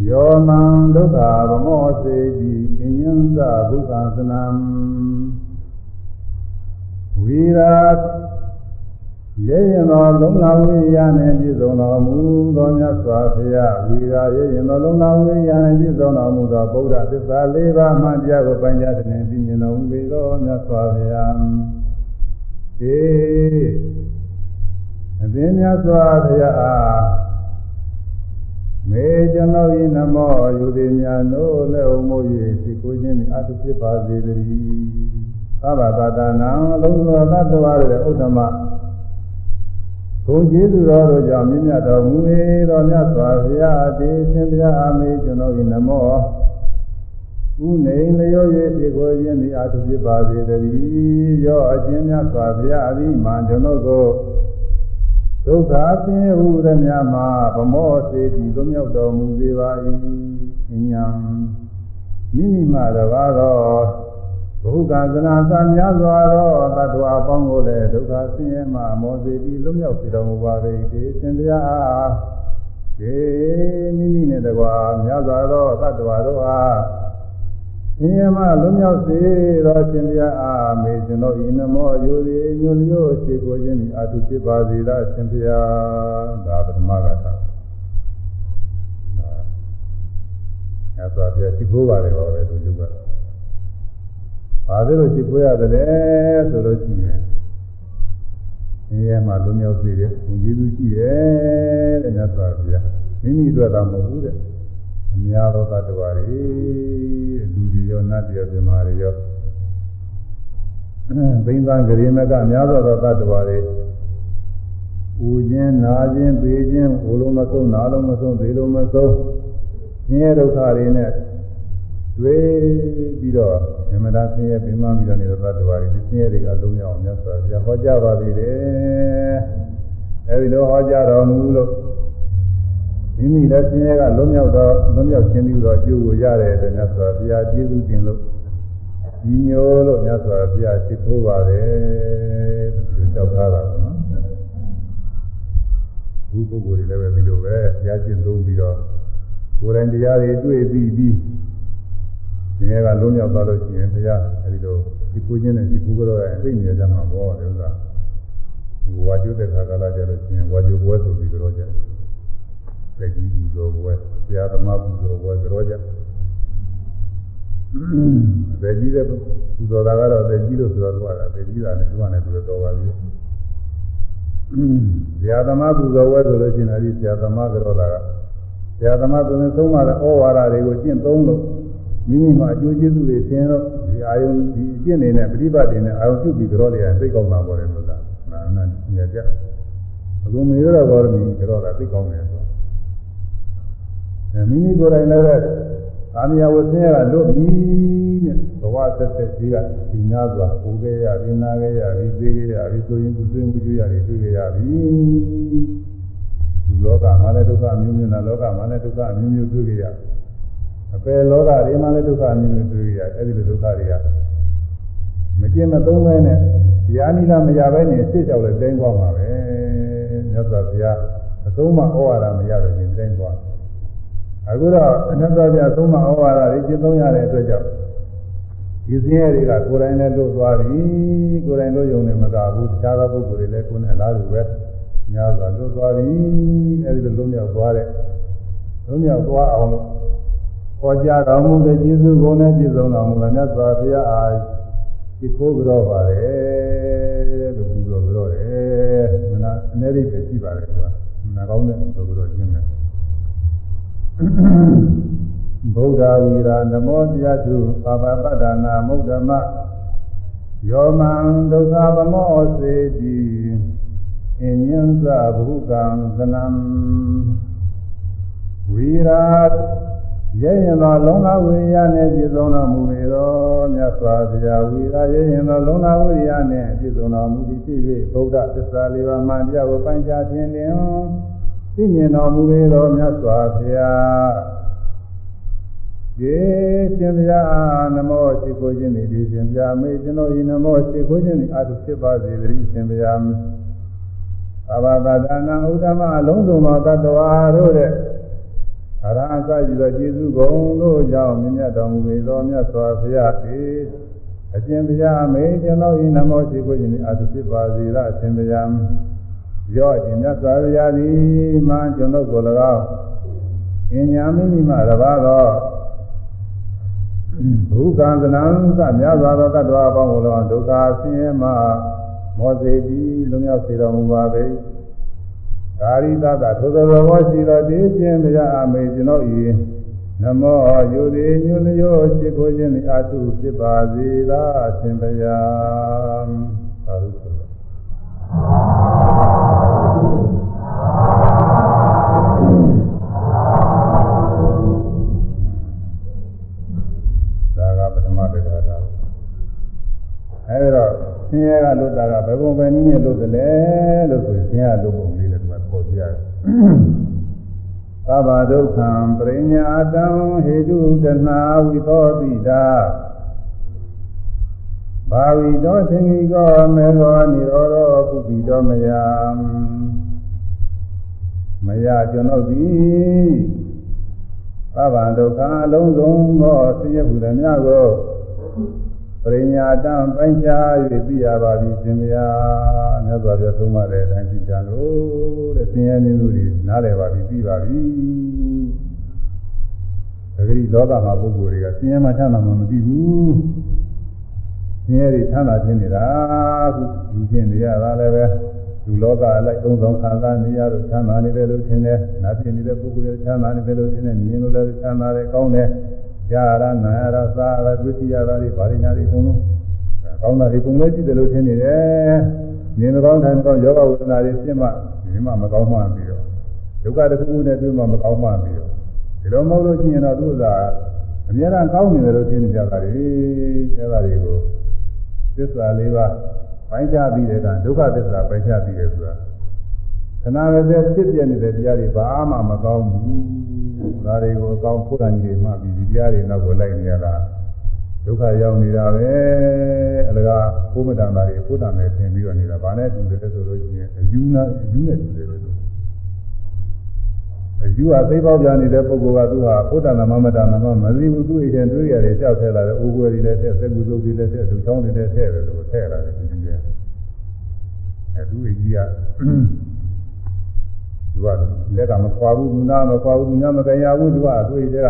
ယောမံဒုက္ခဗမောစေတိအញ្ញံသာဘုကံသနံဝီရာရဲရင်တော်လုံလာဝိရိယနှင့်ပြည့်စုံတော်မူသောမြတ်စွာဘုရားဝီရာရဲရင်တော်လုံလာဝိရိယနှင့်ပြည့်စုံတော်မူသောဗုဒ္ဓသစ္စာ၄ပါးမှတရားကိုပိုင်းခြားတဲ့ပြည့်မြင်တော်မူပေသောမြတ်စွာဘုရားေအသင်မြတ်စွာဘုရားအား မေကျွန်တော်ဤနမောယူသည်များနို့လက်အမိုး၍သိကိုခြင်းအတုဖြစ်ပါစေတည်းသဗ္ဗတတနာလုံးစုံသတ္တဝါရဲ့ဥဒ္ဓမဘုံကျေးဇူးတော်တို့ကြောင့်မြင့်မြတ်တော်မူ၏တော်မြတ်စွာဘုရားတေရှင်ဘုရားအမေကျွန်တော်ဤနမောဥနေလျော၍ဖြစ်ကိုခြင်းသည်အတုဖြစ်ပါစေတည်းရောအခြင်းမြတ်စွာဘုရားအသည်မှကျွန်တော်ကို ဒုက္ခဆင်းရဲဟုရမြမှာဗမောစေတီလွမြောက်တော်မူစေပါ၏ဉာဏ်မိမိမှတပါတော့ဘုက္ခသနာသများစွာသောတ attva အပေါင်းကိုလည်းဒုက္ခဆင်းရဲမှမောစေတီလွမြောက်စေတော်မူပါ၏ဒီရှင်ဘုရားဒီမိမိနဲ့တကွာများစွာသောတ attva တို့အား အင်းယမလွမြောက်စေတော်ရှင်ဘုရားအာမေကျွန်တော်ဤနမောယူသည်ညွန်လျောခြေကိုခြင်းသည်အာတုဖြစ်ပါစေသာရှင်ဘုရားဒါပထမကထာညစွာပြရှိခိုးပါတယ်ပါပဲသူကဘာလို့ရှိခိုးရတယ်လဲဆိုလို့ရှိရင်ဆင်းရဲမှလွမြောက်စေတဲ့ဘုရားသူရှိတယ်တဲ့ညစွာပြမိမိတို့သာမဟုတ်ဘူးတဲ့ အများသောတ attva တွေလူတွေရောနတ်တွေရောပြမာတွေရောသိမ့်သားဂရေမကအများသောသောတ attva တွေဥခြင်းနာခြင်းပေခြင်းဘိုးလုံးမဆုံးနာလုံးမဆုံးသေးလုံးမဆုံးဆင်းရဲဒုက္ခတွေနဲ့တွေ့ပြီးတော့အမှန်တရားဆင်းရဲပင်မပြီးတော့နေတဲ့သတ္တဝါတွေဒီဆင်းရဲတွေကလုံးဝအောင်မြတ်စွာဘုရားဟောကြားပါသေးတယ်အဲဒီလိုဟောကြားတော်မူလို့ မိမိလည်းဆင်းရဲကလုံးမြောက်တော့လုံးမြောက်ခြင်းပြီးတော့အကျိုးကိုရတဲ့အတွက်မြတ်စွာဘုရားကျေးဇူးတင်လို့ဒီမျိုးလို့မြတ်စွာဘုရားရှိခိုးပါတယ်လို့ပြောထားတာနော်ဒီပုဂ္ဂိုလ်တွေလည်းပဲဒီလိုပဲဘုရားကျင့်သုံးပြီးတော့ကိုယ်တိုင်တရားတွေတွေ့ပြီးပြီးဒီနေ့ကလုံးရောက်သွားလို့ရှိရင်ဘုရားအဲဒီလိုဒီကိုချင်းနဲ့ဒီကိုကတော့သိနေကြမှာပေါ့လေဥစ္စာဝါကျုတဲ့ခါကလာကြလို့ရှိရင်ဝါကျုပွဲဆိုပြီးတော့ကြတယ် ကြီးပူဇော်ပွဲဆရာသမားပူဇော်ပွဲကြောကြတယ်ကြီးတဲ့ပူဇော်တာကတော့တယ်ကြီးလို့ဆိုတော့သူကတယ်ကြီးတာနဲ့သူကလည်းသူတော်ပါပြီဆရာသမားပူဇော်ပွဲဆိုလို့ရှိရင်အဲဒီဆရာသမားကြောတာကဆရာသမားသူနဲ့သုံးပါတဲ့ဩဝါဒတွေကိုကျင့်သုံးလို့မိမိမှာအကျိုးကျေးဇူးတွေသင်တော့ဒီအာယုံဒီအကျင့်နေနဲ့ပฏิပတ်တွေနဲ့အာယုံပြုပြီးကြောလေရသိကောင်းတာပေါ်တယ်လို့လားနာနာညကြအခုမေရတော်ဘောရမီကြောတာသိကောင်းတယ်ဆိုအဲ မိမိကိုယ်တိုင်လည်းအာမယဝဆင်းရဲကလွတ်ပြီတဲ့ဘဝဆက်ဆက်ကြီးကဒီများစွာပူခဲ့ရပြီနာခဲ့ရပြီသိခဲ့ရပြီဆိုရင်သူသိမှုကျွရပြီတွေ့ခဲ့ရပြီဒီလောကမှာလည်းဒုက္ခမျိုးမျိုးနဲ့လောကမှာလည်းဒုက္ခမျိုးမျိုးတွေ့ကြရအပယ်လောကတွေမှာလည်းဒုက္ခမျိုးမျိုးတွေ့ကြရအဲ့ဒီလိုဒုက္ခတွေကမကျင်မသုံးပဲနဲ့တရားနိလားမရပဲနဲ့စိတ်ကြောက်လည်းတိုင်းသွားမှာပဲမြတ်စွာဘုရားအသုံးမဩဝါဒမရတော့ရင်တိုင်းသွား အခုတော့အနတ္တပြသုံးမဩဝါဒတွေကျင့်သုံးရတဲ့အတွက်ကြောင့်ဒီစင်းရဲတွေကကိုယ်တိုင်လည်းလွတ်သွားပြီကိုယ်တိုင်လွတ်ရုံနဲ့မကဘူးတခြားသောပုဂ္ဂိုလ်တွေလည်းကိုယ်နဲ့အလားတူပဲများစွာလွတ်သွားပြီအဲဒီလိုလုံးမြောက်သွားတဲ့လုံးမြောက်သွားအောင်လို့ဟောကြားတော်မူတဲ့ကျေးဇူးကုန်နဲ့ပြည့်စုံတော်မူတဲ့မြတ်စွာဘုရားအားဒီခိုးကြတော့ပါတယ်လို့ဘုရားပြောတယ်မနာအနေရိပ်ပဲရှိပါတယ်ကွာမနာကောင်းတဲ့ဘုရားပြောခြင်းပဲ ဗုဒ္ဓဝီရာနမောတရားသူပါပပတ္တနာမုဒ္ဓမယောမံဒုက္ခဗမောစေတိအင်းညံသဘုကံသနံဝီရာရဲရင်သောလုံလဝိရိယနှင့်ပြည့်စုံတော်မူပေသောမြတ်စွာဘုရားဝီရာရဲရင်သောလုံလဝိရိယနှင့်ပြည့်စုံတော်မူသည်ဖြစ်၍ဗုဒ္ဓသစ္စာလေးပါးမှတရားကိုပိုင်းခြားခြင်းလျင် သိမြင်တော်မူပေသောမြတ်စွာဘုရားဒီရှင်ဘုရားနမောရှိခိုးခြင်းသည်ဒီရှင်ဘုရားမေကျွန်တော်ဤနမောရှိခိုးခြင်းသည်အတုဖြစ်ပါစေတည်းရှင်ဘုရားအဘာသာဒနာဥဒ္ဓမအလုံးစုံသောတ attva တို့တဲ့အရဟံစယူသောကျေးဇူးကုန်တို့ကြောင့်မြင့်မြတ်တော်မူပေသောမြတ်စွာဘုရား၏အရှင်ဘုရားမေကျွန်တော်ဤနမောရှိခိုးခြင်းသည်အတုဖြစ်ပါစေရအရှင်ဘု ရားရော့ခြင်းမြတ်စွာဘုရားသည်မှကျွန်တော်ကို၎င်းအင်ညာမိမိမှတပါတော့ဘုကံသနံသများစွာသောတ attva အပေါင်းကို၎င်းဒုက္ခဆင်းရဲမှမောစေတိလွန်မြောက်စေတော်မူပါပေကာရိတသထိုသောဘောရှိသောတေခြင်းမြတ်အမေကျွန်တော်ဤနမောယုတိညွန်လျောရှိခိုးခြင်းဤအထုဖြစ်ပါစေသာအရှင်ဘုရားသာဓု အဲဒါဆင်းရဲကလွတ်တာကဘယ်ပုံပဲနည်းနဲ့လွတ်တယ်လဲလို့ဆိုရင်ဆင်းရဲလွတ်ပုံလေးလည်းသူကပေါ်ပြရတယ်။သဗ္ဗဒုက္ခံပရိညာတံဟေတုတနာဝိသောတိတာဘာဝိတောသင်္ကိကောမေဃောနိရောဓပုပိတောမယမယကျွန်ုပ်သည်သဗ္ဗဒုက္ခအလုံးစုံသောဆင်းရဲမှုတွေများကိုပ ရိညာတံပိုင်းခြား၍သိရပါပြီရှင်ဗျာမြတ်စွာဘုရားသုံးပါတဲ့အတိုင်းသိကြလို့တဲ့ဆင်းရဲမျိုးတွေနားလည်ပါပြီပြီးပါပြီတဂရီလောကမှာပုဂ္ဂိုလ်တွေကဆင်းရဲမှချမ်းသာမှမသိဘူးဆင်းရဲတွေချမ်းသာခြင်းနေတာခုလူချင်းနေရတာလည်းပဲလူလောကအလိုက်သုံးဆောင်ခံစားနေရလို့ချမ်းသာနေတယ်လို့ထင်တယ်နာဖြစ်နေတဲ့ပုဂ္ဂိုလ်တွေချမ်းသာနေတယ်လို့ထင်တယ်မြင်လို့လည်းချမ်းသာတယ်ကောင်းတယ် ကြားရတာနားရတာစားရတာတွေ့ကြရတာတွေဗာရညာတွေအကုန်လုံးကောင်းတာတွေပုံမဲ့ကြည့်တယ်လို့ထင်နေတယ်မြင်မကောင်းတိုင်းမကောင်းယောဂဝိဒနာတွေရှင်းမှဒီမှမကောင်းမှပြီးတော့ဒုက္ခတစ်ခုခုနဲ့တွေ့မှမကောင်းမှပြီးတော့ဒီလိုမဟုတ်လို့ရှိရင်တော့သူ့သာအများအားကောင်းနေတယ်လို့ထင်နေကြတာလေအဲဒါတွေကိုသစ္စာလေးပါးပိုင်းခြားပြီးတဲ့ကဒုက္ခသစ္စာပိုင်းခြားပြီးတယ်ဆိုတာခဏပဲဖြစ်ပြနေတဲ့တရားတွေဘာမှမကောင်းဘူး ဒါတွေကိုအကောင်းဖို့တန်ကြီးတွေမှပြီးဒီတရားတွေနောက်ကိုလိုက်နေရတာဒုက္ခရောက်နေတာပဲအလကားဘုမတန်တာတွေဖို့တန်တယ်ထင်ပြီးတော့နေတာဘာနဲ့တူတယ်ဆိုလို့ရှိရင်အယူနာအယူနဲ့တူတယ်လို့အယူဟာသိပေါက်ပြနေတဲ့ပုဂ္ဂိုလ်ကသူဟာဘုဒ္ဓနာမမတနာမမသိဘူးသူ့အိမ်ထဲတွေ့ရတယ်ကြောက်ထဲလာတယ်အိုးကွယ်တွေလည်းထက်စက်ကူစုပ်တွေလည်းထက်ဒုချောင်းတွေလည်းထက်တယ်လို့ထည့်လာတယ်ဒီကြီးကအဲသူ့အိမ်ကြီးက သူကလက်ကမခွာဘူးသူနာမခွာဘူးသူညာမကြရဘူးသူကသူ့အိမ်ထဲက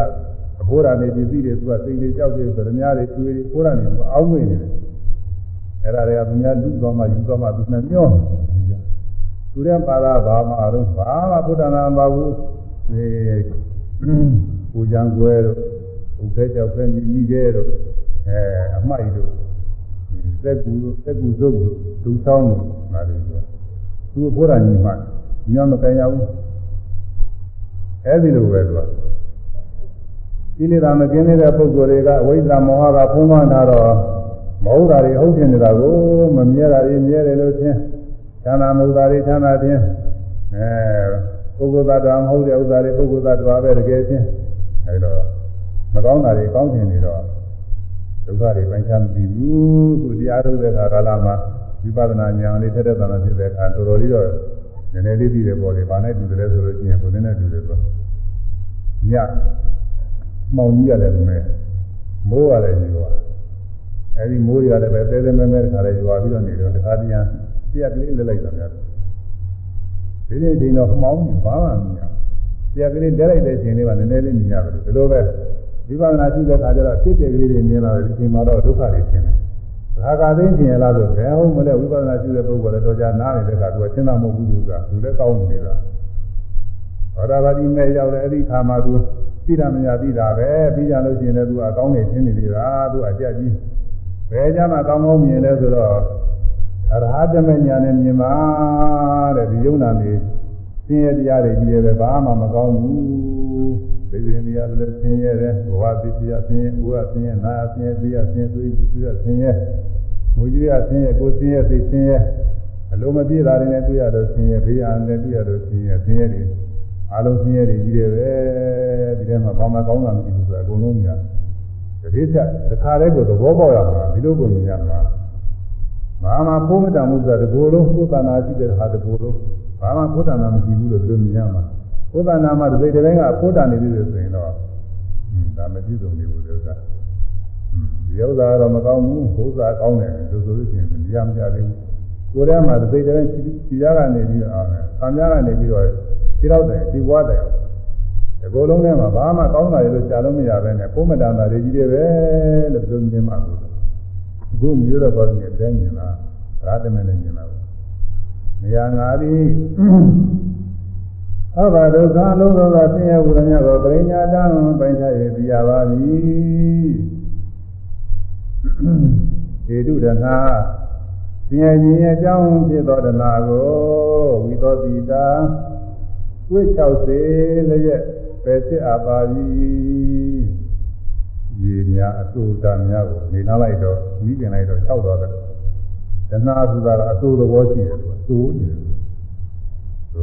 အဖိုးရာနေပြည်ပြည်တွေသူကစိတ်တွေကြောက်တယ်ဆိုတော့များတွေကျွေးတွေဖိုးရာနေသူအောင်းမွေနေတယ်အဲ့ဒါတွေကသူများလူသွားမှယူသွားမှသူနဲ့ညှောသူတဲ့ပါလာဘာမှတော့ဘာမှဘုဒ္ဓနာမပါဘူးအဲပူဇံကွဲတို့ဥပ္ပေကြောက်ဖဲမြည်ကြီးကဲတို့အဲအမိုက်တို့စက်ကူစက်ကူစုပ်တို့ဒူဆောင်တို့ဒါတွေဆိုသူဘုရားညီမ ညမကင်ရဘူးအဲဒီလိုပဲသူကကိလေသာမကင်းတဲ့ပုဂ္ဂိုလ်တွေကအဝိဇ္ဇာမောဟကဖုံးလွှမ်းတာတော့မဟုတ်တာတွေဟုတ်တင်နေတာကိုမမြဲတာတွေမြဲတယ်လို့ထင်ချမ်းသာမှုတာတွေချမ်းသာခြင်းအဲပုဂ္ဂိုလ်သတ္တဝါမဟုတ်တဲ့ဥစ္စာတွေပုဂ္ဂိုလ်သတ္တဝါပဲတကယ်ချင်းအဲဒါမကောင်းတာတွေကောင်းတင်နေတော့ဒုက္ခတွေပိုင်းခြားမပြီးဘူးသူတရားထုတ်တဲ့အခါကာလမှာဝိပဿနာဉာဏ်လေးထက်တဲ့သနာဖြစ်တဲ့အခါတော်တော်လေးတော့ နည်းနည်းလေးပြီးတယ်ပေါ်တယ်။ဘာနဲ့တူတယ်လဲဆိုလို့ရှိရင်ဘုရင်နဲ့တူတယ်ဆိုညမောင်ကြီးရတယ်မယ်မိုးရတယ်ဒီတော့အဲဒီမိုးရတယ်ပဲတဲတဲမဲမဲတခါလေးရွာပြီးတော့နေတော့တခါတည်းပြက်ကလေးလက်လိုက်တော့များဒီနေ့ဒီတော့မှောင်းနေဘာမှမမြင်ပြက်ကလေးလက်လိုက်တဲ့အချိန်လေးကနည်းနည်းလေးမြင်ရတယ်ဒီလိုပဲဝိပဿနာရှိတဲ့အခါကျတော့ဖြစ်တဲ့ကလေးတွေမြင်လာတယ်ဒီချိန်မှာတော့ဒုက္ခတွေရှင်းတယ် ဘာသာသိမြင်လာလို့ဘယ်ဟုတ်မလဲဝိပဿနာရှိတဲ့ပုဂ္ဂိုလ်လည်းတော့ကြာနားနေတဲ့အခါသူကရှင်းတာမဟုတ်ဘူးသူကသူလည်းကောင်းနေတာဘာသာပါတိမဲ့ရောက်တယ်အဲ့ဒီခါမှာသူသိတာမရသိတာပဲပြီးကြလို့ရှိရင်လည်းသူအကောင်းနေရှင်းနေပြီလားသူအကြက်ကြီးဘယ်ကြမှာကောင်းကောင်းမြင်လဲဆိုတော့အရဟတမညာနဲ့မြင်ပါတဲ့ဒီယုံနာနေဆင်းရဲတရားတွေကြီးတယ်ပဲဘာမှမကောင်းဘူး သိရင်တရားလည်းဆင်းရဲတယ်ဘဝသိတရားဆင်းရဲဘဝဆင်းရဲနာဆင်းရဲသိရဆင်းရဲသိသိရဆင်းရဲမူကြီးရဆင်းရဲကိုယ်ဆင်းရဲသိဆင်းရဲအလုံးမပြည့်တာတွေနဲ့တွေ့ရတော့ဆင်းရဲဘေးအားနဲ့တွေ့ရတော့ဆင်းရဲဆင်းရဲတွေအလုံးဆင်းရဲတွေကြီးတယ်ပဲဒီထဲမှာဘာမှကောင်းတာမရှိဘူးဆိုတော့အကုန်လုံးများတတိယတစ်ခါတည်းကိုသဘောပေါက်ရမှာဒီလိုကိုမြင်ရမှာဘာမှဖုံးမတန်မှုဆိုတာဒီကိုယ်လုံးကိုယ်တဏှာရှိတဲ့ဟာဒီကိုယ်လုံးဘာမှဖုံးတန်တာမရှိဘူးလို့ဒီလိုမြင်ရမှာ ကိုယ်တဏှာမှာဒီစိတ်တိုင်းကဖုံးတန်နေပြီဆိုရင်တော့ဒါမပြည့်စုံနေဘူးဒီဥစ္စာဒီဥစ္စာတော့မကောင်းဘူးဘုရားကောင်းတယ်လို့ဆိုလို့ရှိရင်မရမကြသေးဘူးကိုယ်ထဲမှာဒီစိတ်တိုင်းခြေရကနေပြီးတော့ဆံပြားကနေပြီးတော့ခြေတော့တယ်ခြေပွားတယ်ဒီကိုယ်လုံးထဲမှာဘာမှကောင်းတာရလို့ရှားလို့မရပဲနဲ့ပုံမတန်တာတွေကြီးတယ်ပဲလို့ပြောမြင်မှဘူးအခုမျိုးတော့ဘာလို့မြင်တယ်မြင်လားရာတမဲနဲ့မြင်လားနေရာငါသည် အဘဒုက္ခလုံးသောကဆင်းရဲဝိရဏကိုပရိညာတံပိုင်ချ၍သိရပါပြီဟေတုဒနာဆင်းရဲခြင်းအကြောင်းဖြစ်သောဒနာကိုဝိသောတိတာဝိ60လည်းပယ်စစ်အပ်ပါပြီရေများအစိုးတများကိုနေထားလိုက်တော့ကြီးပြင်လိုက်တော့၆တော့တယ်တဏှာဆိုတာကအစိုးသဘောရှိတယ်သူအစိုးနေတယ်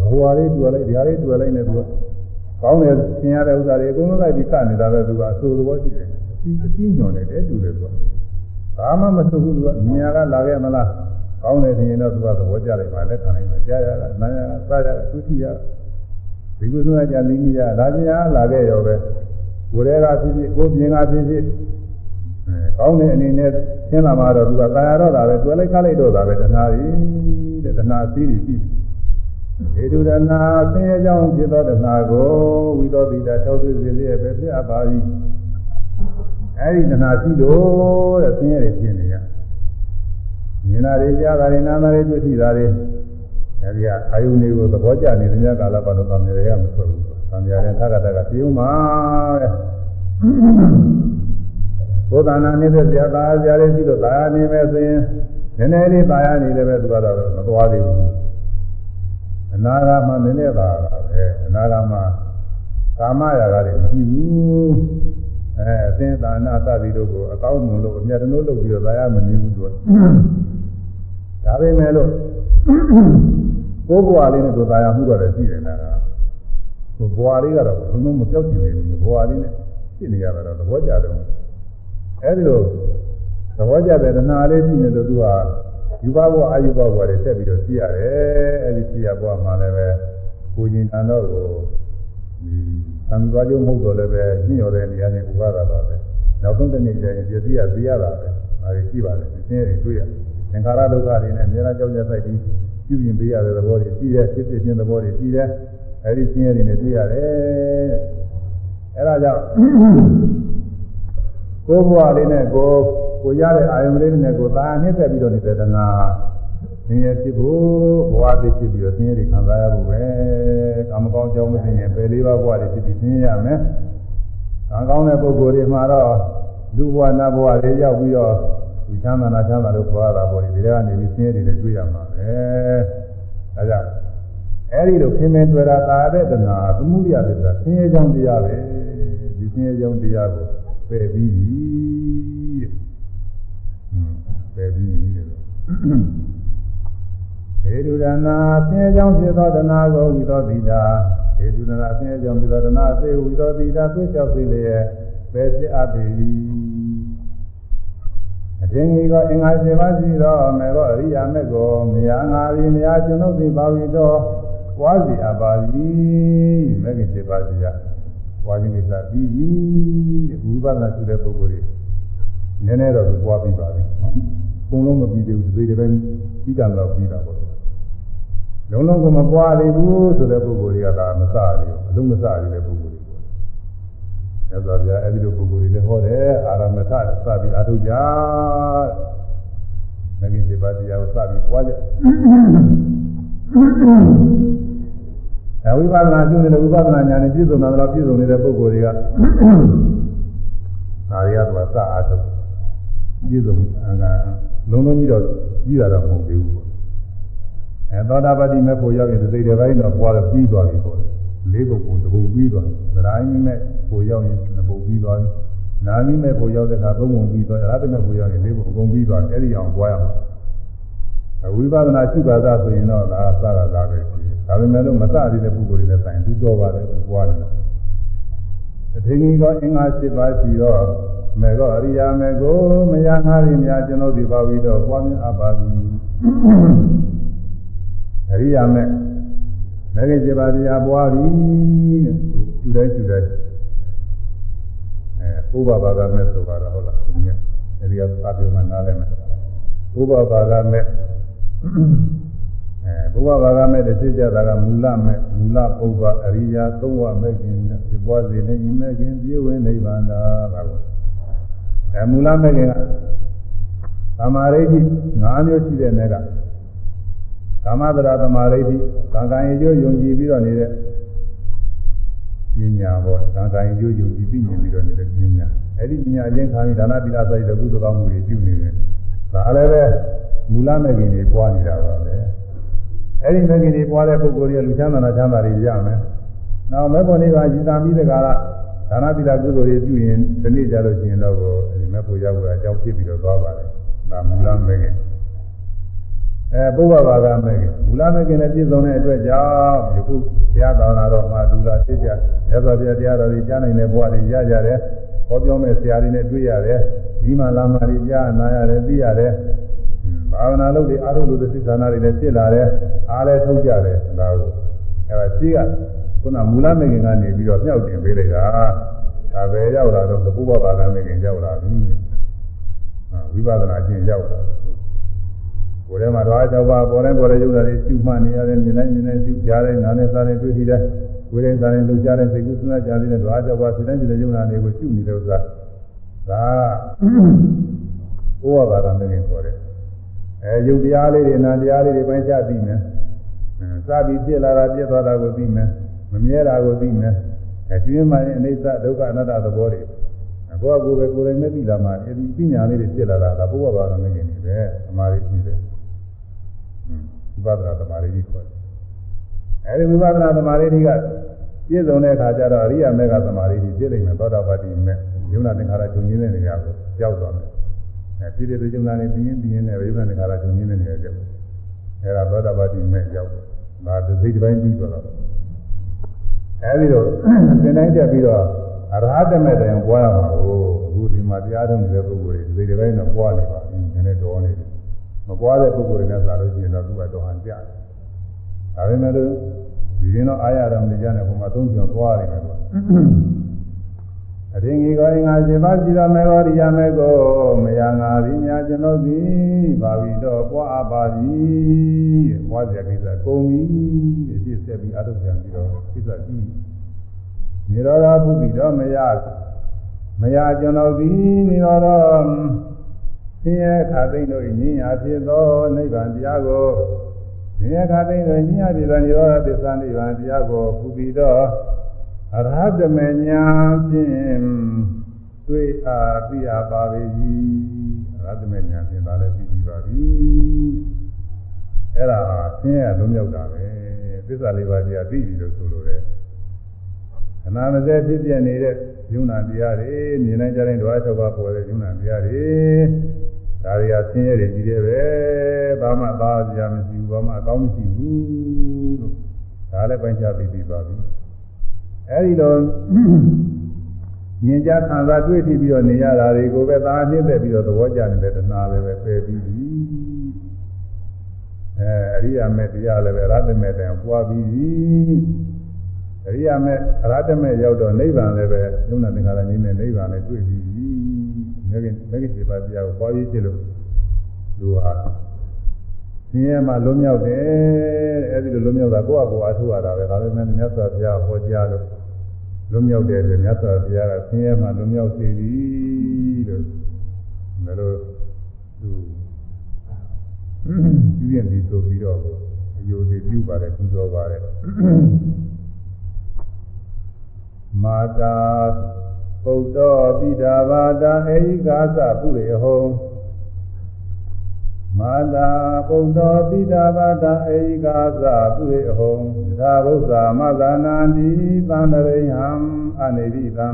ဟိုဟာလေးတူလိုက်ဒီဟာလေးတူလိုက်နေသူကကောင်းတယ်သင်ရတဲ့ဥစ္စာတွေအကုန်လုံးလိုက်ပြီးကနေတာပဲသူကအစိုးသဘောရှိတယ်အပြီးအပြီးညွန်တယ်တဲ့တူတယ်သူကဘာမှမစိုးဘူးသူကမြင်ရကလာခဲ့မလားကောင်းတယ်ထင်ရင်တော့သူကသဘောကျလိုက်ပါလက်ခံလိုက်ပါကြားရတာနားရတာစားရတာသူကြည့်ရဒီကုသနာကြလိမ့်မရလာခြင်းအားလာခဲ့ရောပဲကိုယ်တည်းကဖြစ်ဖြစ်ကိုယ်ပြင်ကဖြစ်ဖြစ်အဲကောင်းတဲ့အနေနဲ့သင်လာမှတော့သူကတာယာတော့တာပဲတွေ့လိုက်ခါလိုက်တော့တာပဲတဏှာကြီးတဲ့တဏှာအသီးကြီးရှိတယ် ဧတုရဏဆင်းရဲကြောင်းဖြစ်သောတဏှာကိုဝိသောတိတာထောက်သွင်းစေလျက်ပဲဖြစ်အပ်ပါ၏အဲဒီတဏှာရှိလို့တဲ့ဆင်းရဲတွေဖြစ်နေရမြင်တာတွေကြားတာတွေနားတာတွေတွေ့ထိတာတွေအဲဒီကအာယုန်တွေကိုသဘောကျနေတဲ့ညကာလပတ်လို့သံဃာတွေကမထွက်ဘူးသံဃာတွေသက္ကတကပြုံးပါတဲ့ဘုဒ္ဓနာနေတဲ့ဇာတာဇာလေးရှိလို့သာယာနေမယ်ဆိုရင်နည်းနည်းလေးသာယာနေတယ်ပဲသူကတော့မသွားသေးဘူး အနာဂါမနည်းနည်းသာပဲအနာဂါမကာမရာဂတွေမရှိဘူးအဲအသင်္သာနာသတိတို့ကိုအကောင်းမွန်လို့အမြတ်တနိုးလုပ်ပြီးတော့သာယာမနေဘူးသူကဒါပေမဲ့လို့ကိုယ်ဘဝလေးနဲ့ကိုယ်သာယာမှုကလည်းရှိတယ်နာကိုဘဝလေးကတော့ဘုံလုံးမပြောက်ချင်နေဘူးဘဝလေးနဲ့ရှိနေရတာတော့သဘောကျတယ်အဲဒီလိုသဘောကျတဲ့တဏှာလေးရှိနေလို့သူက ယူဘဘဝအာယုဘဘဝတွေဆက်ပြီးတော့ရှိရတယ်အဲဒီရှိရဘဝမှာလည်းပဲကိုကျင်တန်တော့ကိုဒီသံဃာကျုံမဟုတ်တော့လည်းပဲညှိ့ရတဲ့နေရာနဲ့ဥပါဒတာပဲနောက်ဆုံးတစ်နေ့ကျရင်ပြည့်စည်ရသိရတာပဲဒါတွေရှိပါတယ်ဒီစင်းတွေတွေ့ရသင်္ခါရဒုက္ခတွေနဲ့အများအားကြောင့်ရဆိုင်ပြီးပြုပြင်ပေးရတဲ့သဘောတွေရှိတယ်ဖြစ်ဖြစ်ချင်းသဘောတွေရှိတယ်အဲဒီစင်းရတွေနဲ့တွေ့ရတယ်အဲဒါကြောင့် ကိုယ်ဘဝလေးနဲ့ကိုကိုရတဲ့အာယုံလေးနဲ့ကိုသာနှိမ့်ဆက်ပြီးတော့နေတဲ့တဏှာဆင်းရဲဖြစ်ဖို့ဘဝတည်ဖြစ်ပြီးတော့ဆင်းရဲတွေခံစားရဖို့ပဲကာမကောင်းကြောင်းမသိရင်ပယ်လေးပါးဘဝတွေဖြစ်ပြီးဆင်းရဲရမယ်။ကာကောင်းတဲ့ပုဂ္ဂိုလ်တွေမှာတော့လူဘဝနတ်ဘဝတွေရောက်ပြီးတော့ဒီချမ်းသာနာချမ်းသာလို့ခေါ်ရတာပေါ့ဒီတွေကနေပြီးဆင်းရဲတွေလည်းတွေ့ရမှာပဲ။ဒါကြောင့်အဲဒီလိုခင်မင်တွေ့တာသာတဲ့တဏှာသမှုရတဲ့ဆိုတာဆင်းရဲကြောင်းတရားပဲ။ဒီဆင်းရဲကြောင်းတရားကို ပယ်ပြီးပြီတဲ့။ဟွန်းပယ်ပြီးပြီတဲ့ဟေတုဒနာဆင်းရဲကြောင်းဖြစ်သောတဏှာကိုဝိသောတိတာဟေတုဒနာဆင်းရဲကြောင်းဖြစ်သောတဏှာစေဝိသောတိတာသွေးလျှောက်စေလျက်ပဲဖြစ်အပ်ပေ၏အထင်ကြီးကအင်္ဂါ7ပါးရှိသောမေဘောအရိယာမေကိုမယာငါရီမယာကျွန်ုပ်သည်ပါဝီတော်ပွားစီအပ်ပါ၏မေခင်7ပါးရှိက ပွားခြင်းကိစ္စပြီးပြီဝိပဿနာရှိတဲ့ပုဂ္ဂိုလ်တွေနည်းနည်းတော့ပွားပြီးပါပြီအကုန်လုံးမပြီးသေးဘူးဒီတွေပဲပြီးတာတော့ပြီးတာပေါ့လုံးလုံးကမပွားသေးဘူးဆိုတဲ့ပုဂ္ဂိုလ်တွေကဒါမစရဘူးအလုံးမစရတဲ့ပုဂ္ဂိုလ်တွေပေါ့။မြတ်စွာဘုရားအဲဒီလိုပုဂ္ဂိုလ်တွေလည်းဟောတယ်အာရမထစပြီးအာထုကြ။မဂ္ဂင်7ပါးတရားကိုစပြီးပွားကြ။ အဝိပဿနာကျူးနေတဲ့ဝိပဿနာဉာဏ်နဲ့ပြည့်စုံတာတော့ပြည့်စုံနေတဲ့ပုဂ္ဂိုလ်တွေကဒါရီကတော့စအားထုတ်ပြည့်စုံအကလုံးလုံးကြီးတော့ကြီးတာတော့မဟုတ်သေးဘူးပေါ့အဲသောတာပတိမဲ့ဖို့ရောက်ရင်ဒီစိတ်တွေပိုင်းတော့ပွားတော့ပြီးသွားပြီပေါ့လေးပုဂ္ဂိုလ်တပုတ်ပြီးသွားသရိုင်းမဲ့ဖို့ရောက်ရင်နှစ်ပုတ်ပြီးသွားပြီနာမီမဲ့ဖို့ရောက်တဲ့အခါသုံးပုံပြီးသွားရဟတမဲ့ဖို့ရောက်ရင်လေးပုတ်အကုန်ပြီးသွားတယ်အဲ့ဒီအောင်ပွားရမှာဝိပဿနာရှိပါသားဆိုရင်တော့ဒါစတာဒါပဲ ဒါပေမဲ့လို့မစသေးတဲ့ပုဂ္ဂိုလ်တွေနဲ့ဆိုင်သူတော်ပါတယ်သူပွားတယ်အထင်ကြီးကအင်္ဂါ7ပါးရှိတော့မေကောအရိယာမေကိုမယငါးရင်းများကျွန်ုပ်ဒီပါပြီးတော့ပွားများအပ်ပါသည်အရိယာမေမဂ္ဂင်7ပါးတရားပွားသည်ကျူတိုင်းကျူတိုင်းအဲဥပပါဒမေဆိုတော့ဟုတ်လားဒီအဲဒီကသာပြောမှနားလဲမယ်ဥပပါဒမေ အဲဘုရားဘာကမဲ့တသိကြတာကမူလမဲ့မူလပုဗ္ဗအရိယာသုံးဝမဲ့ခင်ဒီပွားစီနေဤမဲ့ခင်ပြည့်ဝနိဗ္ဗာန်သာဒါကိုအဲမူလမဲ့ခင်ကသမာဓိဋ္ဌိ၅မျိုးရှိတဲ့နယ်ကကာမတရာသမာဓိဋ္ဌိသံဃာယကျိုးယုံကြည်ပြီးတော့နေတဲ့ပညာပေါ့သံဃာယကျိုးယုံကြည်ပြီးနေပြီးတော့နေတဲ့ပညာအဲ့ဒီပညာချင်းခံပြီးဒါနပိလာစိုက်တဲ့ကုသိုလ်ကောင်းမှုတွေပြုနေတယ်ဒါလည်းပဲမူလမဲ့ခင်တွေပွားနေတာပါပဲ အဲ့ဒီမဲ့ခင်တွေပွားတဲ့ပုဂ္ဂိုလ်တွေလူချမ်းသာချမ်းသာတွေရမယ်။နောက်မဲ့ဖို့နေပါရည်သာပြီးတဲ့ကာလဒါနပိလာကုသိုလ်တွေပြုရင်ဒီနေ့ကြလို့ရှိရင်တော့ဒီမဲ့ဖို့ရောက်တာအကြောင်းဖြစ်ပြီးတော့သွားပါတယ်။ဒါမူလမဲ့ခင်အဲပုဗ္ဗဘာဂမဲ့ခင်မူလမဲ့ခင်နဲ့ပြည့်စုံတဲ့အတွက်ကြောင့်ယခုဘုရားတော်နာတော်မှာဒူလာဖြစ်ကြရသော်ပြတရားတော်ကြီးကြားနိုင်တဲ့ဘဝတွေရကြတယ်။ဟောပြောမဲ့ဆရာတွေနဲ့တွေ့ရတယ်။ဒီမှာလာမာတွေကြားနာရတယ်သိရတယ်။ ဘာဝနာလုပ်တွေအားထုတ်လို့သိက္ခာနာတွေလည်းဖြစ်လာတယ်အားလည်းထုတ်ကြတယ်ဒါကိုအဲဒါရှိကခုနမူလမေခင်ကနေပြီးတော့မြောက်တင်ပေးလိုက်တာဒါပဲရောက်လာတော့ဘုရားဘာသာမေခင်ရောက်လာပြီဟာဝိပဿနာကျင့်ရောက်လာကိုယ်ထဲမှာတော့အကြောက်ပါပေါ်တိုင်းပေါ်တဲ့ယုံနာတွေရှုမှတ်နေရတယ်မြင်တိုင်းမြင်တိုင်းရှုကြားတိုင်းနားနဲ့စားတိုင်းတွေ့ထိတိုင်းကိုယ်တိုင်းစားတိုင်းလှုပ်ရှားတိုင်းစိတ်ကူးစဉ်းစားကြတဲ့တော့အကြောက်ပါစိတ်တိုင်းစိတ်ယုံနာတွေကိုရှုနေတဲ့ဥစ္စာဒါဘုရားဘာသာနဲ့ခေါ်တယ် အဲယုတ်တရားလေးတွေနာတရားလေးတွေပိုင်းခြားပြီးမယ်စပြီးပြစ်လာတာပြစ်သွားတာကိုပြီးမယ်မမြဲတာကိုပြီးမယ်အဲကျွင်းမှရင်အိဋ္ဌဒုက္ခအနတ္တသဘောတွေကိုယ့်အကူပဲကိုယ်တိုင်မသိလာမှအဲဒီပညာလေးတွေဖြစ်လာတာဒါဘုရားဘာသာနဲ့နေပဲအမှားကြီးရှိတယ်ဝိပဿနာသမာဓိကြီးခေါ်တယ်အဲဒီဝိပဿနာသမာဓိကြီးကပြည့်စုံတဲ့အခါကျတော့အရိယာမေဃသမာဓိကြီးပြည့်လိမ့်မယ်သောတာပတိမေယုံနာသင်္ခါရချုပ်ငင်းတဲ့နေရာကိုကြောက်သွားမယ် အဲပြည့်တဲ့ယုံနာနဲ့ပြင်းရင်ပြင်းနဲ့ယုံနာသင်္ခါရချုပ်ငင်းတဲ့နေရာကြောက်အဲဒါသောတာပတိမေကြောက်တယ်ဒါသိစိတ်တစ်ပိုင်းပြီးသွားတော့အဲဒီတော့သင်တိုင်းတက်ပြီးတော့အရဟတမေတိုင်ပွားရမှာကိုအခုဒီမှာတရားထုတ်နေတဲ့ပုဂ္ဂိုလ်တွေဒီတစ်ပိုင်းတော့ပွားနေပါပြီနည်းနည်းတော်နေတယ်မပွားတဲ့ပုဂ္ဂိုလ်တွေနဲ့စားလို့ရှိရင်တော့သူကတော့ဟန်ကြတယ်ဒါပေမဲ့လို့ဒီရင်တော့အာရတော်မကြနဲ့ဟိုမှာသုံးချောသွားရတယ်ကွာ အရင်ကြီးကောငါရှင်ပါကြည်တော်မေဂောရိယမေကိုမယငါသည်များကျွန်ုပ်သည်ပါပြီးတော့ပွားပါပြီပွားကြကိစ္စကုန်ပြီအဖြစ်ဆက်ပြီးအထုတ်ပြန်ပြီးတော့ကိစ္စကြီးနေရောဓဘုပိတော့မယမယကျွန်ုပ်သည်နေရောဓဆင်းရဲခါသိမ့်တို့ညင်ညာဖြစ်သောနိဗ္ဗာန်တရားကိုဆင်းရဲခါသိမ့်တို့ညင်ညာဖြစ်သောနိရောဓသစ္စာနိဗ္ဗာန်တရားကိုပူပြီးတော့ အရဟတမေညာဖြင့်တွေ့အားသိရပါပေ၏အရဟတမေညာဖြင့်ဒါလည်းပြီးပြီးပါပြီအဲ့ဒါဟာဆင်းရဲလုံးရောက်တာပဲသစ္စာလေးပါးတရားသိပြီလို့ဆိုလိုတယ်ခဏမစဲဖြစ်ပြနေတဲ့ယုံနာတရားတွေမြင်နိုင်ကြတဲ့ဓဝါ၆ပါးပေါ်တဲ့ယုံနာတရားတွေဒါတွေကဆင်းရဲတွေကြီးတယ်ပဲဘာမှသားစရာမရှိဘူးဘာမှအကောင်းမရှိဘူးလို့ဒါလည်းပိုင်းခြားပြီးပြီးပါပြီ အဲဒီလိုမြင်ကြခံစားတွေ့ပြီးပြီးတော့နေရတာတွေကိုပဲသာနှိမ့်သက်ပြီးတော့သဘောကျနေတဲ့တဏှာလည်းပဲပယ်ပြီးပြီအဲအရိယာမေတရားလည်းပဲရသမေတံပွားပြီးပြီအရိယာမေအရဟတမေရောက်တော့နိဗ္ဗာန်လည်းပဲယုံနာသင်္ခါရကြီးနဲ့နိဗ္ဗာန်လည်းတွေ့ပြီးပြီမဂ္ဂင်မဂ္ဂင်7ပါးတရားကိုပွားပြီးဖြစ်လို့လူဟာဆင်းရဲမှလွတ်မြောက်တယ်အဲဒီလိုလွတ်မြောက်တာကိုယ့်အကူအားထုတ်ရတာပဲဒါပေမဲ့မြတ်စွာဘုရားဟောကြားလို့ လွတ်မြောက်တယ်ဆိုမြတ်စွာဘုရားကဆင်းရဲမှလွတ်မြောက်စေသည်လို့ဒါလို့သူပြုရင်ပြီးဆိုပြီးတော့အယုဒိပြုပါတယ်ပူဇော်ပါတယ်မာတာပုဒ္ဒောပိဒါဘာတာအေဟိကာသပုရိဟော မာတာပုဒ္ဒောပိဒါဘာတာအေဟိကာသပုရိဟောသာဘုဇာမသနာတိသန္တရိဟံအနေတိတံ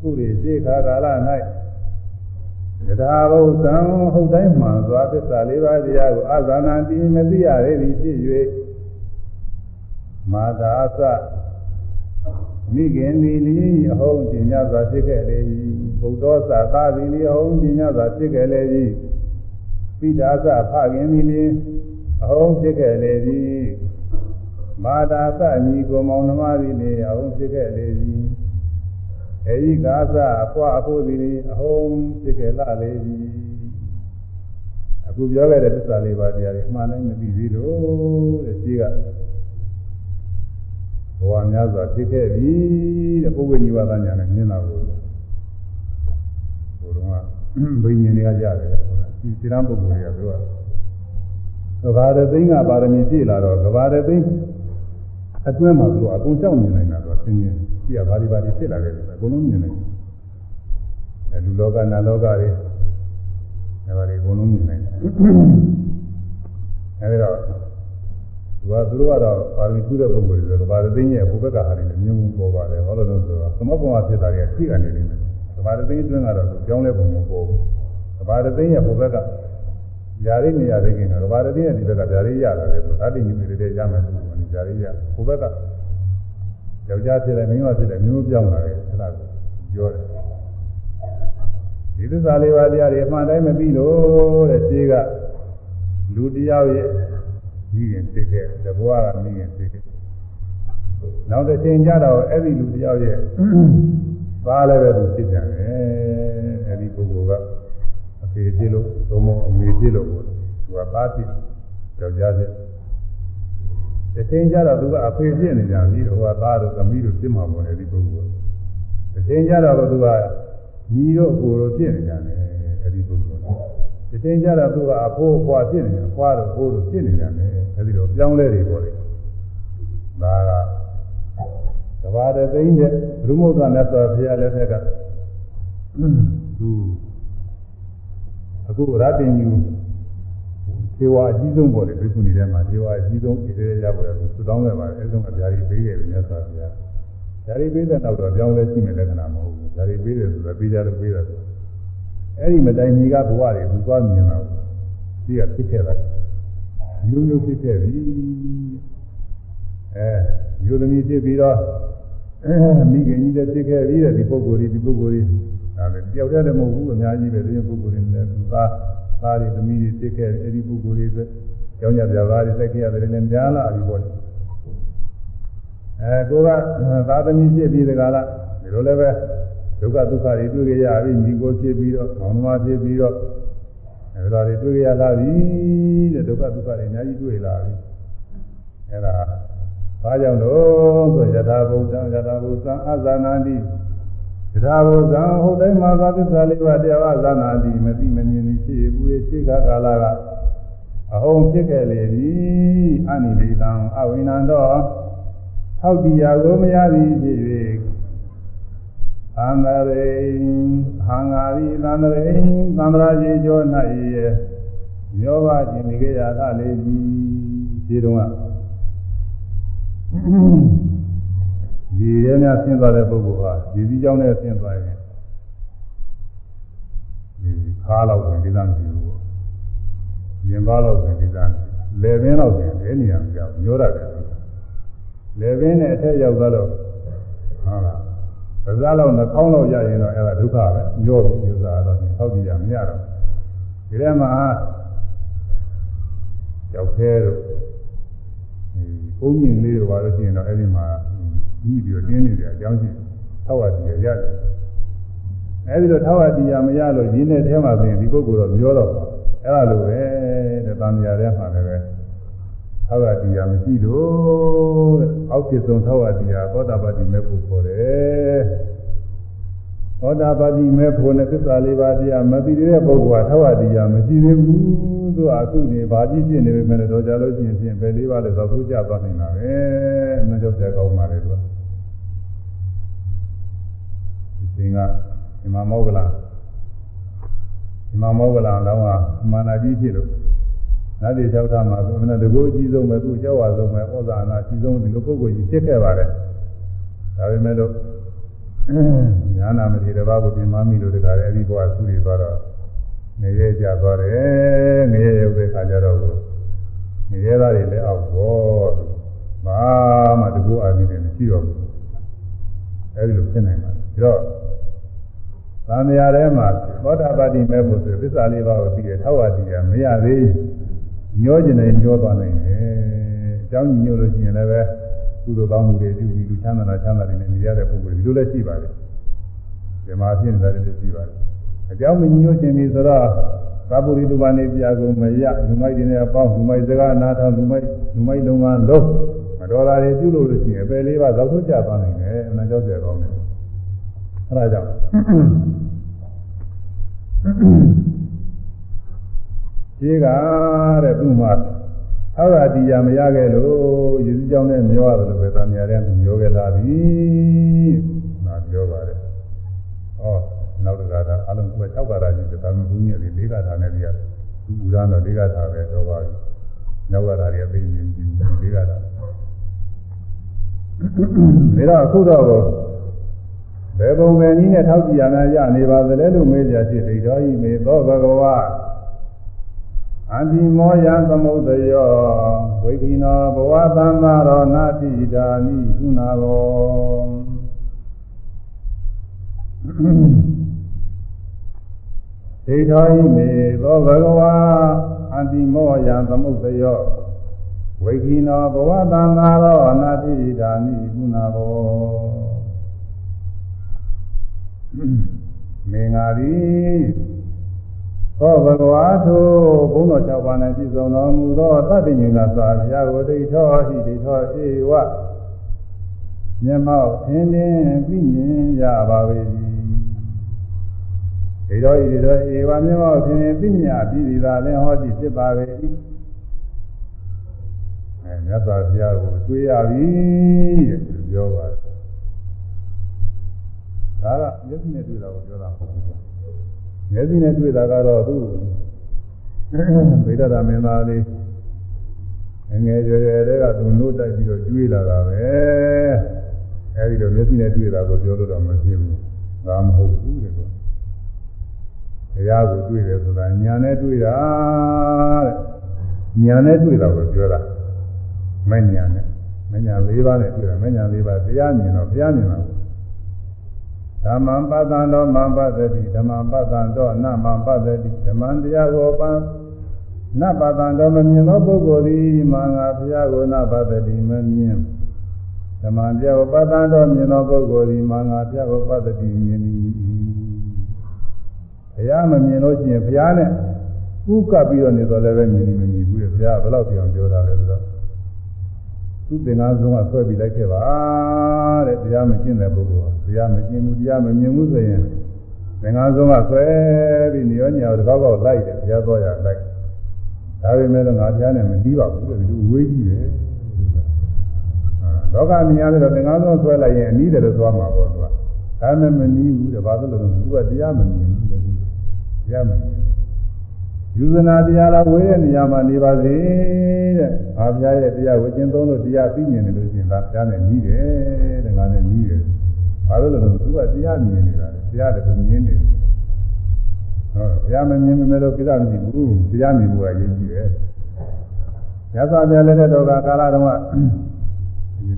ပုရိစေခါကာလ၌ယထာဘုဇံဟုတ်တိုင်းမှန်စွာသစ္စာလေးပါးတရားကိုအဇာနာတိမသိရသေးသည်ဖြစ်၍မာတာသ မိခင်သည်လီအဟုံးကျင်များစွာဖြစ်ခဲ့လေ၏ဘုဒ္ဓသာသာသည်လီအဟုံးကျင်များစွာဖြစ်ခဲ့လေ၏ပိဒါသဖခင်သည်လီအဟုံးဖြစ်ခဲ့လေသည်မာတာသညီကိုမောင်နှမသည်လီအဟုံးဖြစ်ခဲ့လေသည်အေဤကာသအဖွာအဖို့သည်လီအဟုံးဖြစ်ခဲ့လာလေသည်အခုပြောခဲ့တဲ့သစ္စာလေးပါးတရားတွေအမှန်တိုင်းမသိသေးလို့တဲ့ရှိက ဘဝများစွာဖြစ်ခဲ့ပြီတဲ့ပုဂ္ဂိုလ်နိဗ္ဗာန်ညာနဲ့မြင်တာကိုဘုရားကဘိညာဉ်တွေကရတယ်ဒီစိရန်ပုဂ္ဂိုလ်တွေကပြောတာကဘာရသိန်းကပါရမီပြည့်လာတော့ကဘာရသိန်းအတွင်းမှာသူကအကုန်ကြောက်မြင်နေတာတော့သင်ချင်းကြည့်ရဘာဒီဘာဒီဖြစ်လာတယ်အကုန်လုံးမြင်နေတယ်အဲလူလောကနာလောကတွေအဲဘာတွေအကုန်လုံးမြင်နေတယ်အဲဒီတော့သူ ကသူတို့ကတော့ပါရမီထူးတဲ့ပုဂ္ဂိုလ်တွေဆိုတော့ဗာရသိင်းရဲ့ဘုဘက်ကဟာတွေလည်းမြင်မှုပေါ်ပါတယ်ဟောလို့လို့ဆိုတော့သမဘုံမှာဖြစ်တာတွေကရှိကနေနေတယ်ဗာရသိင်းအတွင်းကတော့ကြောင်းလဲပုံမပေါ်ဘူးဗာရသိင်းရဲ့ဘုဘက်ကຢာရိနေရာတွေကင်းတော့ဗာရသိင်းရဲ့ဒီဘက်ကຢာရိရလာတယ်ဆိုအတ္တိညူတွေတွေရမယ်လို့ຢာရိရဘုဘက်ကယောက်ျားဖြစ်တယ်မိန်းမဖြစ်တယ်မျိုးပြောင်းလာတယ်အဲ့ဒါကိုပြောတယ်ဒီသစ္စာလေးပါးတရားတွေအမှန်တိုင်းမပြီးလို့တဲ့ခြေကလူတယောက်ရဲ့ မိခင်သိခဲ့တဘွားကမိခင်သိခဲ့နောက်တစ်ချိန်ကျတော့အဲ့ဒီလူတယောက်ရဲ့သားလည်းပဲသူဖြစ်ကြတယ်အဲ့ဒီပုဂ္ဂိုလ်ကအဖဖေဖြစ်လို့သုံးမအမေဖြစ်လို့သူကသားဖြစ်ကြောက်ကြတယ်တစ်ချိန်ကျတော့သူကအဖေဖြစ်နေကြပြီဟိုကသားတို့သမီးတို့ဖြစ်မှာပေါ်တယ်ဒီပုဂ္ဂိုလ်တစ်ချိန်ကျတော့သူကညီတို့အကိုတို့ဖြစ်နေကြတယ်အဲဒီပုဂ္ဂိုလ်တစ်ချိန်ကျတော့သူကအဖိုးအဖွာဖြစ်နေတယ်အဖွာတို့ဘိုးတို့ဖြစ်နေကြတယ် အဲဒီတော့ပြောင်းလဲတွေပေါ်တယ်ဒါကကဘာတသိန်းတဲ့ဘုရုမုဒ္ဒနဲ့ဆိုဘုရားလက်ထက်ကသူအခုရတ္တင်ယူသေဝအကြီးဆုံးပေါ်တယ်ဘိက္ခုနီထဲမှာသေဝအကြီးဆုံးဣသေရပေါ်တယ်သူတောင်းခဲ့ပါတယ်အဲဆုံးအပြားကြီးပေးခဲ့တယ်မြတ်စွာဘုရားဓာရီပေးတဲ့နောက်တော့ကြောင်းလဲရှိမယ်လက္ခဏာမဟုတ်ဘူးဓာရီပေးတယ်ဆိုတော့ပေးကြလို့ပေးတယ်ဆိုအဲ့ဒီမတိုင်မီကဘဝတွေသူသွားမြင်တာဒီကဖြစ်ခဲ့တာ မျိုးမျိုးဖြစ်ခဲ့ပြီအဲမျိုးသမီးဖြစ်ပြီးတော့မိခင်ကြီးလည်းဖြစ်ခဲ့ပြီးတဲ့ဒီပုဂ္ဂိုလ်ကြီးဒီပုဂ္ဂိုလ်ကြီးဒါလည်းတယောက်တည်းလည်းမဟုတ်ဘူးအများကြီးပဲဒီပုဂ္ဂိုလ်တွေလည်းသားသားတွေသမီးတွေဖြစ်ခဲ့အဲ့ဒီပုဂ္ဂိုလ်တွေအတွက်ကျောင်းညပြပါးတွေသက်ခဲ့ရတယ်လည်းများလာပြီပေါ့အဲကိုကသာသမီဖြစ်ပြီးတကားလားဒီလိုလည်းပဲဒုက္ခဒုက္ခတွေတွေ့ကြရပြီညီကိုဖြစ်ပြီးတော့မောင်နှမဖြစ်ပြီးတော့ အဲဒါတွေတွေ့ကြရလာပြီတဲ့ဒုက္ခဒုက္ခတွေအများကြီးတွေ့လာပြီအဲဒါဘာကြောင့်လို့ဆိုယထာဘုဒ္ဓံယထာဘုဇံအဇာနာတိယထာဘုဇံဟုတ်တိုင်းမှာသာသစ္စာလေးပါးတရားအဇာနာတိမသိမမြင်သည်ဖြစ်ဘူးရှိခါကာလကအဟုံဖြစ်ခဲ့လေသည်အနိဒိတံအဝိနန္တောထောက်တရားကိုမရသည်ဖြစ်၍ သံဃရေဟံဃာရိသံဃရေသံဃာကြီးကျော်၌ရောဘခြင်းနေကြရတာလေသည်ဒီတုန်းကရေရဲများဆင်းသွားတဲ့ပုဂ္ဂိုလ်ဟာရေပြီးကြောင်းနဲ့ဆင်းသွားရင်ဒီခါလောက်ဆိုဒီသားမရှိဘူးပေါ့ရင်ပါလောက်ဆိုဒီသားလေပင်လောက်ဆိုလည်းနေရာမကြောက်ညောရတယ်လေပင်နဲ့အထက်ရောက်သွားတော့ဟုတ်လား ပဇာလောက်နှာခေါင်းလောက်ရရင်တော့အဲ့ဒါဒုက္ခပဲညောပြီးဥစ္စာတော့ထောက်ကြည့်ရမရတော့ဒီထဲမှာကြောက်ခဲတော့ကုန်းမြင့်လေးတွေပါလို့ရှိရင်တော့အဲ့ဒီမှာကြီးပြီးတော့တင်းနေကြအကြောင်းရှိထောက်ရတည်ရတယ်အဲ့ဒီတော့ထောက်ရတည်ရမရလို့ရင်းတဲ့ထဲမှာဆိုရင်ဒီပုဂ္ဂိုလ်တော့ပြောတော့အဲ့ဒါလိုပဲတဲ့တန်မြာထဲမှာလည်း ပဲထောက်ရတည်ရမရှိလို့တဲ့အောက်ဖြစ်ဆုံးထောက်ရတည်ရသောတာပတိမေဖို့ခေါ်တယ်သောတာပတိမေဖို့နဲ့သစ္စာလေးပါးတရားမသိတဲ့ပုဂ္ဂိုလ်ကထောက်ရတည်ရမရှိသေးဘူးသူကအခုနေဘာကြီးဖြစ်နေပေမဲ့တော့ကြာလို့ရှိရင်ဖြင့်ပဲလေးပါးလည်းသောက်ထိုးကြသွားနေတာပဲမကြောက်ကြကောင်းပါလေသူကဒီချိန်ကဒီမှာမောဂလာဒီမှာမောဂလာတော့ကမာနာကြီးဖြစ်လို့ နတ်ပြည်၆ဌာမှာသူကတကူအကြီးဆုံးပဲသူကြောက်ဝါဆုံးပဲဩဇာနာအကြီးဆုံးဒီလိုပုဂ္ဂိုလ်ကြီးဖြစ်ခဲ့ပါတယ်ဒါပေမဲ့လို့ညာနာမတိတဘာကိုပြင်မမိလို့တခါလေအဲဒီဘဝဆုတွေသွားတော့ငရဲကြသွားတယ်ငရဲရုပ်တဲ့ခါကျတော့ငရဲသားတွေလည်းအောက်ဘောဘာမှတကူအာမိတယ်မရှိတော့ဘူးအဲဒီလိုဖြစ်နိုင်ပါတယ်ဒါတော့သံဃာထဲမှာသောတာပတိမဲ့ဖို့ဆိုသစ္စာလေးပါးကိုပြီးရထောက်ဝတည်ရမရသေး ညောကျင်နေညောသွားနိုင်တယ်အကြောင်းညို့လို့ရှိရင်လည်းပဲကုသိုလ်ကောင်းမှုတွေပြုပြီးလူချမ်းသာတာချမ်းသာတယ်နဲ့နေရတဲ့ပုဂ္ဂိုလ်ဒီလိုလည်းရှိပါတယ်ဒီမှာဖြစ်နေတာလည်းရှိပါတယ်အကြောင်းမညို့ခြင်းပြီဆိုတော့သာပုရိလူပါနေပြကုန်မရလူမိုက်တွေနဲ့အပေါင်းလူမိုက်စကားနားထောင်လူမိုက်လူမိုက်လုံကလုံးမတော်တာတွေပြုလို့လို့ရှိရင်အပယ်လေးပါးသောက်ထုတ်ကြသွားနိုင်တယ်အမှန်ကြောက်ကြကောင်းတယ်အဲဒါကြောင့် ဒီကတဲ့သူ့မှာအောက်အတီးရမရခဲ့လို့ယေရှုကြောင့်လည်းမျောရတယ်လို့ပဲသာမြတဲ့သူမျောခဲ့လာပြီ။ငါပြောပါတယ်။ဟောနောက်တစ်ခါတော့အလုံးက6ကာရာကြီးသာမဘုန်းကြီးတွေ၄ကာထာနဲ့ပြရသူဥရမ်းတော့၄ကာထာပဲတော့ပါပြီ။နောက်ကာထာတွေအသိဉာဏ်ကြီး၄ကာထာ။ဒါတော့အခုတော့ဘယ်ပုံပဲနည်းနဲ့ထောက်ကြည့်ရမှရနေပါသလဲလို့မေးကြရှိသိတော်ဤမေသောဘဂဝါ အန္တိမောယသမုဒ္ဒယောဝိခိနောဘဝသံဃာရောနာတိဓာမိကုဏဘောသိတော်ဤမေသောဘဂဝါအန္တိမောယသမုဒ္ဒယောဝိခိနောဘဝသံဃာရောနာတိဓာမိကုဏဘောမင်္ဂါသည် သောဘဂဝါထိုဘုန်းတော်၆ပါး၌ပြည့်စုံတော်မူသောသတ္တဉ္ဇာသာဘုရားကိုဒိဋ္ဌောဟိဒိဋ္ဌောဧဝမျက်မှောက်သင်သင်ပြည့်မြင်ရပါ၏ဒီတော်ဤဒီတော်ဧဝမျက်မှောက်သင်သင်ပြည့်မြင်ပြီးသည်သာလည်းဟောသည်ဖြစ်ပါ၏အဲမြတ်စွာဘုရားကိုတွေ့ရပြီတဲ့ပြောပါတယ်ဒါကမျက်စိနဲ့တွေ့တာကိုပြောတာမဟုတ်ဘူး မျက်စိနဲ့တွေ့တာကတော့သူဗိဒ္ဓတာမင်းသားလေးငယ်ရွယ်ရွယ်တည်းကသူနှုတ်တိုက်ပြီးတော့ကျွေးလာတာပဲအဲဒီတော့မျက်စိနဲ့တွေ့တာကိုပြောလို့တော့မဖြစ်ဘူးဒါမဟုတ်ဘူးတဲ့ကွာတရားကိုတွေ့တယ်ဆိုတာညာနဲ့တွေ့တာတဲ့ညာနဲ့တွေ့တာကိုပြောတာမညာနဲ့မညာ၄ပါးနဲ့တွေ့တာမညာ၄ပါးတရားမြင်တော့ဘုရားမြင်တာ ဓမ္မံပတ္တံတော်မံပတ္တိဓမ္မံပတ္တံတော်နမံပတ္တိဓမ္မံတရားကိုပံနပတ္တံတော်မမြင်သောပုဂ္ဂိုလ်သည်မင်္ဂဘုရားကိုနပတ္တိမမြင်ဓမ္မံတရားကိုပတ္တံတော်မြင်သောပုဂ္ဂိုလ်သည်မင်္ဂဘုရားကိုပတ္တိမြင်သည်ဘုရားမမြင်လို့ရှိရင်ဘုရားနဲ့ဥကပ်ပြီးတော့နေတော့လည်းပဲမြင်နေမမြင်ဘူးလေဘုရားဘယ်တော့ပြောင်းပြောတာလဲဆိုတော့ သူသင်္ကန်းဆုံးကဆွဲပြီးလိုက်ခဲ့ပါတဲ့တရားမကျင့်တဲ့ပုဂ္ဂိုလ်တရားမကျင့်ဘူးတရားမမြင်ဘူးဆိုရင်သင်္ကန်းဆုံးကဆွဲပြီးနေရောညာတကောက်ကောက်လိုက်တယ်ဘုရားတော်ရလိုက်ဒါပေမဲ့လည်းငါဘုရားနဲ့မပြီးပါဘူးတဲ့ဒီဝေးကြီးပဲလောကမြင်ရတဲ့သင်္ကန်းဆုံးဆွဲလိုက်ရင်အနည်းတယ်လို့သွားမှာပေါ့သူကဒါမှမနည်းဘူးတဲ့ဘာလို့လဲဆိုသူကတရားမမြင်ဘူးတဲ့တရားမမြင် ယူဇနာတရားလာဝေးတဲ့နေရာမှာနေပါစေတဲ့။အာဘုရားရဲ့တရားကိုကျင့်သုံးလို့တရားသိမြင်တယ်လို့ရှိရင်ဒါဘုရားနဲ့ပြီးတယ်တဲ့ငါနဲ့ပြီးတယ်။ဘာလို့လဲဆိုတော့သူကတရားမြင်နေတာလေတရားတခုမြင်နေတယ်။ဟုတ်ဘုရားမမြင်မမဲလို့ကိစ္စမရှိဘူး။တရားမြင်ဖို့ကရည်ကြီးတယ်။ရသော်ပြလည်းတဲ့တော့ကာလတုန်းက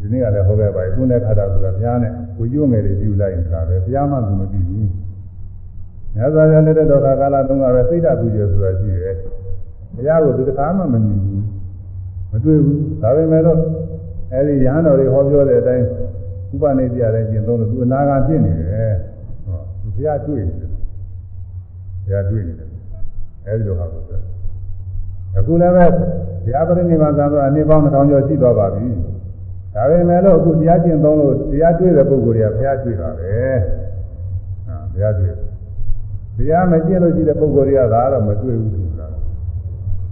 ဒီနေ့ကလည်းဟောခဲ့ပါပြီ။ခုနဲ့ခါတာဆိုတာဘုရားနဲ့ကိုကျွငယ်တွေယူလိုက်နေတာပဲ။ဘုရားမှသူမပြီးဘူး။ မြတ်စွာဘုရားလက်တော်ကာလတုန်းကပဲစိတ်ဓာတ်ပူဇော်ဆိုတာရှိတယ်။ဘုရားကိုသူတစ်ခါမှမမြင်ဘူး။မတွေ့ဘူး။ဒါပေမဲ့လို့အဲဒီရဟန်းတော်တွေဟောပြောတဲ့အတိုင်းဥပနိဒေယလည်းကျင့်သုံးလို့သူအနာဂတ်ဖြစ်နေတယ်။ဟောသူဘုရားတွေ့နေတယ်။ဘုရားတွေ့နေတယ်။အဲဒီလိုဟာကိုဆိုအခုလည်းပဲဘုရားပရိနိဗ္ဗာန်သာတော့အနေပေါင်းတစ်ထောင်ကျော်ရှိသွားပါပြီ။ဒါပေမဲ့လို့အခုတရားကျင့်သုံးလို့တရားတွေ့တဲ့ပုဂ္ဂိုလ်တွေကဘုရားတွေ့တာပဲ။ဟာဘုရားတွေ့ တယ်တရားမကျင့်လို့ရှိတဲ့ပုဂ္ဂိုလ်တွေကသာတော့မတွေ့ဘူးသူက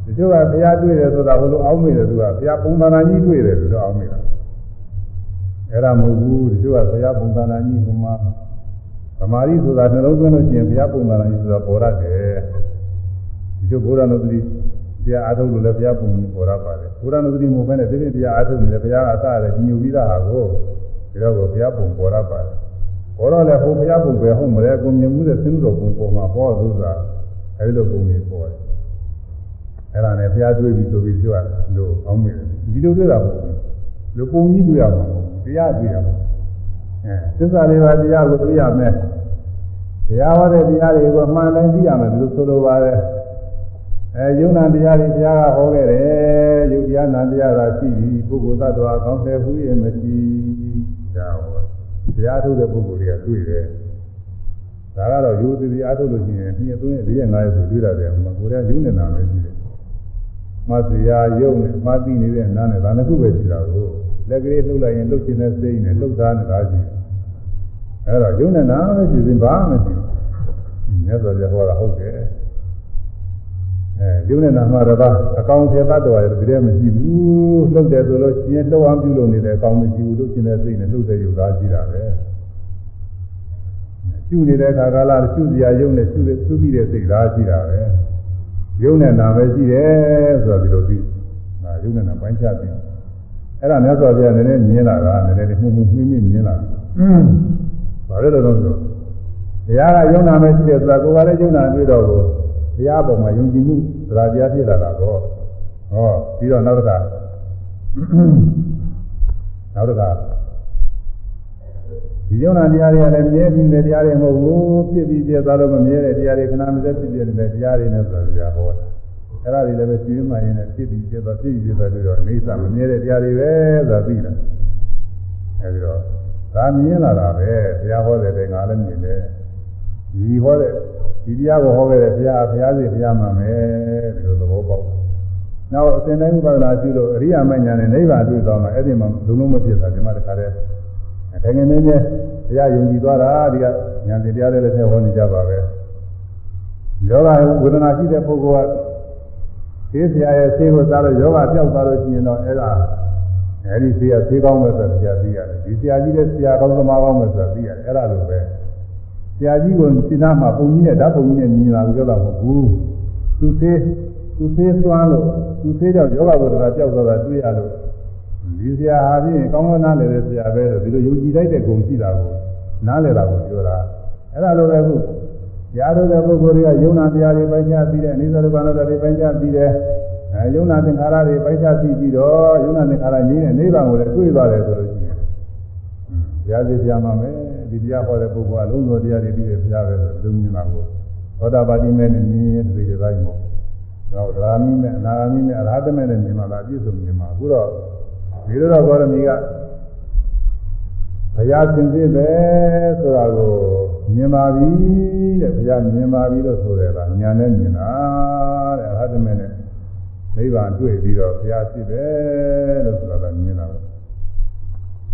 တချို့ကဘုရားတွေ့တယ်ဆိုတာဘလို့အောင်းမိတယ်သူကဘုရားပုံသဏ္ဍာန်ကြီးတွေ့တယ်ဆိုတော့အောင်းမိတာအဲ့ဒါမဟုတ်ဘူးတချို့ကဘုရားပုံသဏ္ဍာန်ကြီးဟိုမှာသမာဓိဆိုတာနှလုံးသွင်းလို့ရှိရင်ဘုရားပုံသဏ္ဍာန်ကြီးဆိုတာပေါ်ရတယ်တချို့ဘုရားနုတ္တိတရားအားထုတ်လို့လည်းဘုရားပုံကြီးပေါ်ရပါတယ်ဘုရားနုတ္တိမဟုတ်ဘဲနဲ့ဒီပြင်တရားအားထုတ်နေတယ်ဘုရားအစရတယ်ညှို့ပြီးသားဟာကိုဒီတော့ဘုရားပုံပေါ်ရပါတယ် ဘောတော့လည်းဟိုဘုရားပုံပဲဟုတ်မလဲကိုမြင်မှုတဲ့သင်းတော်ပုံပေါ်မှာဟောသုသာအဲဒီလိုပုံကြီးပေါ်တယ်အဲ့ဒါနဲ့ဘုရားတွေ့ပြီဆိုပြီးသူကလို့အောင်းမိတယ်ဒီလိုတွေ့တာမဟုတ်ဘူးလူပုံကြီးတွေ့ရမှာမဟုတ်ဘူးတရားတွေ့ရမှာအဲသစ္စာလေးပါးတရားကိုတွေ့ရမယ်တရားဟောတဲ့တရားတွေကိုမှန်တိုင်းသိရမယ်လို့ဆိုလိုပါတယ်အဲယုံနာတရားတွေဘုရားကဟောခဲ့တယ်ယုတ်တရားနာတရားသာရှိပြီပုဂ္ဂိုလ်သတ္တဝါကောင်းတယ်ဘူးရဲ့မရှိဒါဟော တရားထုတ်တဲ့ပုဂ္ဂိုလ်တွေကတွေ့တယ်ဒါကတော့ယူသည်အားထုတ်လို့ရှိရင်နှစ်သုံးရက်၄ရက်၅ရက်ဆိုတွေ့ရတယ်ဟိုမှာကိုယ်တည်းယူနေတာပဲရှိတယ်မသရာယုံနဲ့မသိနေတဲ့နားနဲ့ဒါနှစ်ခုပဲရှိတာကိုလက်ကလေးလှုပ်လိုက်ရင်လှုပ်ခြင်းနဲ့စိတ်နဲ့လှုပ်သားနေတာရှိတယ်အဲ့တော့ယုံနဲ့နားပဲရှိရင်ဘာမှမရှိဘူးမြတ်စွာဘုရားဟောတာဟုတ်တယ် အဲယုံနဲ့နာမှာတော့အကောင်ထေတတ်တော်ရတဲ့မရှိဘူးလှုပ်တယ်ဆိုလို့ရှင်းလှုပ်အောင်ပြုလုပ်နေတယ်အကောင်မရှိဘူးလို့ရှင်းတဲ့စိတ်နဲ့လှုပ်တဲ့ယူသားရှိတာပဲရှုနေတဲ့အခါကာလရှုစရာယုံနဲ့ရှုတဲ့ရှုပြီးတဲ့စိတ်သားရှိတာပဲယုံနဲ့နာပဲရှိတယ်ဆိုတော့ဒီလိုပြီးဒါယုံနဲ့နာပိုင်းခြားပြီးအဲ့ဒါမြတ်စွာဘုရားနည်းနည်းမြင်လာတာနည်းနည်းမှုမှုမှင်းမှင်းမြင်လာဘာလဲတော့ဆိုတရားကယုံနာပဲရှိတယ်ဆိုတာကိုယ်ကလည်းယုံနာတွေ့တော့ ကိုတရားပေါ်မှာယုံကြည်မှုသရာတရားဖြစ်လာတာတော့ဟောပြီးတော့နောက်တစ်ခါနောက်တစ်ခါဒီယုံနာတရားတွေကလည်းမြဲပြီးတဲ့တရားတွေမဟုတ်ဘူးဖြစ်ပြီးပြသွားလို့မမြဲတဲ့တရားတွေခဏမစက်ဖြစ်ပြတဲ့တရားတွေနဲ့ဆိုကြဟောအဲ့ဒါတွေလည်းပဲကျွေးမှရင်လည်းဖြစ်ပြီးပြသွားဖြစ်ပြီးပြသွားလို့တော့အိဋ္ဌာမမြဲတဲ့တရားတွေပဲဆိုတာသိတာအဲဒီတော့ဒါမြင်လာတာပဲတရားဟောတဲ့တိုင်ငါလည်းမြင်တယ် ဒီဟောတဲ့ဒီတရားကိုဟောခဲ့တဲ့ဘုရားဘုရားစီဘုရားမှမယ်ဒီလိုသဘောပေါက်နောက်အစဉ်တိုင်းဥပဒနာရှိလို့အရိယာမဉ္ဇဏ်နဲ့နိဗ္ဗာန်တွေ့သွားမှအဲ့ဒီမှာလုံးလုံးမဖြစ်တာဒီမှာတခါတည်းတကယ်ငင်းနေဘုရားယုံကြည်သွားတာဒီကဉာဏ်တရားတွေလည်းထည့်ဟောနေကြပါပဲယောဂဝေဒနာရှိတဲ့ပုဂ္ဂိုလ်ကသေဆရာရဲ့ဆေးကိုစားလို့ယောဂပြောက်သွားလို့ရှိရင်တော့အဲ့ဒါအဲ့ဒီဆရာဆေးကောင်းမယ်ဆိုဆရာသိရတယ်ဒီဆရာကြီးတဲ့ဆရာကောင်းသမားကောင်းမယ်ဆိုတာသိရတယ်အဲ့ဒါလိုပဲ ဆရာကြီးကိုစိနာမှာပုံကြီးနဲ့ဓာတ်ပုံကြီးနဲ့မြင်လာလို့ပြောတာမဟုတ်ဘူးသူသေးသူသေးသွမ်းလို့သူသေးကြောင့်ယောဂဝေဒနာပြောက်သွားတာတွေ့ရလို့ဒီဆရာဟာဖြင့်ကောင်းကောင်းနားလည်တဲ့ဆရာပဲလို့ဒီလိုယုံကြည်လိုက်တဲ့ဂုဏ်ရှိတာကိုနားလည်တာကိုပြောတာအဲ့ဒါလိုပဲခုရားတို့တဲ့ပုဂ္ဂိုလ်တွေကယုံနာတရားတွေပိုင်းခြားပြီးတဲ့အနိစ္စဒုက္ခအနတ္တတွေပိုင်းခြားပြီးတဲ့အဲယုံနာသင်္ခါရတွေပိုင်းခြားပြီးပြီးတော့ယုံနာသင်္ခါရငြိမ်းတဲ့နိဗ္ဗာန်ကိုလည်းတွေ့သွားတယ်ဆိုလို့ရှိရင်ဘုရားစီပြန်ပါမယ် ဒီတရားဟောတဲ့ပုဂ္ဂိုလ်ကလုံးစုံတရားတွေပြီးတဲ့ဘုရားပဲဆိုလုံးမြင်တာကိုသောတာပတိမဲ့နဲ့မြင်ရင်ဒီလိုတိုင်းပေါ့တော့ဓာမိမဲ့အနာဂမိမဲ့အရဟတမဲ့နဲ့မြင်မှာလားအပြည့်စုံမြင်မှာအခုတော့ဒီလိုတော့ဘောရမီကဘုရားသင်သိပဲဆိုတာကိုမြင်ပါပြီတဲ့ဘုရားမြင်ပါပြီလို့ဆိုတယ်ကညာနဲ့မြင်တာတဲ့အရဟတမဲ့နဲ့နိဗ္ဗာန်တွေ့ပြီးတော့ဘုရားရှိတယ်လို့ဆိုတာကမြင်တာပဲ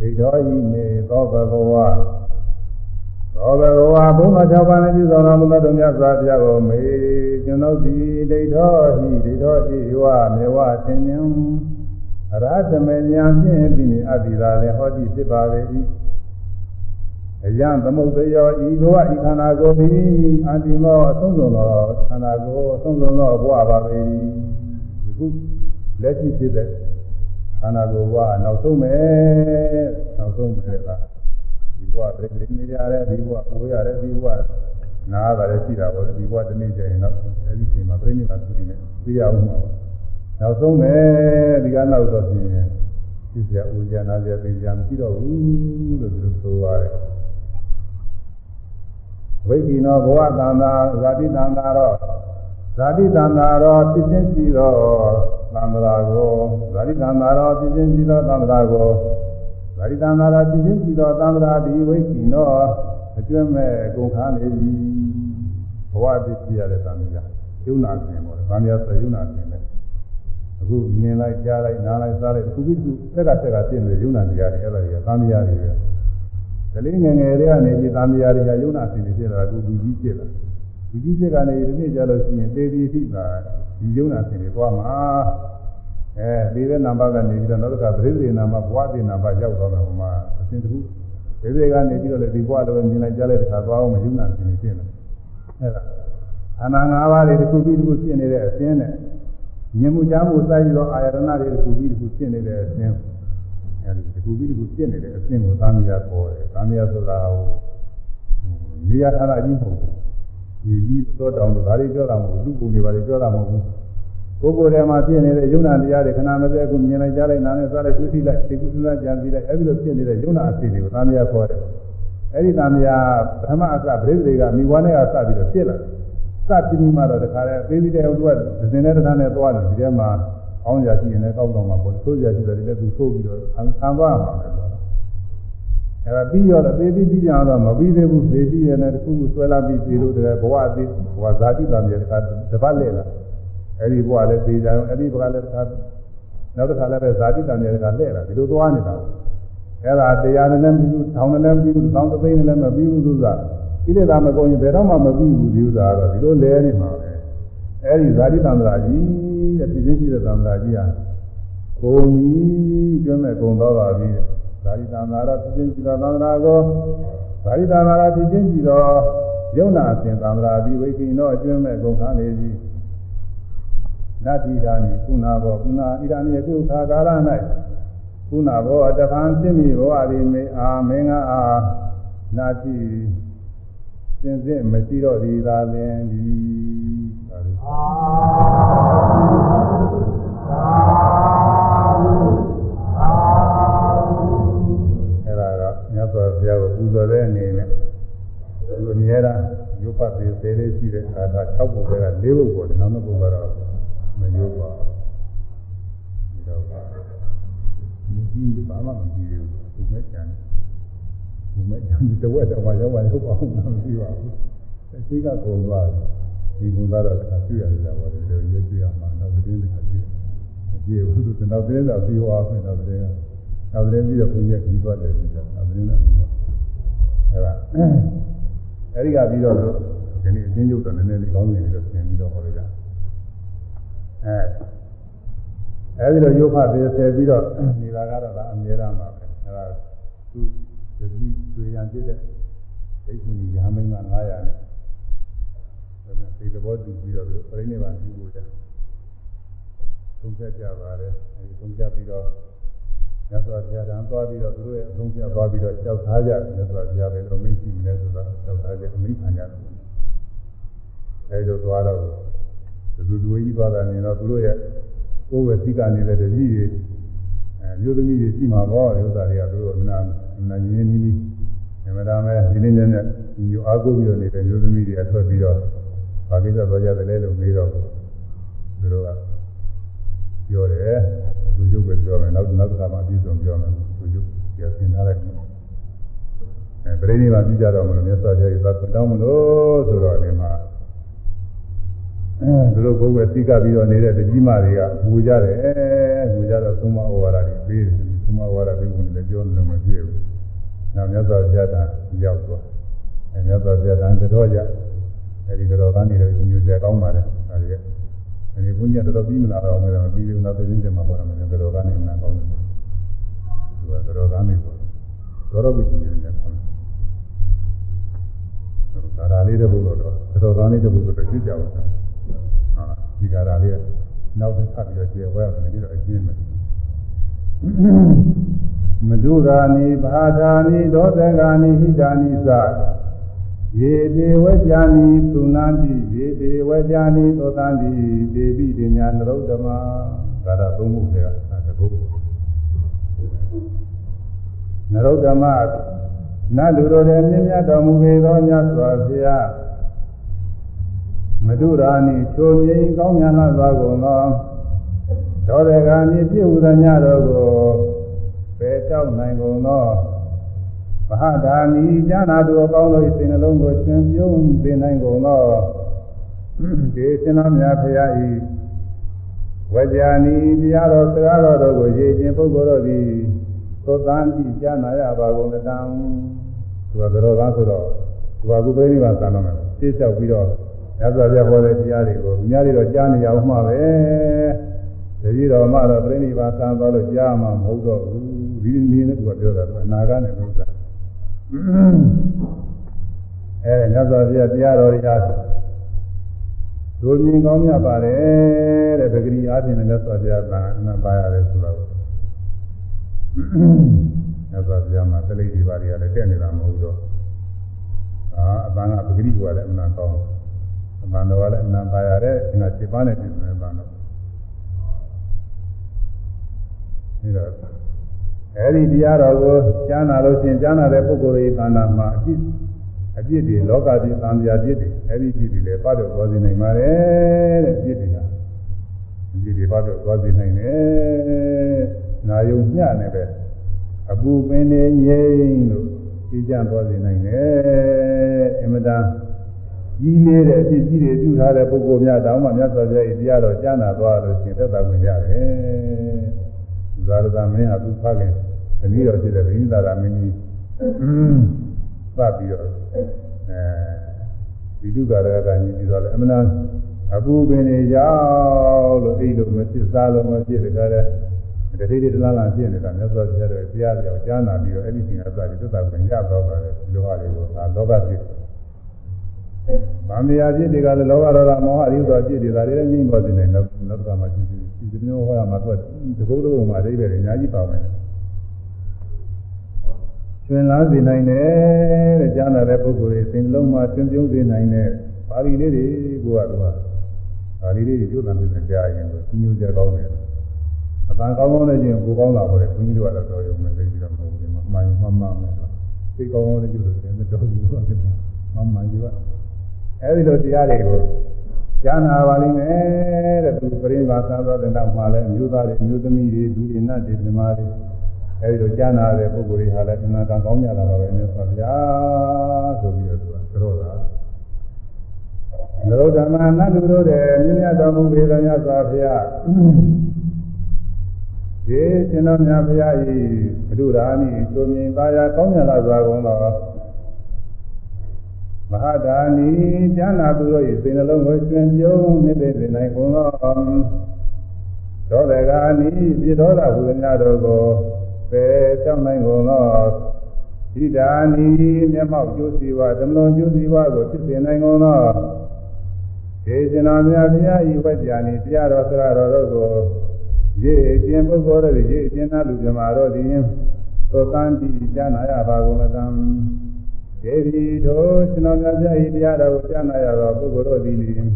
ဣတော်ဤနေသောဘဂဝါ သောဘဂဝါဘုံတော်၆ပါးနဲ့ပြုဆောင်တော်မူသောတုမြတ်စွာဘုရားကိုမေကျွန်ုပ်သည်ဒိဋ္ဌောဟိဒိဋ္ဌောတိဝမေဝသင်္ညံအရဟတမေညာဖြင့်ပြီးနေအတ္တိသာလည်းဟောတိဖြစ်ပါလေ၏အယံသမုဒ္ဒယောဤဘောဤခန္ဓာကိုယ်သည်အတ္တိမောအဆုံးစုံသောခန္ဓာကိုယ်အဆုံးစုံသောဘဝပါပေ၏ဒီခုလက်ရှိဖြစ်တဲ့ခန္ဓာကိုယ်ဘဝနောက်ဆုံးမယ်နောက်ဆုံးမယ်ကဒီ ဘဝပြည့်နေကြတဲ့ဒီဘဝကိုရတဲ့ဒီဘဝနားပါတယ်ရှိတာပေါ့ဒီဘဝတနည်းကျရင်တော့အဲ့ဒီချိန်မှာပြိဋိဘသုတိနဲ့သိရအောင်ပါနောက်ဆုံးပဲဒီကနောက်တော့ပြင်သိစရာဦးဉာဏ်စရာသိစရာမရှိတော့ဘူးလို့ဒီလိုဆိုပါတယ်ဝိကိနောဘဝတန်တာဇာတိတန်တာတော့ဇာတိတန်တာတော့ဖြစ်ချင်းရှိတော့သံဃာကိုဇာတိတန်တာတော့ဖြစ်ချင်းရှိတော့သံဃာကို ဇာတိတန္တာတော့ဖြစ်ချင်းရှိတော့သံဃာဒီဝိကိနောအကျွမ်းမဲ့ကုန်ခါနေပြီဘဝတည်ရှိရတဲ့သံဃာယုံနာခြင်းပေါ့သံဃာဆိုယုံနာခြင်းပဲအခုမြင်လိုက်ကြားလိုက်နားလိုက်စားလိုက်အခုပြီးသူတက်ကတက်ကပြည့်နေယုံနာတရားတွေအဲ့ဒါတွေကသံဃာတွေပဲကလေးငယ်ငယ်တွေကနေပြီးသံဃာတွေကယုံနာခြင်းတွေဖြစ်လာအခုလူကြီးဖြစ်လာလူကြီးဖြစ်ကနေဒီနေ့ကြလို့ရှိရင်တေဒီထိတာဒီယုံနာခြင်းတွေသွားမှာ အဲဒီတဲ့နံပါတ်ကနေပြီးတော့နောက်တစ်ခါပရိသေနာမဘဝတိနာမရောက်သွားတယ်ဟိုမှာအစဉ်တခုဒီတွေကနေပြီးတော့လေဒီဘဝတော့မြင်လိုက်ကြားလိုက်တခါသွားအောင်မယုံနာခြင်းတွေဖြစ်နေအဲဒါအနာ၅ပါးတွေတစ်ခုပြီးတစ်ခုဖြစ်နေတဲ့အစဉ်နဲ့မြင်မှုကြားမှုစိုက်ပြီးတော့အာယတနာတွေတစ်ခုပြီးတစ်ခုဖြစ်နေတဲ့အစဉ်အဲဒီတစ်ခုပြီးတစ်ခုဖြစ်နေတဲ့အစဉ်ကိုသာမယာခေါ်တယ်သာမယာဆိုတာဟိုနေရာထားတာကြီးမဟုတ်ဘူးဒီကြီးသောတောင်တို့ဒါတွေပြောတာမဟုတ်ဘူးလူပုံတွေဘာတွေပြောတာမဟုတ်ဘူး ပုဂ္ဂိုလ်ထဲမှာဖြစ်နေတဲ့ယုံနာတရားတွေခဏမစဲအခုမြင်လိုက်ကြားလိုက်နားနဲ့စားလိုက်သိသိလိုက်သိကုသနာကြံပြီးလိုက်အဲဒီလိုဖြစ်နေတဲ့ယုံနာအစီတွေကိုသာမယာခေါ်တယ်အဲဒီသာမယာပထမအစပရိသေတွေကမိဘနဲ့ကစပြီးတော့ဖြစ်လာစပြီးပြီးမှတော့တခါလဲပေးပြီးတဲ့ဟိုကဒဇင်နဲ့တခါနဲ့သွားတယ်ဒီထဲမှာအောင်းရရှိရင်လည်းကောက်တော့မှာပေါ့သိုးရရှိတယ်လည်းသူသိုးပြီးတော့ခံသွားမှာပဲအဲ့ဒါပြီးရောတော့သေပြီးပြီးကြတော့မပြီးသေးဘူးသေပြီးရတဲ့တခုခုဆွဲလာပြီးသေလို့တကယ်ဘဝအသေးဘဝဇာတိတံမြေတခါတပတ်လဲလာ အဲ့ဒီဘဝလည်းသေကြအောင်အဲ့ဒီဘဝလည်းတခါနောက်တစ်ခါလည်းပဲဇာတိတံမြေတခါလဲလာဒီလိုသွားနေတာအဲ့ဒါတရားနဲ့လည်းပြီးဘူးထောင်နဲ့လည်းပြီးဘူးတောင်းတသိန်းနဲ့လည်းမပြီးဘူးသူကဣတိတာမကုန်ရင်ဘယ်တော့မှမပြီးဘူးဒီဥစ္စာကတော့ဒီလိုလဲနေမှာပဲအဲ့ဒီဇာတိတံ္ဍရာကြီးတဲ့ပြင်းပြင်းရှိတဲ့တံ္ဍရာကြီးဟာကုန်ပြီကျွမ်းမဲ့ကုန်တော့ပါပြီတဲ့ဓာရိတနာရဖြစ်ခြင်းကြည်တော်သံဃာကိုဓာရိတနာရဖြစ်ခြင်းကြည်တော်ယုံနာအစဉ်သံဃာဒီဝိကိနောအကျွမ်းမဲ့ကုန်ခါနေပြီ နတ္တိဓာနိကုဏဘောကုဏဣဒာနိကုခါကာလ၌ကုဏဘောတပံသိမိဘောအရိမေအာမင်္ဂအာနာတိစင်စစ်မရှိတော့ဒီသာလင်ဒီသာဓုမြတ်စွာဘုရားကိုပူဇော်တဲ့အနေနဲ့ဒီအများအားရုပ်ပတ်သေးသေးလေးရှိတဲ့အာသာ6ပုဒ်က4ပုဒ်ပေါ်တယ်နောက်တစ်ပုဒ်ကတော့ မရုပ်ပါဒီတော့ပါဒီကြီးဘာမှမကြည့်ဘူးဘုမဲ့ကြံဘုမဲ့ကြံတဝက်တော့ရောက်ပါရောက်ပါအောင်မသိပါဘူးအစိကကုန်သွားဒီကုန်သွားတော့အခါကျွရတယ်လားဘာလို့လဲရေးကျွရမှာနောက်သတင်းတစ်ခါကျွရမကြည့်ဘူးသူနောက်သတင်းတော့ပြီးသွားပြီနောက်သတင်းကနောက်သတင်းပြီးတော့ဘုရားကြီးသွားတယ်ပြီးတော့နောက်သတင်းတော့ပြီးသွားအဲဒါအဲဒီကပြီးတော့ဒီနေ့အချင်းချုပ်တော့နည်းနည်းလေးကောင်းနေပြီးတော့သင်ပြီးတော့ဟောလိုက်တာ အဲအဲဒီလိုရုပ်ဖတ်ပြီးဆယ်ပြီးတော့နေတာကတော့ဒါအမြဲတမ်းပါပဲအဲဒါသူယတိတွေ့ရန်ဖြစ်တဲ့ဒိဋ္ဌိရာမိန်က900နဲ့ဒါနဲ့စိတ်သဘောတူပြီးတော့ပြိဋိဘံပြုဖို့တဲ့သုံးချက်ကြပါတယ်အဲဒီသုံးချက်ပြီးတော့မြတ်စွာဘုရားတန်သွားပြီးတော့သူတို့ရဲ့အဆုံးဖြတ်သွားပြီးတော့ကြောက်ထားကြမြတ်စွာဘုရားပဲလို့မင်းရှိမလဲဆိုတော့ကြောက်ထားကြအမိခံကြတယ်အဲဒီလိုသွားတော့ သူတို့ကြီးသွားတာနေတော့သူတို့ရဲ့ကိုယ်ဝစီကနေလည်းတကြီးတွေအဲမျိုးသမီးတွေရှိမှာပေါ့ဥစ္စာတွေကသူတို့အမနာအမနာရင်းနီးနီးအမနာမဲ့ဒီနေ့နဲ့ဒီယူအားကိုးပြီးတော့နေတဲ့မျိုးသမီးတွေအထွက်ပြီးတော့ဘာကိစ္စတော့ရတယ်လဲလို့မေးတော့သူတို့ကပြောတယ်သူရုပ်ပဲပြောမယ်နောက်နောက်တစ်ခါမှအပြည့်စုံပြောမယ်သူရုပ်ပြောသင်ထားလိုက်အဲပြိဋိဘာပြကြတော့မလို့မြတ်စွာဘုရားကသတ်တောင်းမလို့ဆိုတော့ဒီမှာ သူတို့ကိုယ်ပဲသိကပြီးတော့နေတဲ့တတိမတွေကငူကြတယ်ငူကြတော့သုံးမဩဝါဒတွေပေးတယ်သုံးမဩဝါဒပေးဖို့လည်းပြောလို့မပြည့်ဘူး။နောက်မြတ်စွာဘုရားကရောက်သွားအဲမြတ်စွာဘုရားကတော်ကြအဲဒီတော်ကနေတော့ညူကြကောင်းပါလေဒါတွေကအဲဒီဘုညာတော်ပြီးမလာတော့မယ်ပြီးပြီးနောက်သိင်းကျမှာပေါ်တယ်မယ်တော်ကနေနာကောင်းတယ်သူကတော်ကနေပေါ့တော်တော်ပြီးညူကြခေါ်တယ်ဒါရာလေးတဲ့ဘုလို့တော့တော်ကနေတဲ့ဘုလို့တော့ကြည့်ကြအောင်ဟာ ဒီကာရာလေးနောက်ထပ်ပြီးတော့ကျေဝဲရတယ်ဒီတော့အကျဉ်းပဲမဒုရာနိဘာဒာနိဒောသဂာနိဟိတာနိသယေတေဝေဇာနိသုနာတိယေတေဝေဇာနိသောတန္တိဒေပိပညာနရုဒ္ဓမကာရသုံးခုတွေကတကုတ်နရုဒ္ဓမနတ်လူတို့ရဲ့မြင့်မြတ်တော်မူပေသောမြတ်စွာဘုရား မဒုရာနိချိုငြိမ်ကောင်းမြတ်စွာကုန်သောဒေါသဂာနိပြည့်ဝသမျှတော်ကိုပယ်တောက်နိုင်ကုန်သောမဟာဒါနီဉာဏသူအပေါင်းတို့၏စိတ်နှလုံးကိုရှင်ပြုံးသိနိုင်ကုန်သောဒီရှင်တော်မြတ်ဖရာ၏ဝကြာနီတရားတော်စကားတော်တို့ကိုရည်ချင်းပုဂ္ဂိုလ်တို့သည်သောတန်တိကြားနာရပါကုန်တံသူကကြောကားဆိုတော့သူကကုသိုလ်နိဗ္ဗာန်ဆံတော့မယ်သိလျှောက်ပြီးတော့ ရသော်ပြဟောတဲ့တရားတွေကိုအများကြီးတော့ကြားနေရအောင်မှပဲတတိတော်မှတော့ပြိဋိဘာသံသွားလို့ကြားမှာမဟုတ်တော့ဘူးဒီနည်းနဲ့သူကပြောတာကအနာဂတ်နဲ့လို့ဆိုတာအဲညသော်ပြတရားတော်တွေကဒုမြင်ကောင်းမြတ်ပါတယ်တဲ့ပဂရိအားဖြင့်လည်းသော်ပြတာအနာပါရတယ်ဆိုတော့ညသော်ပြမှာတလိပ်ဒီပါတွေကလည်းတက်နေတာမဟုတ်တော့အာအပန်းကပဂရိကလည်းအနာကောင်း အမှန်တော်လည်းအနာပါရတဲ့အနာ7ပါးနဲ့ပြင်နေပါတော့ဒါတော့အဲဒီတရားတော်ကိုကြားနာလို့ရှင်ကြားနာတဲ့ပုဂ္ဂိုလ်ရဲ့သဏ္ဍာန်မှာအပြစ်အပြစ်တွေလောကကြီးသံဃာပြစ်တွေအဲဒီပြစ်တွေလည်းပတ်တော့သွားစေနိုင်ပါတယ်တဲ့ပြစ်တွေဟာပြစ်တွေပတ်တော့သွားစေနိုင်တယ်နာယုံညနဲ့ပဲအပူပင်နေငြိမ့်လို့သိကြသွားစေနိုင်တယ်အင်မတန် ကြီးလေးတဲ့အဖြစ်ကြီးတွေပြုထားတဲ့ပုဂ္ဂိုလ်များတောင်းမှမြတ်စွာဘုရား၏တရားတော်ကြားနာသွားလို့ရှင်သက်သာခွင့်ရတယ်ဇာရသမင်းဟာသူဖခင်တနည်းတော်ဖြစ်တဲ့ဗိညာသာရမင်းကြီးသတ်ပြီးတော့အဲဒီဒုက္ခရကညီပြီးတော့လည်းအမနာအပူပင်နေရောက်လို့အိတ်လို့မဖြစ်စားလို့မဖြစ်တကားတဲ့တတိတိတလားလားဖြစ်နေတာမြတ်စွာဘုရားရဲ့တရားတော်ကြားနာပြီးတော့အဲ့ဒီသင်္ကသတိသစ္စာကိုရတော့ပါတယ်ဒီလိုဟာတွေကိုဒါလောကဖြစ် ဗန္ဓရာဖြစ်တွေကလည်းလောဘဒေါသမောဟအရိဥသောဖြစ်တွေဒါတွေလည်းငြိမ့်သွားနေတယ်နောက်နောက်တစ်ခါမှကြည့်ကြည့်ဒီမျိုးဟောရမှာတော့ဒီကုတ်တုံးမှာအသေးပဲအများကြီးပါမယ်ရှင်လားစေနိုင်တယ်တဲ့ကြားနာတဲ့ပုဂ္ဂိုလ်တွေသင်လုံးမှာသင်ပြုံးစေနိုင်တဲ့ပါဠိလေးတွေကိုကတော့ပါဠိလေးတွေကျိုးတယ်ပြန်ကြားရင်ကိုညှို့ကြကောင်းတယ်အပန်းကောင်းကောင်းနဲ့ချင်းကိုကောင်းလာပါတယ်ဘုန်းကြီးတို့ကတော့တော်ရုံနဲ့သိပြီးတော့မဟုတ်ဘူးဒီမှာမှန်မှန်မှန်မယ်သိကောင်းကောင်းနဲ့ကျိုးတယ်မတော်ဘူးဆိုတော့မှန်မှန်ကြီးက အဲဒီလိုတရားတွေကိုကြားနာပါလိမ့်မယ်တဲ့သူပရိသတ်သာသောတဲ့နောက်မှာလည်းမျိုးသားတွေမျိုးသမီးတွေလူတွေနတ်တွေဓမ္မတွေအဲဒီလိုကြားနာတဲ့ပုဂ္ဂိုလ်တွေဟာလည်းအမှန်ကန်ကောင်းကြတာပါပဲမြတ်စွာဘုရားဆိုပြီးတော့သူကကြောတာဗုဒ္ဓမာနတ်လူတို့တဲ့မြင့်မြတ်တော်မူပေသောမြတ်စွာဘုရားဒီရှင်တော်မြတ်ဘုရား၏ဘုရားနိသိုမြင်သာယာကောင်းမြတ်လာစွာကုန်သော မဟာဒါနီကျမ်းနာသူတို့၏စိတ်နှလုံးကိုရှင်ပြုံးနေပေစေနိုင်ကုန်သောသောတကာနီပြတော်တာဘုရားတို့ကိုပယ်ကြောင်းနိုင်ကုန်သောဣဒာနီမျက်မှောက်ကျိုးစီဝါဓမ္မလုံးကျိုးစီဝါကိုဖြစ်စေနိုင်ကုန်သောဒေသနာမြတ်ဘုရားဤဝိဇ္ဇာနိတရားတော်စကားတော်တို့ကိုရေအကျဉ်ပုဂ္ဂိုလ်တို့ရေအကျဉ်သားလူပြမာတို့သည်သောတန်တိကြားနာရပါကုန်လတံ ဒေဒီတို့ရှင်တော်မြတ်ဘုရားဤတရားတော်ကိုကြားနာရသောပုဂ္ဂိုလ်တို့သည်လျှင်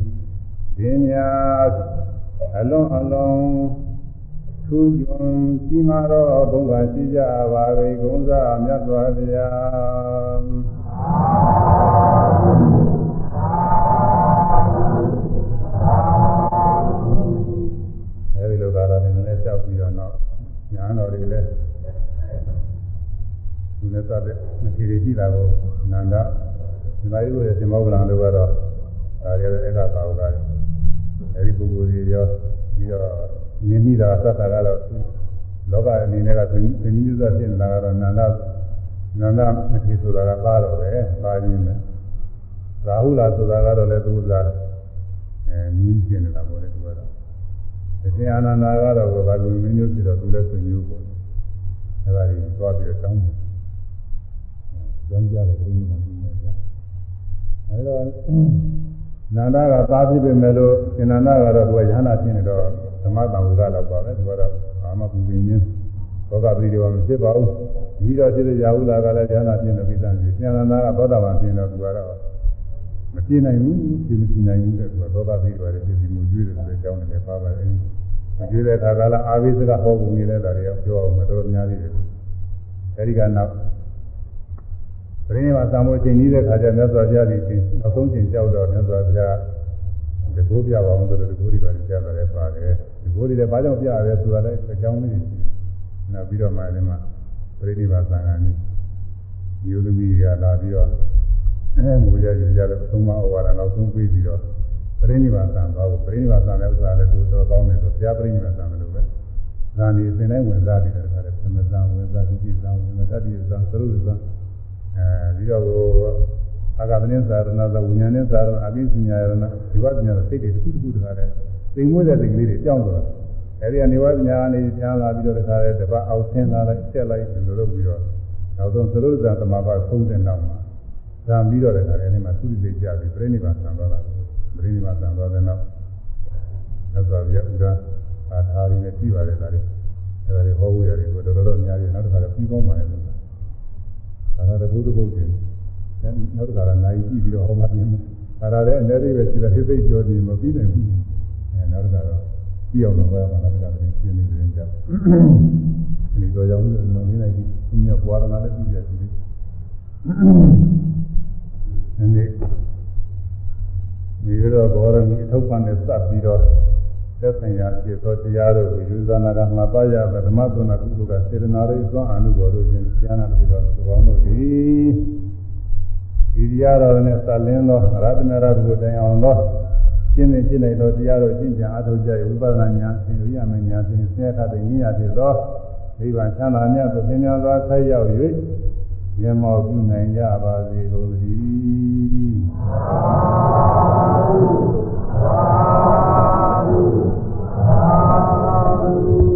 ပညာအလုံးအလုံးသူကျွန်းကြီးမာတော့ဘုရားရှိကြပါ၏ဂုဏ်သာမြတ်စွာဘုရားအဲဒီလိုကာလနဲ့လည်းကြောက်ပြီးတော့နောက်ညာတော်တွေလည်း သူနဲ့သတ်တဲ့မထေရကြီးလာကိုနန္ဒဒီလိုမျိုးရဲ့သမောကလံတို့ကတော့ဒါကြတဲ့အဲ့ဒါပါဥဒါအဲဒီပုဂ္ဂိုလ်တွေရောပြီးတော့မြင်မိတာသတ်တာကတော့လောကအနေနဲ့ကသင်္ကြန်မျိုးသားဖြစ်နေတာကတော့နန္ဒနန္ဒမထေရဆိုတာကပါတော့ပဲပါရင်းနဲ့ရာဟုလာဆိုတာကတော့လည်းသူကအဲမြင်းကျင်နေတာပေါ့လေသူကတော့အရှင်အာနန္ဒာကတော့ဘာကူမင်းမျိုးဖြစ်တော့သူလည်းဆွေမျိုးပေါ့အဲဒါကြီးသွားပြီးတော့တောင်းတယ် ကြောင်းကြတယ်ဘုရားကပြောနေကြအဲတော့နန္ဒကသားဖြစ်ပေမဲ့လို့ရှင်နန္ဒကတော့သူကယဟနာဖြစ်နေတော့သမတံဝေကတော့ပါပဲသူကတော့အာမပူပင်းင်းသောကပရိဒေဝမဖြစ်ပါဘူးဒီတော့ဖြစ်တဲ့ရာဟုလာကလည်းယဟနာဖြစ်နေပြီးသားပြီရှင်နန္ဒကသောတာပန်ဖြစ်နေတော့သူကတော့မပြနိုင်ဘူးဖြစ်မပြနိုင်ဘူးတဲ့သူကသောကပရိဒေဝရဲ့ပြည်စီမှုကျွေးတယ်ဆိုတဲ့အကြောင်းနဲ့ပါပါတယ်မကျွေးတဲ့အခါကလည်းအာဝိသကဟောပုံနေတဲ့တာတွေပြောအောင်မတော်များသေးတယ်အဲဒီကနောက် ပရိနိဗ္ဗာန်သံဃာချိန်ကြီးတဲ့ခါကျမြတ်စွာဘုရားကြီးနောက်ဆုံးချိန်ကြောက်တော့မြတ်စွာဘုရားဒီကိုပြပါအောင်ဆိုတော့ဒီကိုဒီပါပြပါတယ်ပါတယ်ဒီကိုဒီလည်းဘာကြောင့်ပြရလဲဆိုတာလည်းအကြောင်းလေးရှိတယ်နောက်ပြီးတော့မှဒီမှာပရိနိဗ္ဗာန်သံဃာကြီးယူသမီးတွေကလာပြီးတော့အဲငိုကြကြကြလို့သုံးမဩဝါဒနောက်ဆုံးပြီးပြီးတော့ပရိနိဗ္ဗာန်သံသွားဖို့ပရိနိဗ္ဗာန်သံလည်းဥစ္စာလည်းတို့တော်ကောင်းတယ်ဆိုဘုရားပရိနိဗ္ဗာန်သံလို့ပဲဇာနေသင်တိုင်းဝင်စားပြီးတော့တခါတည်းသမဇံဝင်စားဒုတိယဇံဝင်စားတတိယဇံသရုပ်ဇံ အဲဒီတော့အာဂမနိသာရဏသဝိညာဉ်နဲ့သာရဏအပိစညာရဏဒီဝပညာစိတ်တွေတစ်ခုတစ်ခုတခါတည်းသိမွေးတဲ့စိတ်ကလေးတွေကြောင်းသွားအဲဒီကနေဝပညာကနေပြန်လာပြီးတော့တခါတည်းတပတ်အောင်ဆင်းလာလိုက်ဆက်လိုက်ဒီလိုလုပ်ပြီးတော့နောက်ဆုံးသရုပ်ဇံသမာပတ်သုံးတဲ့နောက်မှာဇံပြီးတော့တခါတည်းနေမှာသုတိစိတ်ကြပြီးပြိဋိဘံဆံသွားတာပြိဋိဘံဆံသွားတဲ့နောက်သက်စွာပြဥဒ္ဒါအာထာရီနဲ့ပြီးပါတယ်ဒါတွေအဲဒါတွေဟောဝေရတယ်ဆိုတော့တော်တော်များကြီးနောက်တစ်ခါတော့ပြီးပေါင်းပါရဲ့လို့ ဒါသာတကူတကုတ်တင်နောက်တစ်ခါတော့နိုင်ကြည့်ပြီးတော့ဟောမှပြင်မယ်ဒါသာလည်းအနေသေးပဲရှိတယ်သိသိကြောနေမပြီးနိုင်ဘူးအဲနောက်တစ်ခါတော့ပြီးအောင်တော့ဟောရမှာနောက်တစ်ခါတော့ရှင်းနေတယ်ကြောက်ဒီလိုကြောင့်ဒီမှာနေလိုက်ပြီးသူများဘွာရနာလည်းပြီးရပြီအဲဒီဒီတော့ဘောရမီအထောက်ပံ့နဲ့စပ်ပြီးတော့ သက်ဆိုင်ရာဖြစ်သောတရားတို့ကိုယူဇာနာကမှာပါရဗဓမ္မကုဏကုသကစေရနာရိသွန်အနုဘောတို့ဖြင့်ကျမ်းနာပြီးတော့ဘုရားတို့သည်ဒီတရားတော်နဲ့ဆက်လင်းသောရတနာရဘုတိုင်အောင်သောရှင်းနေရှင်းနေသောတရားတို့ရှင်းပြအားထုတ်ကြ၏ဝိပဿနာဉာဏ်ဖြင့်ဝိရမဉာဏ်ဖြင့်ဆဲခတဲ့ဉာဏ်ဖြစ်သောနိဗ္ဗာန်ချမ်းသာမြတ်သို့သင်များစွာဆက်ရောက်၍မြတ်မောပြုနိုင်ကြပါစေကုန်သတည်း ဘူးသာဘူး